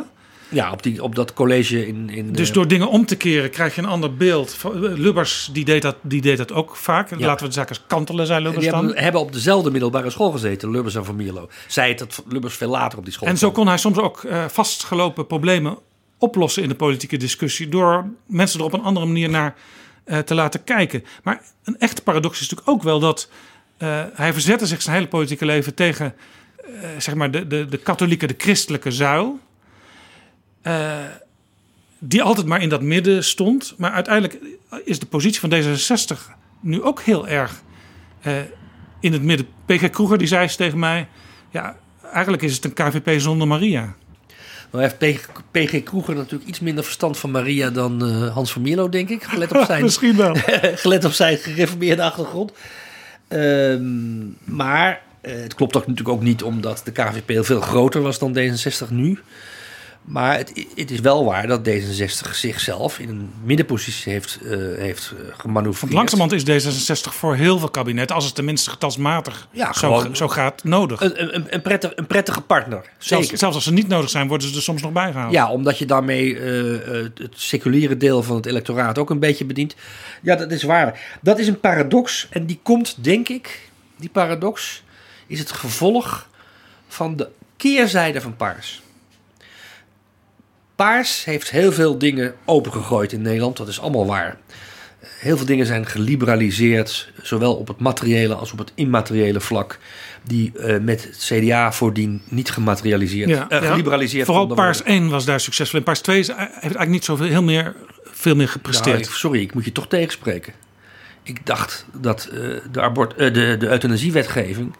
Ja, op, die, op dat college in. in Dus eh, door dingen om te keren krijg je een ander beeld. Van- Lubbers die deed, dat, die deed dat ook vaak. Ja. Laten we de zaken kantelen, zei Lubbers Die dan. hebben, hebben op dezelfde middelbare school gezeten, Lubbers en Van Mierlo. Zij het dat Lubbers veel later op die school En zo kon hij soms ook eh, vastgelopen problemen oplossen in de politieke discussie. Door mensen er op een andere manier naar eh, te laten kijken. Maar een echte paradox is natuurlijk ook wel dat eh, hij verzette zich zijn hele politieke leven tegen eh, zeg maar de, de, de katholieke, de christelijke zuil. Eh, die altijd maar in dat midden stond. Maar uiteindelijk is de positie van D66 nu ook heel erg in het midden. PG Kroeger die zei eens tegen mij... Ja, eigenlijk is het een KVP zonder Maria. Nou heeft PG, PG Kroeger natuurlijk iets minder verstand van Maria dan Hans van Mierlo, denk ik. Gelet op zijn, Misschien wel. gelet op zijn gereformeerde achtergrond. Ehm, maar eh, het klopt ook natuurlijk ook niet omdat de KVP veel groter was dan D66 nu. Maar het, het is wel waar dat D66 zichzelf in een middenpositie heeft, eh heeft eh, gemanoeuvreerd. Want langzamerhand is D66 voor heel veel kabinetten... als het tenminste getalsmatig Ja, zo, zo gaat, nodig. Een, een, een, prettig, een prettige partner. zelfs, Zeker. zelfs als ze niet nodig zijn, worden ze er soms nog bijgehaald. Ja, omdat je daarmee eh, het seculiere deel van het electoraat ook een beetje bedient. Ja, dat is waar. Dat is een paradox. En die komt, denk ik, die paradox is het gevolg van de keerzijde van Paars. Paars heeft heel veel dingen opengegooid in Nederland. Dat is allemaal waar. Heel veel dingen zijn geliberaliseerd, zowel op het materiële als op het immateriële vlak, die eh, met het CDA voordien niet gematerialiseerd, Ja, eh, ja. geliberaliseerd Vooral. Paars 1 was daar succesvol in. Paars 2 is, heeft eigenlijk niet zoveel heel meer, veel meer gepresteerd. Nou, sorry, ik moet je toch tegenspreken. Ik dacht dat eh, de, abort, eh, de, de euthanasiewetgeving...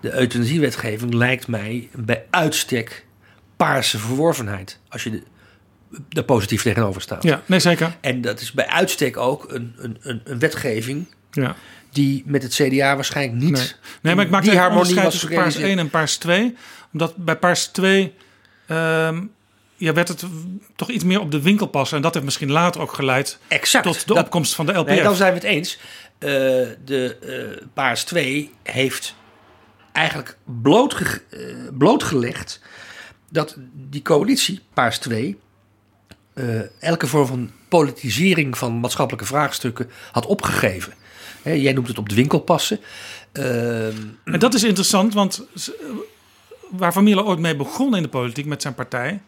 De euthanasiewetgeving lijkt mij bij uitstek paarse verworvenheid. Als je er positief tegenover staat. ja, nee zeker. En dat is bij uitstek ook een, een, een, een wetgeving... Ja. die met het CDA waarschijnlijk niet... Nee. nee, maar ik maak die harmonie onderscheid was tussen Paars gerealiseerd. 1 en Paars 2. Omdat bij Paars 2 ehm, ja, werd het toch iets meer op de winkel passen. En dat heeft misschien later ook geleid Exact. tot de Dat- opkomst van de LPF. Nee, dan zijn we het eens. Eh, de eh, Paars 2 heeft eigenlijk blootge, eh, blootgelegd dat die coalitie, Paars 2, eh, elke vorm van politisering van maatschappelijke vraagstukken had opgegeven. Hè, jij noemt het op de winkel passen. Ehm, En dat is interessant, want z- waar Van Mierlo ooit mee begon in de politiek met zijn partij,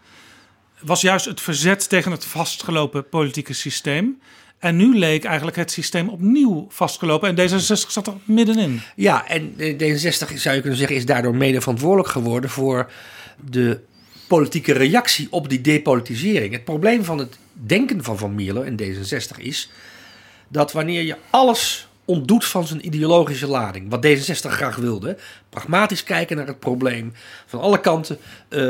was juist het verzet tegen het vastgelopen politieke systeem. En nu leek eigenlijk het systeem opnieuw vastgelopen. En D66 zat er middenin. Ja, en eh, D66 zou je kunnen zeggen is daardoor mede verantwoordelijk geworden voor de politieke reactie op die depolitisering. Het probleem van het denken van Van Mierlo in D66 is dat wanneer je alles ontdoet van zijn ideologische lading, wat D66 graag wilde, pragmatisch kijken naar het probleem, van alle kanten eh,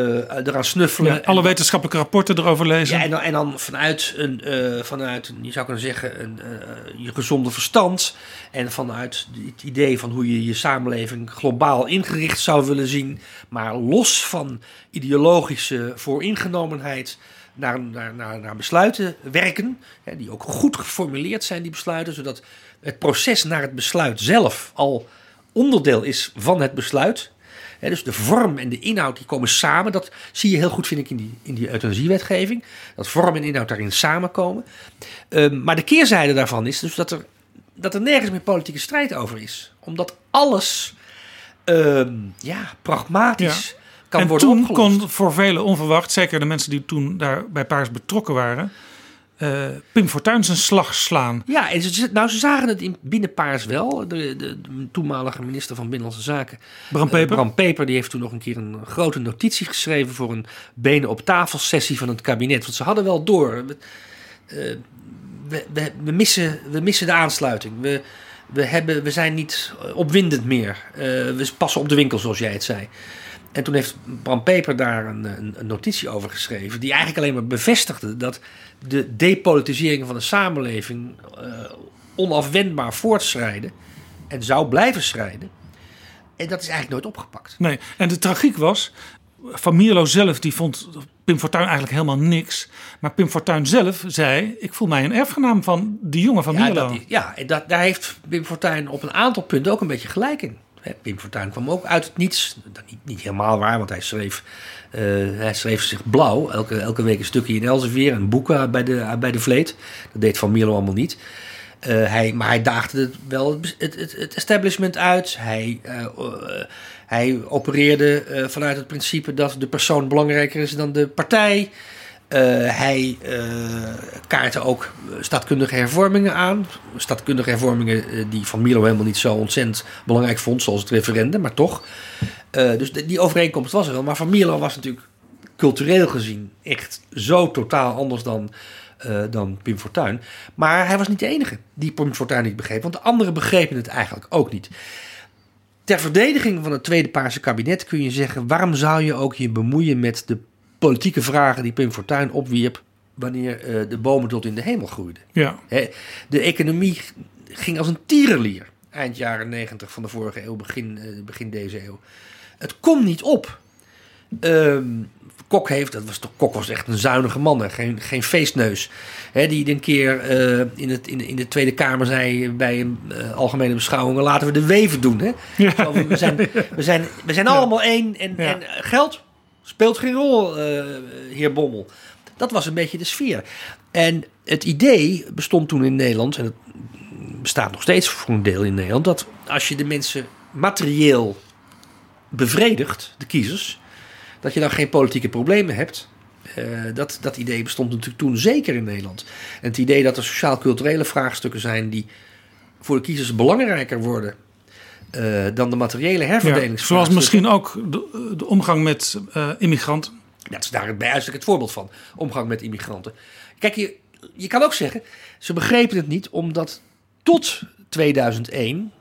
eraan snuffelen. Ja, en- alle wetenschappelijke rapporten erover lezen. ja, en dan, en dan vanuit, een, eh, vanuit, je zou kunnen zeggen, een, eh, je gezonde verstand. En vanuit het idee van hoe je je samenleving globaal ingericht zou willen zien. Maar los van ideologische vooringenomenheid naar, naar, naar, naar besluiten werken. Hè, die ook goed geformuleerd zijn, die besluiten. Zodat het proces naar het besluit zelf al onderdeel is van het besluit. Dus de vorm en de inhoud die komen samen. Dat zie je heel goed, vind ik, in die, in die euthanasiewetgeving. Dat vorm en inhoud daarin samenkomen. Ehm, maar de keerzijde daarvan is dus dat er, dat er nergens meer politieke strijd over is. Omdat alles ehm, ja, pragmatisch kan en worden toen opgelost. kon voor velen onverwacht, zeker de mensen die toen daar bij Paars betrokken waren, eh, Pim Fortuyn zijn slag slaan. Ja, en ze, nou, ze zagen het in, binnen Paars wel. De, de, de toenmalige minister van Binnenlandse Zaken, Bram eh, Peper. Bram Peper, die heeft toen nog een keer een grote notitie geschreven voor een benen op tafel sessie van het kabinet. Want ze hadden wel door. We, eh, we, we, we missen, we missen de aansluiting. We, we, hebben, we zijn niet opwindend meer. We passen op de winkel, zoals jij het zei. En toen heeft Bram Peper daar een, een, een notitie over geschreven. Die eigenlijk alleen maar bevestigde dat de depolitisering van de samenleving eh, onafwendbaar voortschrijden. En zou blijven schrijden. En dat is eigenlijk nooit opgepakt. Nee, en de tragiek was, Van Mierlo zelf die vond Pim Fortuyn eigenlijk helemaal niks. Maar Pim Fortuyn zelf zei, ik voel mij een erfgenaam van die jongen van Ja, Mierlo. dat, ja en dat, daar heeft Pim Fortuyn op een aantal punten ook een beetje gelijk in. Pim Fortuyn kwam ook uit het niets. Niet, niet helemaal waar, want hij schreef, eh, hij schreef zich blauw. Elke, elke week een stukje in Elsevier en boeken bij de, bij de Vleet. Dat deed Van Mierlo allemaal niet. Eh, hij, maar hij daagde het wel het, het, establishment uit. Hij, eh, eh, hij opereerde eh, vanuit het principe dat de persoon belangrijker is dan de partij. Eh, hij eh kaartte ook staatkundige hervormingen aan. Staatkundige hervormingen eh, die Van Mierlo helemaal niet zo ontzettend belangrijk vond, zoals het referendum, maar toch. Eh, dus de- die overeenkomst was er wel. Maar Van Mierlo was natuurlijk cultureel gezien echt zo totaal anders dan, eh, dan Pim Fortuyn. Maar hij was niet de enige die Pim Fortuyn niet begreep, want de anderen begrepen het eigenlijk ook niet. ter verdediging van het Tweede Paarse kabinet kun je zeggen: waarom zou je ook je bemoeien met de politieke vragen die Pim Fortuyn opwierp wanneer eh, de bomen tot in de hemel groeiden? Ja. De economie ging als een tierenlier eind jaren 90 van de vorige eeuw, begin, begin deze eeuw. Het komt niet op. Ehm, Kok heeft, dat was toch, Kok was echt een zuinige man, hè, geen, geen feestneus. Hè, die een keer eh, in, het, in, in de Tweede Kamer zei bij een eh, algemene beschouwing: laten we de weven doen. Hè? Zo, we, zijn, we, zijn, we zijn allemaal één en, Ja. en geld speelt geen rol, eh, heer Bommel. Dat was een beetje de sfeer. En het idee bestond toen in Nederland, en het bestaat nog steeds voor een deel in Nederland, dat als je de mensen materieel bevredigt, de kiezers, dat je dan geen politieke problemen hebt. Eh, dat, dat idee bestond natuurlijk toen zeker in Nederland. En het idee dat er sociaal-culturele vraagstukken zijn die voor de kiezers belangrijker worden eh, dan de materiële Ja, herverdelingsvraagstukken. zoals misschien ook de, de omgang met eh, immigranten. Dat is daar bij uitstek het voorbeeld van. Omgang met immigranten. Kijk, je, je kan ook zeggen, ze begrepen het niet omdat tot 2001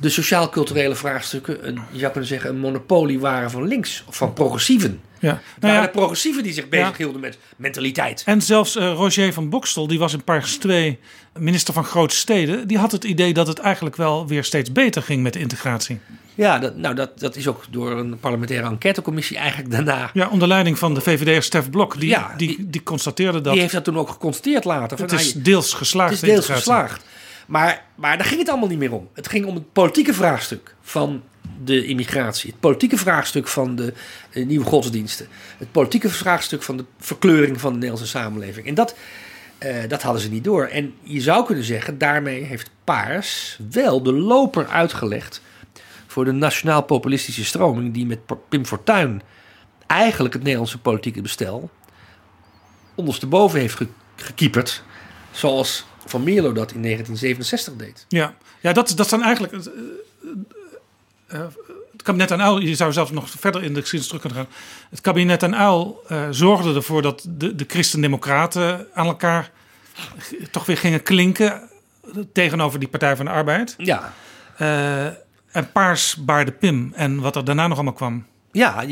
de sociaal-culturele vraagstukken, een, je zou kunnen zeggen, een monopolie waren van links of van progressieven. Ja. Het Nou waren ja, de progressieven die zich bezighielden met mentaliteit. En zelfs eh, Roger van Bokstel, die was in Parks 2 minister van Grote Steden. Die had het idee dat het eigenlijk wel weer steeds beter ging met de integratie. Ja, dat, nou, dat, dat is ook door een parlementaire enquêtecommissie eigenlijk daarna. Ja, onder leiding van de VVD'er Stef Blok. Die, Ja, die, die, constateerde dat Die heeft dat toen ook geconstateerd later. Van, het is nou, deels geslaagd. Het is de deels geslaagd. Maar, maar daar ging het allemaal niet meer om. Het ging om het politieke vraagstuk van de immigratie. Het politieke vraagstuk van de eh, nieuwe godsdiensten. Het politieke vraagstuk van de verkleuring van de Nederlandse samenleving. En dat, eh, dat hadden ze niet door. En je zou kunnen zeggen, daarmee heeft Paars wel de loper uitgelegd voor de nationaal-populistische stroming die met Pim Fortuyn eigenlijk het Nederlandse politieke bestel ondersteboven heeft ge- gekieperd. Zoals Van Mierlo dat in 1967 deed. Ja, ja dat, dat zijn eigenlijk. eh, eh, het kabinet aan Uil, je zou zelfs nog verder in de geschiedenis terug kunnen gaan. Het kabinet aan Uil eh, zorgde ervoor dat de, de christendemocraten aan elkaar toch weer gingen klinken eh, tegenover die Partij van de Arbeid. Ja, Eh, en Paars baarde Pim en wat er daarna nog allemaal kwam. ja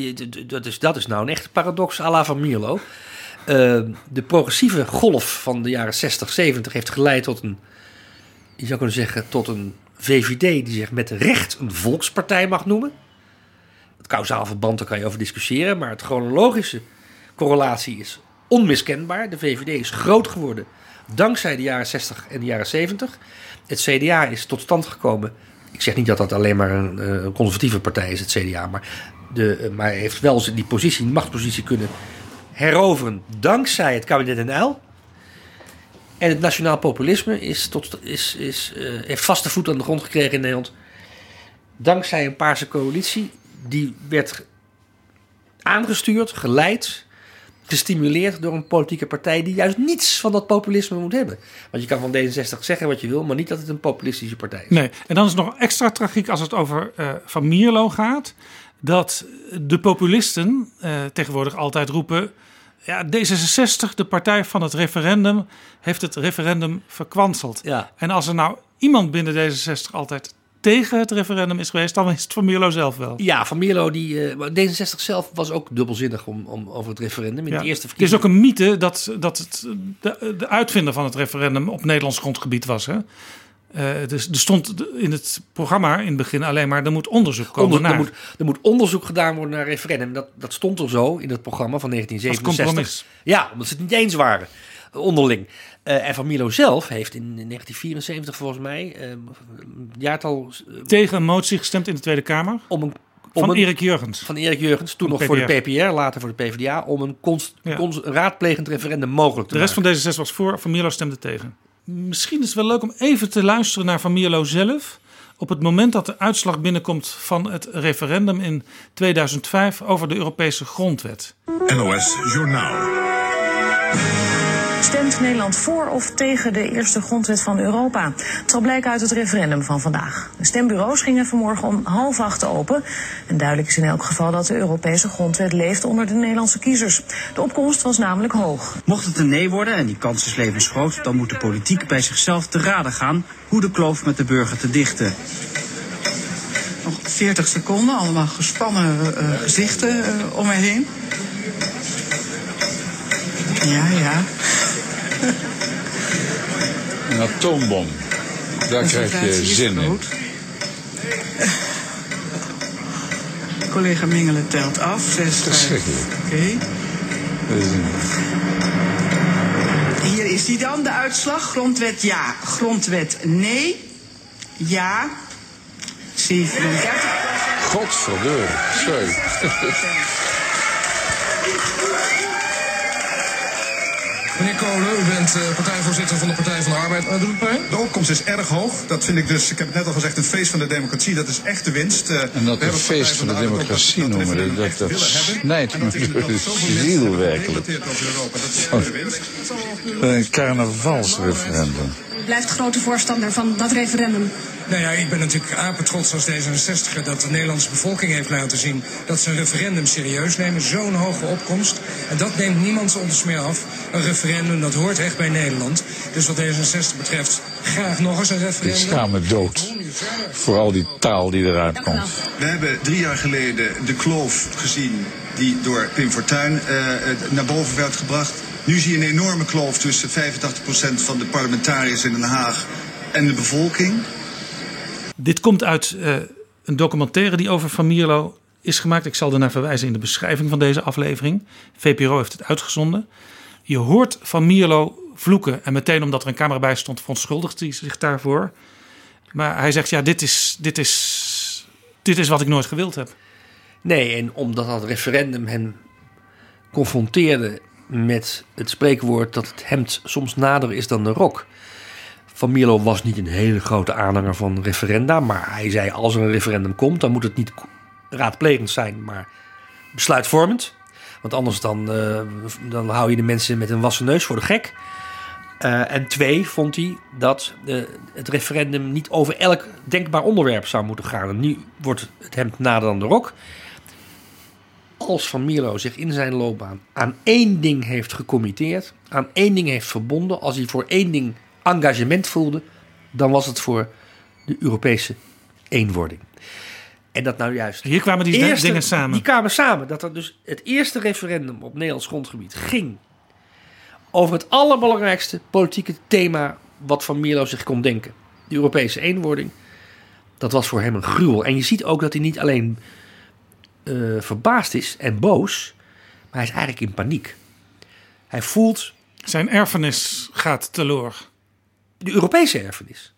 dat, is, dat is nou een echte paradox à la Van Mierlo. Eh, de progressieve golf van de jaren 60, 70 heeft geleid tot een, je zou kunnen zeggen, tot een VVD die zich met recht een volkspartij mag noemen. Het kausaal verband, daar kan je over discussiëren, maar het chronologische correlatie is onmiskenbaar. De VVD is groot geworden dankzij de jaren 60 en de jaren 70. Het CDA is tot stand gekomen. Ik zeg niet dat dat alleen maar een, eh, conservatieve partij is, het CDA, maar, de, eh, maar heeft wel die positie, die machtspositie kunnen heroveren dankzij het kabinet Uyl. En het nationaal populisme is tot, is, is, eh, heeft vaste voet aan de grond gekregen in Nederland. Dankzij een paarse coalitie. Die werd aangestuurd, geleid, gestimuleerd door een politieke partij die juist niets van dat populisme moet hebben. Want je kan van D66 zeggen wat je wil, maar niet dat het een populistische partij is. Nee, en dan is het nog extra tragiek als het over eh, Van Mierlo gaat. Dat de populisten eh, tegenwoordig altijd roepen. Ja, D66, de partij van het referendum, heeft het referendum verkwanseld. Ja. En als er nou iemand binnen D66 altijd tegen het referendum is geweest, dan is het Van Mierlo zelf wel. Ja, Van Mierlo, die, eh, maar D66 zelf was ook dubbelzinnig om, om, over het referendum. In Ja. de eerste Het is ook een mythe dat, dat het de, de uitvinder van het referendum op Nederlands grondgebied was. Hè? Eh, dus er stond in het programma in het begin alleen maar er moet onderzoek komen Onder, naar er, moet, er moet onderzoek gedaan worden naar referendum. Dat, dat stond er zo in het programma van als 1967. compromis. Ja, omdat ze het niet eens waren, eh, onderling. Eh, en Van Mierlo zelf heeft in 1974 volgens mij, een jaartal, Tegen een motie gestemd in de Tweede Kamer om een... Om van een, Erik Jurgens. van Erik Jurgens, toen nog voor de PPR, later voor de PvdA, om een, Ja. cons- raadplegend referendum mogelijk te De rest maken. van D66 was voor, Van Mierlo stemde tegen. Misschien is het wel leuk om even te luisteren naar Van Mierlo zelf. Op het moment dat de uitslag binnenkomt van het referendum in 2005 over de Europese grondwet. NOS Journaal. Stemt Nederland voor of tegen de eerste grondwet van Europa? Het zal blijken uit het referendum van vandaag. De stembureaus gingen vanmorgen om half acht open. En duidelijk is in elk geval dat de Europese grondwet leeft onder de Nederlandse kiezers. De opkomst was namelijk hoog. Mocht het een nee worden, en die kans is levensgroot, dan moet de politiek bij zichzelf te raden gaan hoe de kloof met de burger te dichten. Nog 40 seconden, allemaal gespannen eh, gezichten eh, om me heen. Ja, ja. Een atoombom. Daar krijg je zin in. Collega Mingelen telt af. Zes. Verschrikkelijk. Oké. Hier is die dan, de uitslag. Grondwet ja, grondwet nee. Ja. 37. Godverdomme. Sorry. Meneer Kolen, u bent eh, partijvoorzitter van de Partij van de Arbeid. Uh, doet het pijn? De opkomst is erg hoog. Dat vind ik dus, ik heb het net al gezegd, een feest van de democratie. Dat is echt de winst. Eh, En dat we een feest van de democratie noemen, dat, dat, dat snijdt me door de ziel werkelijk. De winst. Een carnavalsreferendum. Blijft grote voorstander van dat referendum. Nou ja, ik ben natuurlijk apetrots als D66 dat de Nederlandse bevolking heeft laten zien dat ze een referendum serieus nemen. Zo'n hoge opkomst. En dat neemt niemand ons meer af. Een referendum, dat hoort echt bij Nederland. Dus wat D66 betreft, graag nog eens een Ik referendum. schaam me dood. Voor al die taal die eruit komt. We hebben drie jaar geleden de kloof gezien die door Pim Fortuyn eh, eh, naar boven werd gebracht. Nu zie je een enorme kloof tussen 85% van de parlementariërs in Den Haag en de bevolking. Dit komt uit eh, een documentaire die over Van Mierlo is gemaakt. Ik zal ernaar verwijzen in de beschrijving van deze aflevering. VPRO heeft het uitgezonden. Je hoort Van Mierlo vloeken. En meteen omdat er een camera bij stond, verontschuldigt hij zich daarvoor. Maar hij zegt, ja, dit is, dit is, dit is wat ik nooit gewild heb. Nee, en omdat dat referendum hem confronteerde met het spreekwoord dat het hemd soms nader is dan de rok. Van Mierlo was niet een hele grote aanhanger van referenda, maar hij zei als er een referendum komt, dan moet het niet raadplegend zijn, maar besluitvormend. Want anders dan, eh, dan hou je de mensen met een wassen neus voor de gek. Eh, en twee, vond hij dat eh, het referendum niet over elk denkbaar onderwerp zou moeten gaan. En nu wordt het hemd nader dan de rok. Als Van Mierlo zich in zijn loopbaan aan één ding heeft gecommitteerd, aan één ding heeft verbonden, als hij voor één ding engagement voelde, dan was het voor de Europese eenwording. En dat nou juist. Hier kwamen die eerste- dingen samen. Die kwamen samen. Dat er dus het eerste referendum op Nederlands grondgebied ging over het allerbelangrijkste politieke thema wat Van Mierlo zich kon denken. De Europese eenwording. Dat was voor hem een gruwel. En je ziet ook dat hij niet alleen eh, verbaasd is en boos, maar hij is eigenlijk in paniek. Hij voelt Zijn erfenis gaat teloor. de Europese erfenis.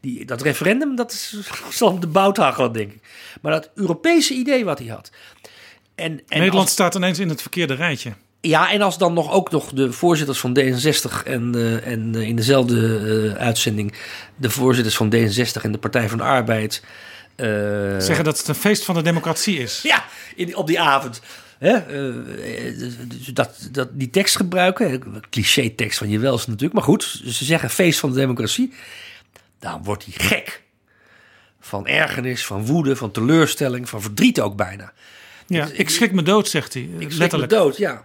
Die, dat referendum, dat is, zal de bout hagelen, denk ik. Maar dat Europese idee wat hij had. En, en Nederland als- staat ineens in het verkeerde rijtje. ja, en als dan nog ook nog de voorzitters van D66 en, eh, en eh, in dezelfde uitzending de voorzitters van D66 en de Partij van de Arbeid Zeggen dat het een feest van de democratie is. Ja, in, op die avond. Hè? eh, dus dat, dat, die tekst gebruiken, cliché tekst van je wels natuurlijk, maar goed, ze zeggen feest van de democratie. Dan wordt hij gek. Van ergernis, van woede, van teleurstelling, van verdriet ook bijna. Ja, ik schrik me dood, zegt hij. Ik schrik letterlijk. me dood, ja.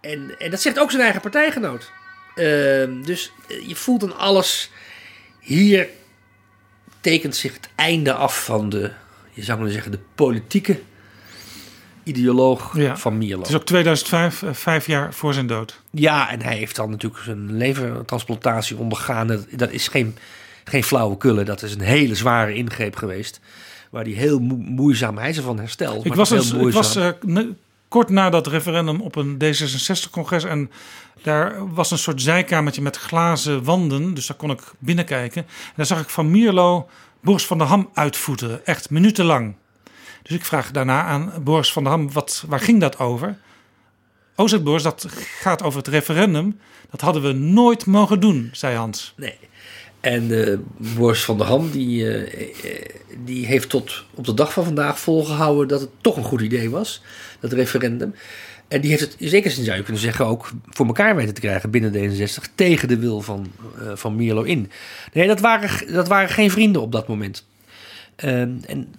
En, en dat zegt ook zijn eigen partijgenoot. Ehm, dus eh, je voelt aan alles. Hier tekent zich het einde af van de, je zou willen zeggen, de politieke ideoloog van Mierlo. Het is ook 2005, eh, vijf jaar voor zijn dood. Ja, en hij heeft dan natuurlijk zijn levertransplantatie ondergaan. Dat, dat is geen, geen flauwe kullen. Dat is een hele zware ingreep geweest. Waar hij heel moe- moeizaam, hij is ervan hersteld. Ik maar was, heel dus, ik was eh, kort na dat referendum op een D66-congres en daar was een soort zijkamertje met glazen wanden, dus daar kon ik binnenkijken. En daar zag ik van Mierlo Boris van der Ham uitvoeteren, echt minutenlang. Dus ik vraag daarna aan Boris van der Ham, wat, waar ging dat over? Oh, zegt Boris, dat gaat over het referendum. Dat hadden we nooit mogen doen, zei Hans. Nee. En eh Boris van der Ham, die, eh, eh, die heeft tot op de dag van vandaag volgehouden dat het toch een goed idee was, dat referendum. En die heeft het in zekere zin, zou je kunnen zeggen, ook voor elkaar weten te krijgen binnen D66 tegen de wil van, van Mierlo in. Nee, dat waren, dat waren geen vrienden op dat moment. Ehm, en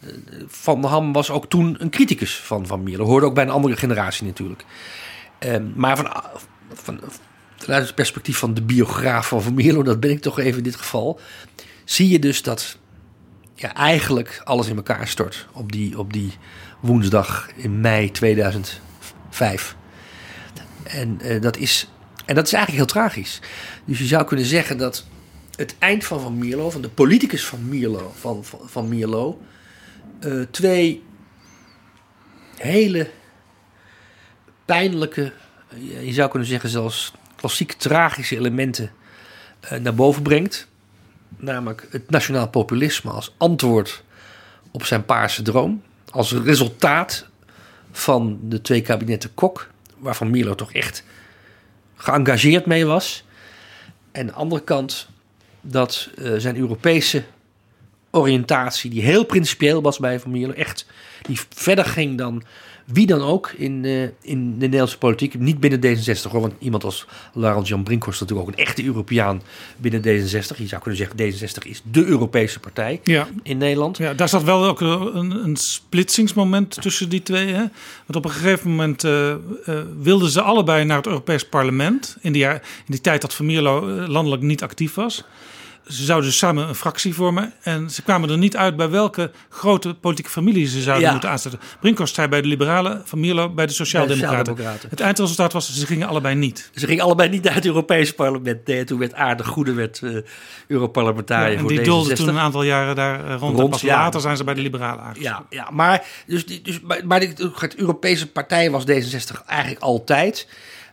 Van der Ham was ook toen een criticus van Van Mierlo. Hoorde ook bij een andere generatie natuurlijk. Ehm, maar van, van, vanuit het perspectief van de biograaf van Mierlo, dat ben ik toch even in dit geval, zie je dus dat ja, eigenlijk alles in elkaar stort op die, op die woensdag in mei 2005. En, eh, dat is, en dat is eigenlijk heel tragisch. Dus je zou kunnen zeggen dat het eind van Van Mierlo, van de politicus van Mierlo, van, van, Mierlo, eh, twee hele pijnlijke, je zou kunnen zeggen zelfs klassiek tragische elementen eh, naar boven brengt. Namelijk het nationaal populisme als antwoord op zijn paarse droom. Als resultaat van de twee kabinetten Kok, waarvan Milo toch echt geëngageerd mee was. En de andere kant dat eh, zijn Europese oriëntatie, die heel principieel was bij Van Mierlo, echt die verder ging dan wie dan ook in, eh, in de Nederlandse politiek. Niet binnen D66 hoor, want iemand als Laurent Jan Brinkhorst is natuurlijk ook een echte Europeaan binnen D66. Je zou kunnen zeggen D66 is de Europese partij Ja. in Nederland. Ja, daar zat wel ook een, een splitsingsmoment tussen die twee. Hè? Want op een gegeven moment eh, eh, wilden ze allebei naar het Europees Parlement. In die, in die tijd dat Van Mierlo landelijk niet actief was. Ze zouden samen een fractie vormen. En ze kwamen er niet uit bij welke grote politieke familie ze zouden Ja. moeten aanzetten. Brinkhorst zei bij de Liberalen, Van Mierlo bij de Sociaaldemocraten. Het eindresultaat was, ze gingen allebei niet. Ze gingen allebei niet naar het Europese parlement. Nee, toen werd Aarde Goede werd, eh Europarlementariër en voor die D66. doolden toen een aantal jaren daar eh, rond. en Rond, pas ja. later zijn ze bij de Liberalen. Ja, ja maar, dus, die- dus, maar, maar de, het Europese partij was D66 eigenlijk altijd.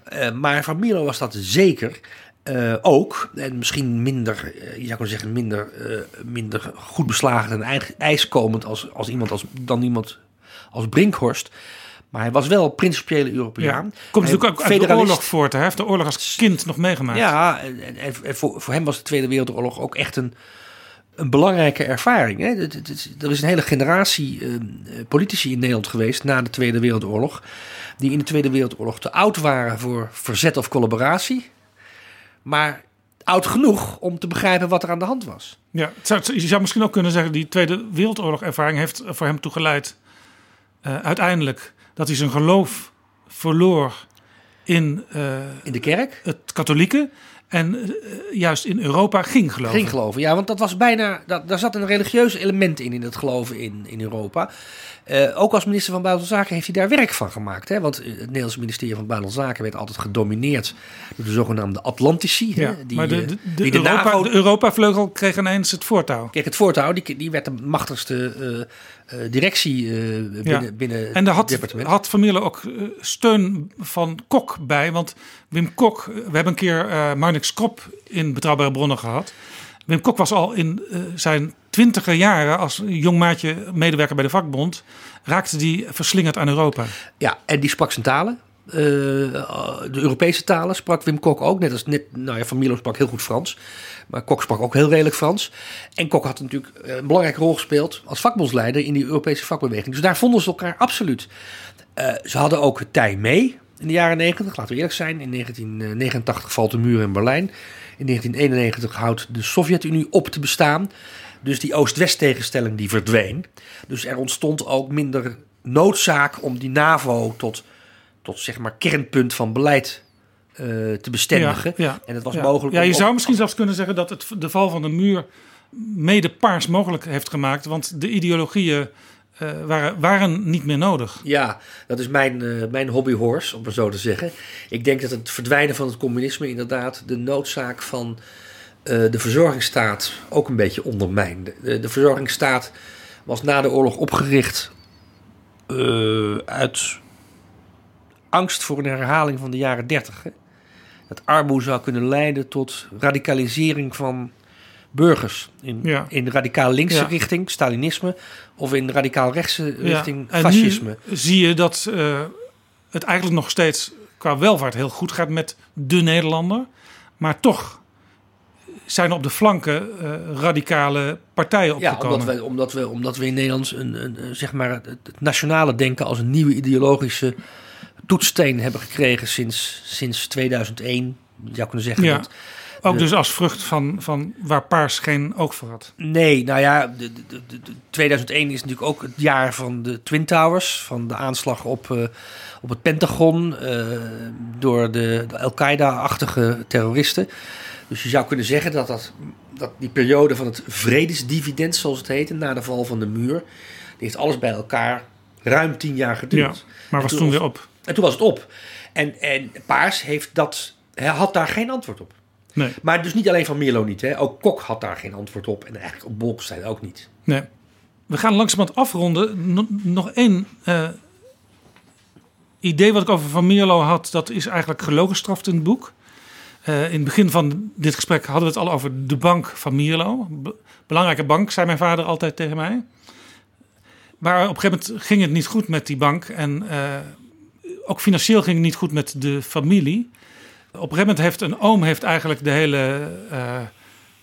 Eh, maar van Milo was dat zeker eh, ook. En misschien minder, eh, je zou kunnen zeggen, minder, eh, minder goed beslagen en ijs- ijskomend als, als iemand als, dan iemand als Brinkhorst. Maar hij was wel principiële Europeaan. Ja. Komt Hij- natuurlijk ook uit de oorlog voort. Hij heeft de oorlog als kind nog meegemaakt. Ja, en, en, en voor, voor hem was de Tweede Wereldoorlog ook echt een, een belangrijke ervaring. Hè? Er is een hele generatie eh, politici in Nederland geweest na de Tweede Wereldoorlog. die in de Tweede Wereldoorlog te oud waren voor verzet of collaboratie. Maar oud genoeg om te begrijpen wat er aan de hand was. Ja, zou, je zou misschien ook kunnen zeggen, die Tweede Wereldoorlog ervaring heeft voor hem toegeleid eh, uiteindelijk dat hij zijn geloof verloor in, eh, in de kerk, het katholieke en eh, juist in Europa ging geloven. Ging geloven, ja, want dat was bijna. Dat, daar zat een religieus element in, in het geloven in, in Europa. Eh, ook als minister van Buitenlandse Zaken heeft hij daar werk van gemaakt. Hè? Want het Nederlandse ministerie van Buitenlandse Zaken werd altijd gedomineerd door de zogenaamde Atlantici. Ja, hè? Die, maar de, eh, de, de, die de Europa, NAVO de Europa-vleugel kreeg ineens het voortouw. Kijk, het voortouw, die, die werd de machtigste eh, eh, directie eh, binnen, Ja. binnen en daar had, departement. had ook eh, steun van Kok bij. Want Wim Kok, eh, we hebben een keer eh Marnix Krop in Betrouwbare Bronnen gehad. Wim Kok was al in eh, zijn twintiger jaren als jong maatje medewerker bij de vakbond. Raakte die verslingerd aan Europa. Ja, en die sprak zijn talen. Eh, de Europese talen sprak Wim Kok ook. Net als net, nou ja, Van Milo sprak heel goed Frans. Maar Kok sprak ook heel redelijk Frans. En Kok had natuurlijk eh, een belangrijke rol gespeeld als vakbondsleider in die Europese vakbeweging. Dus daar vonden ze elkaar absoluut. Eh, ze hadden ook tij mee in de jaren 90, laten we eerlijk zijn. In 1989 valt de muur in Berlijn. In 1991 houdt de Sovjet-Unie op te bestaan. Dus die Oost-West tegenstelling die verdween. Dus er ontstond ook minder noodzaak om die NAVO tot, tot zeg maar kernpunt van beleid eh, te bestendigen. Ja, ja. en het was Ja. mogelijk. Ja, je zou misschien zelfs kunnen zeggen dat het de val van de muur mede paars mogelijk heeft gemaakt. Want de ideologieën eh, waren, waren niet meer nodig. Ja, dat is mijn, eh, mijn hobbyhorse, om maar zo te zeggen. Ik denk dat het verdwijnen van het communisme inderdaad de noodzaak van de verzorgingsstaat ook een beetje ondermijnde. De, de verzorgingsstaat was na de oorlog opgericht uit angst voor een herhaling van de jaren dertig. hè. Dat armoede zou kunnen leiden tot radicalisering van burgers. In, Ja. in radicaal linkse Ja. richting, Stalinisme, of in radicaal rechtse richting, en fascisme. nu zie je dat eh, het eigenlijk nog steeds qua welvaart heel goed gaat met de Nederlander. Maar toch zijn op de flanken eh, radicale partijen Ja, opgekomen. omdat we, omdat, we, omdat we in Nederland een, een, een, zeg maar het, het nationale denken als een nieuwe ideologische toetssteen hebben gekregen sinds, sinds 2001. Je zou kunnen zeggen ja. dat Ook de- dus als vrucht van, van waar paars geen oog voor had. Nee, nou ja, de, de, de, de- 2001 is natuurlijk ook het jaar van de Twin Towers. Van de aanslag op, eh, op het Pentagon eh, door de, Al-Qaeda-achtige terroristen. Dus je zou kunnen zeggen dat, dat, dat die periode van het vredesdividend, zoals het heette, na de val van de muur, die heeft alles bij elkaar ruim tien jaar geduurd. Ja, maar was toen weer op. En toen was het op. En, en Paars heeft dat, hij had daar geen antwoord op. Nee. Maar dus niet alleen van Mierlo niet. Hè. Ook Kok had daar geen antwoord op. En eigenlijk op Bolkestein ook niet. Nee. We gaan langzamerhand afronden. No- nog één eh, idee wat ik over Van Mierlo had. Dat is eigenlijk gelogenstraft in het boek. Eh, in het begin van dit gesprek hadden we het al over de bank van Mierlo. Be- belangrijke bank, zei mijn vader altijd tegen mij. Maar op een gegeven moment ging het niet goed met die bank. En eh, ook financieel ging het niet goed met de familie. Op een gegeven moment heeft een oom heeft eigenlijk de hele, eh,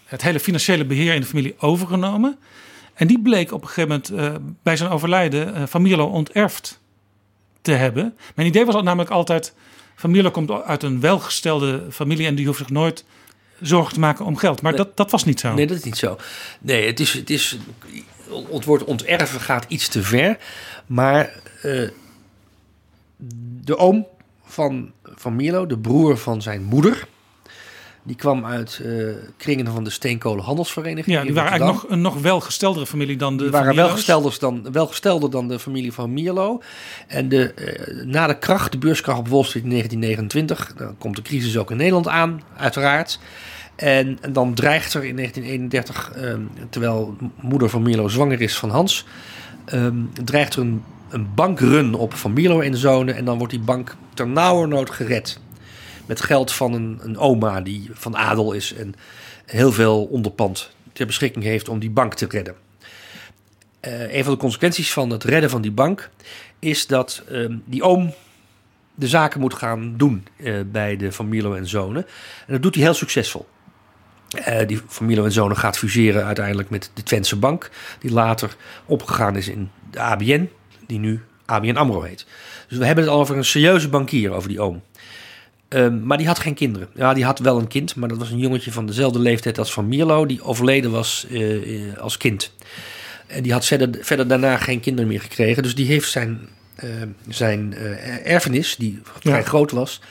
het hele financiële beheer in de familie overgenomen. En die bleek op een gegeven moment eh, bij zijn overlijden eh, Van Mierlo onterfd te hebben. Mijn idee was namelijk altijd... Mierlo komt uit een welgestelde familie... en die hoeft zich nooit zorgen te maken om geld. Maar dat, dat was niet zo. Nee, dat is niet zo. Nee, het, is, het, is, het woord onterven gaat iets te ver. Maar eh, de oom van, van Mierlo, de broer van zijn moeder... die kwam uit eh, kringen van de Steenkolen Handelsvereniging. Ja, die waren Rotterdam. eigenlijk nog een nog welgesteldere familie dan de Die waren Van Mierlo's. welgestelder dan, welgestelder dan de familie van Mierlo. En de, eh, na de kracht, de beurskracht op Wall Street in 1929, dan komt de crisis ook in Nederland aan, uiteraard. En, en dan dreigt er in 1931, ehm, terwijl moeder van Mierlo zwanger is van Hans, ehm, dreigt er een, een bankrun op van Mierlo en zonen. En dan wordt die bank ter nauwernood gered. Met geld van een, een oma die van adel is en heel veel onderpand ter beschikking heeft om die bank te redden. Eh, een van de consequenties van het redden van die bank is dat ehm, die oom de zaken moet gaan doen eh, bij de Van Mierlo en Zonen. En dat doet hij heel succesvol. Eh, die Van Mierlo en Zonen gaat fuseren uiteindelijk met de Twentse Bank, die later opgegaan is in de ABN, die nu ABN AMRO heet. Dus we hebben het al over een serieuze bankier, over die oom. Ehm, maar die had geen kinderen. Ja, die had wel een kind, maar dat was een jongetje van dezelfde leeftijd als Van Mierlo, die overleden was eh, als kind. En die had verder, verder daarna geen kinderen meer gekregen. Dus die heeft zijn, eh, zijn eh, erfenis, die vrij groot was,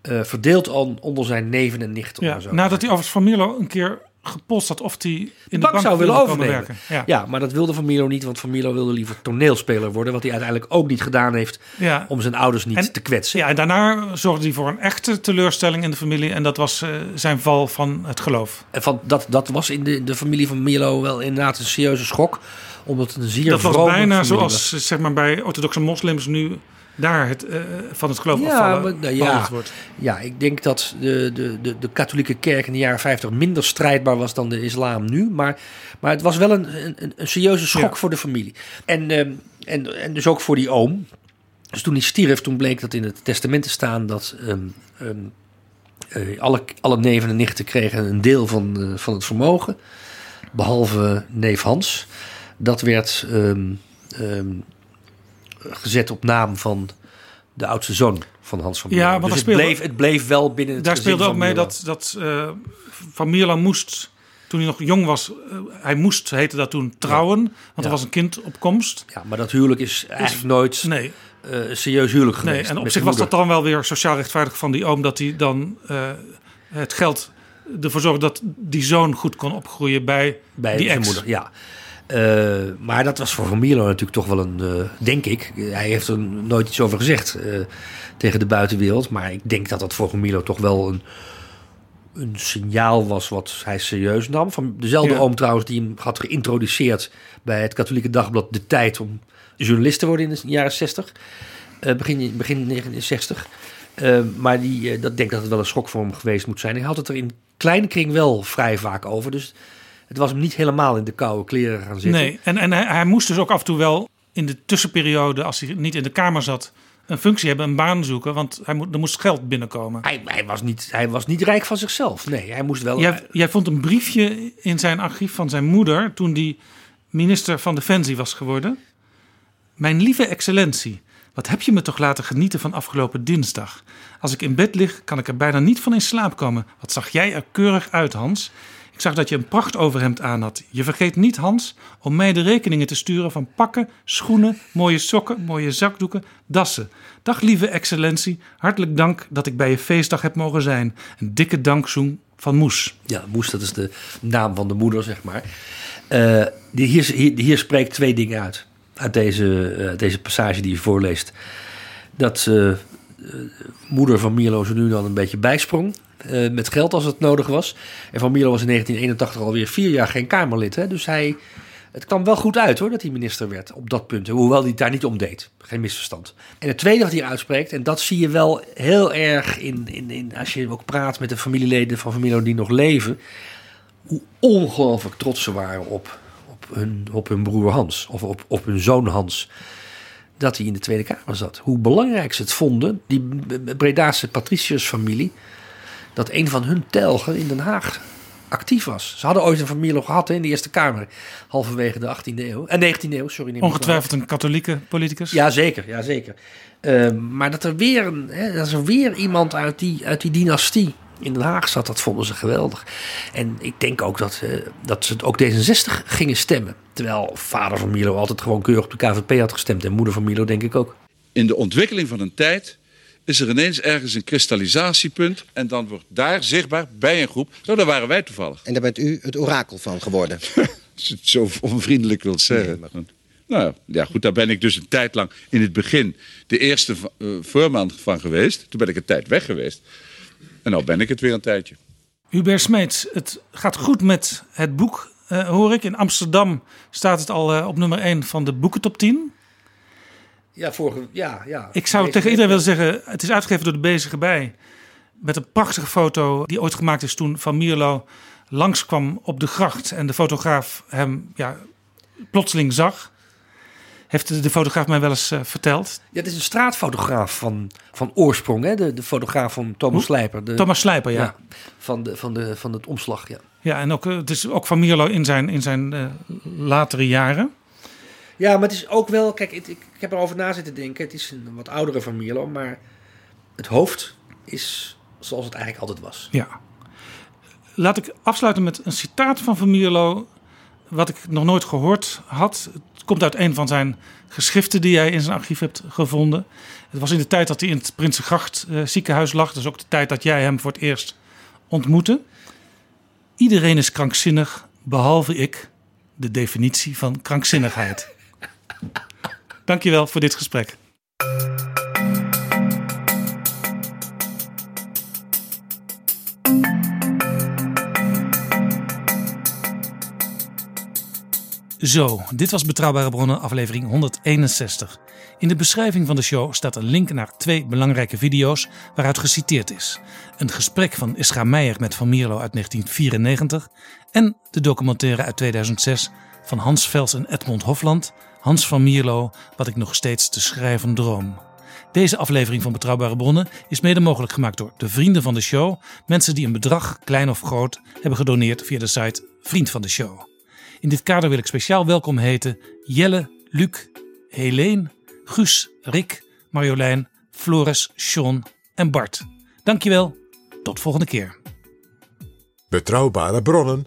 eh, verdeeld al onder zijn neven en nichten. Ja, nadat hij overigens Van Mierlo een keer gepost had of hij in de, de bank, zou willen overnemen. werken. Ja. Ja. maar dat wilde Van Mierlo niet, want Van Mierlo wilde liever toneelspeler worden, wat hij uiteindelijk ook niet gedaan heeft Ja. om zijn ouders niet En- te kwetsen. Ja, en daarna zorgde hij voor een echte teleurstelling in de familie. En dat was eh, zijn val van het geloof. En van, dat, dat was in de, de familie van Mierlo wel inderdaad een serieuze schok, omdat het een zeer dat was bijna zoals zeg maar, bij orthodoxe moslims nu daar het, eh, van het geloof Ja, afvallen maar, nou, ja, wordt. ja, ik denk dat de, de, de, de katholieke kerk in de jaren 50 minder strijdbaar was dan de islam nu. Maar, maar het was wel een, een, een serieuze schok Ja. voor de familie. En, ehm, en, en dus ook voor die oom. Dus toen hij stierf, toen bleek dat in het testament te staan dat ehm, ehm, eh, alle, alle neven en nichten kregen een deel van, eh, van het vermogen. Behalve neef Hans. Dat werd gezet op naam van de oudste zoon van Hans van Ja, Mierlo. want dus er het, speelde- bleef, het bleef wel binnen het Daar speelde ook mee dat, dat eh, Van Mierlo moest, toen hij nog jong was, eh, hij moest, heette dat toen, trouwen. Want Ja. er was een kind op komst. Ja, maar dat huwelijk is eigenlijk nooit nee. eh, serieus huwelijk geweest. Nee, en op zich was dat dan wel weer sociaal rechtvaardig van die oom... dat hij dan het geld ervoor zorgde dat die zoon goed kon opgroeien bij, bij die ex. moeder. Ja. Eh, maar dat was voor Van Mierlo natuurlijk toch wel een, eh, denk ik. Hij heeft er nooit iets over gezegd eh, tegen de buitenwereld. Maar ik denk dat dat voor Van Mierlo toch wel een, een signaal was wat hij serieus nam. Van dezelfde Ja. oom trouwens die hem had geïntroduceerd bij het katholieke dagblad De Tijd om journalist te worden in de jaren 60. eh, begin, begin 1960. Eh, maar die, dat denk dat het wel een schok voor hem geweest moet zijn. Hij had het er in kleine kring wel vrij vaak over. Dus het was hem niet helemaal in de koude kleren gaan zitten. Nee, en, en hij, hij moest dus ook af en toe wel in de tussenperiode... als hij niet in de Kamer zat, een functie hebben, een baan zoeken. Want hij er moest geld binnenkomen. Hij, hij, was niet, hij was niet rijk van zichzelf. Nee, hij moest wel... Jij, jij vond een briefje in zijn archief van zijn moeder... toen die minister van Defensie was geworden. Mijn lieve excellentie, wat heb je me toch laten genieten van afgelopen dinsdag. Als ik in bed lig, kan ik er bijna niet van in slaap komen. Wat zag jij er keurig uit, Hans. Zag dat je een prachtoverhemd aan had. Je vergeet niet, Hans, om mij de rekeningen te sturen van pakken, schoenen, mooie sokken, mooie zakdoeken, dassen. Dag lieve excellentie, hartelijk dank dat ik bij je feestdag heb mogen zijn. Een dikke dankzoen van Moes. Ja, Moes, dat is de naam van de moeder, zeg maar. Uh, die, hier, hier, hier, spreekt twee dingen uit. Uit deze, uh, deze passage die je voorleest. Dat uh, moeder van Milo zo nu dan een beetje bijsprong. Met geld als het nodig was. En van Milo was in 1981 alweer vier jaar geen Kamerlid. Hè? Dus hij het kwam wel goed uit hoor, dat hij minister werd op dat punt. Hoewel hij het daar niet om deed. Geen misverstand. En het tweede wat hij uitspreekt, en dat zie je wel heel erg in, in, in als je ook praat met de familieleden van familie die nog leven. Hoe ongelooflijk trots ze waren op, op, hun, op hun broer Hans. Of op, op hun zoon Hans. Dat hij in de Tweede Kamer zat. Hoe belangrijk ze het vonden, die Bredaanse patriciërsfamilie. Dat een van hun telgen in Den Haag actief was. Ze hadden ooit een familie gehad in de Eerste Kamer, halverwege de 18e eeuw. En uh, 19e eeuw, sorry. Ongetwijfeld een katholieke politicus. Ja, zeker. Ja, zeker. Uh, maar dat er weer, een, hè, dat er weer iemand uit die, uit die dynastie in Den Haag zat, dat vonden ze geweldig. En ik denk ook dat, uh, dat ze ook D66 gingen stemmen. Terwijl vader van Milo altijd gewoon keurig op de KVP had gestemd. En moeder van Milo denk ik ook. In de ontwikkeling van een tijd is er ineens ergens een kristallisatiepunt. En dan wordt daar zichtbaar bij een groep. Zo, daar waren wij toevallig. En daar bent u het orakel van geworden. Als je het zo onvriendelijk wilt zeggen. Nee, nou ja, goed, daar ben ik dus een tijd lang in het begin de eerste uh, voorman van geweest. Toen ben ik een tijd weg geweest. En nu ben ik het weer een tijdje. Hubert Smeets, het gaat goed met het boek, uh, hoor ik. In Amsterdam staat het al uh, op nummer 1 van de boekentop 10. Ja, vorige, ja, ja. Ik zou tegen iedereen willen zeggen, het is uitgegeven door de Bezige Bij. Met een prachtige foto die ooit gemaakt is toen Van Mierlo langskwam op de gracht. En de fotograaf hem ja, plotseling zag. Heeft de fotograaf mij wel eens uh, verteld. Ja, het is een straatfotograaf van, van oorsprong. Hè? De, de fotograaf van Thomas Slijper. De, Thomas Slijper, ja. ja. van, de, van, de, van het omslag, ja. Ja, en ook, het is ook Van Mierlo in zijn, in zijn uh, latere jaren. Ja, maar het is ook wel, kijk, ik, ik, heb erover na zitten denken. Het is een wat oudere van Mierlo, maar het hoofd is zoals het eigenlijk altijd was. Ja. Laat ik afsluiten met een citaat van Van Mierlo, wat ik nog nooit gehoord had. Het komt uit een van zijn geschriften die hij in zijn archief hebt gevonden. Het was in de tijd dat hij in het Prinsengracht uh, ziekenhuis lag. Dus ook de tijd dat jij hem voor het eerst ontmoette. Iedereen is krankzinnig, behalve ik, de definitie van krankzinnigheid. Dankjewel voor dit gesprek. Zo, dit was Betrouwbare Bronnen, aflevering 161. In de beschrijving van de show staat een link naar twee belangrijke video's waaruit geciteerd is. Een gesprek van Isra Meijer met Van Mierlo uit 1994 en de documentaire uit 2006 van Hans Vels en Edmond Hofland, Hans van Mierlo, Wat ik nog steeds te schrijven droom. Deze aflevering van Betrouwbare Bronnen is mede mogelijk gemaakt door de vrienden van de show, mensen die een bedrag, klein of groot, hebben gedoneerd via de site Vriend van de Show. In dit kader wil ik speciaal welkom heten Jelle, Luc, Helene, Guus, Rick, Marjolein, Floris, Sean en Bart. Dankjewel, tot volgende keer. Betrouwbare bronnen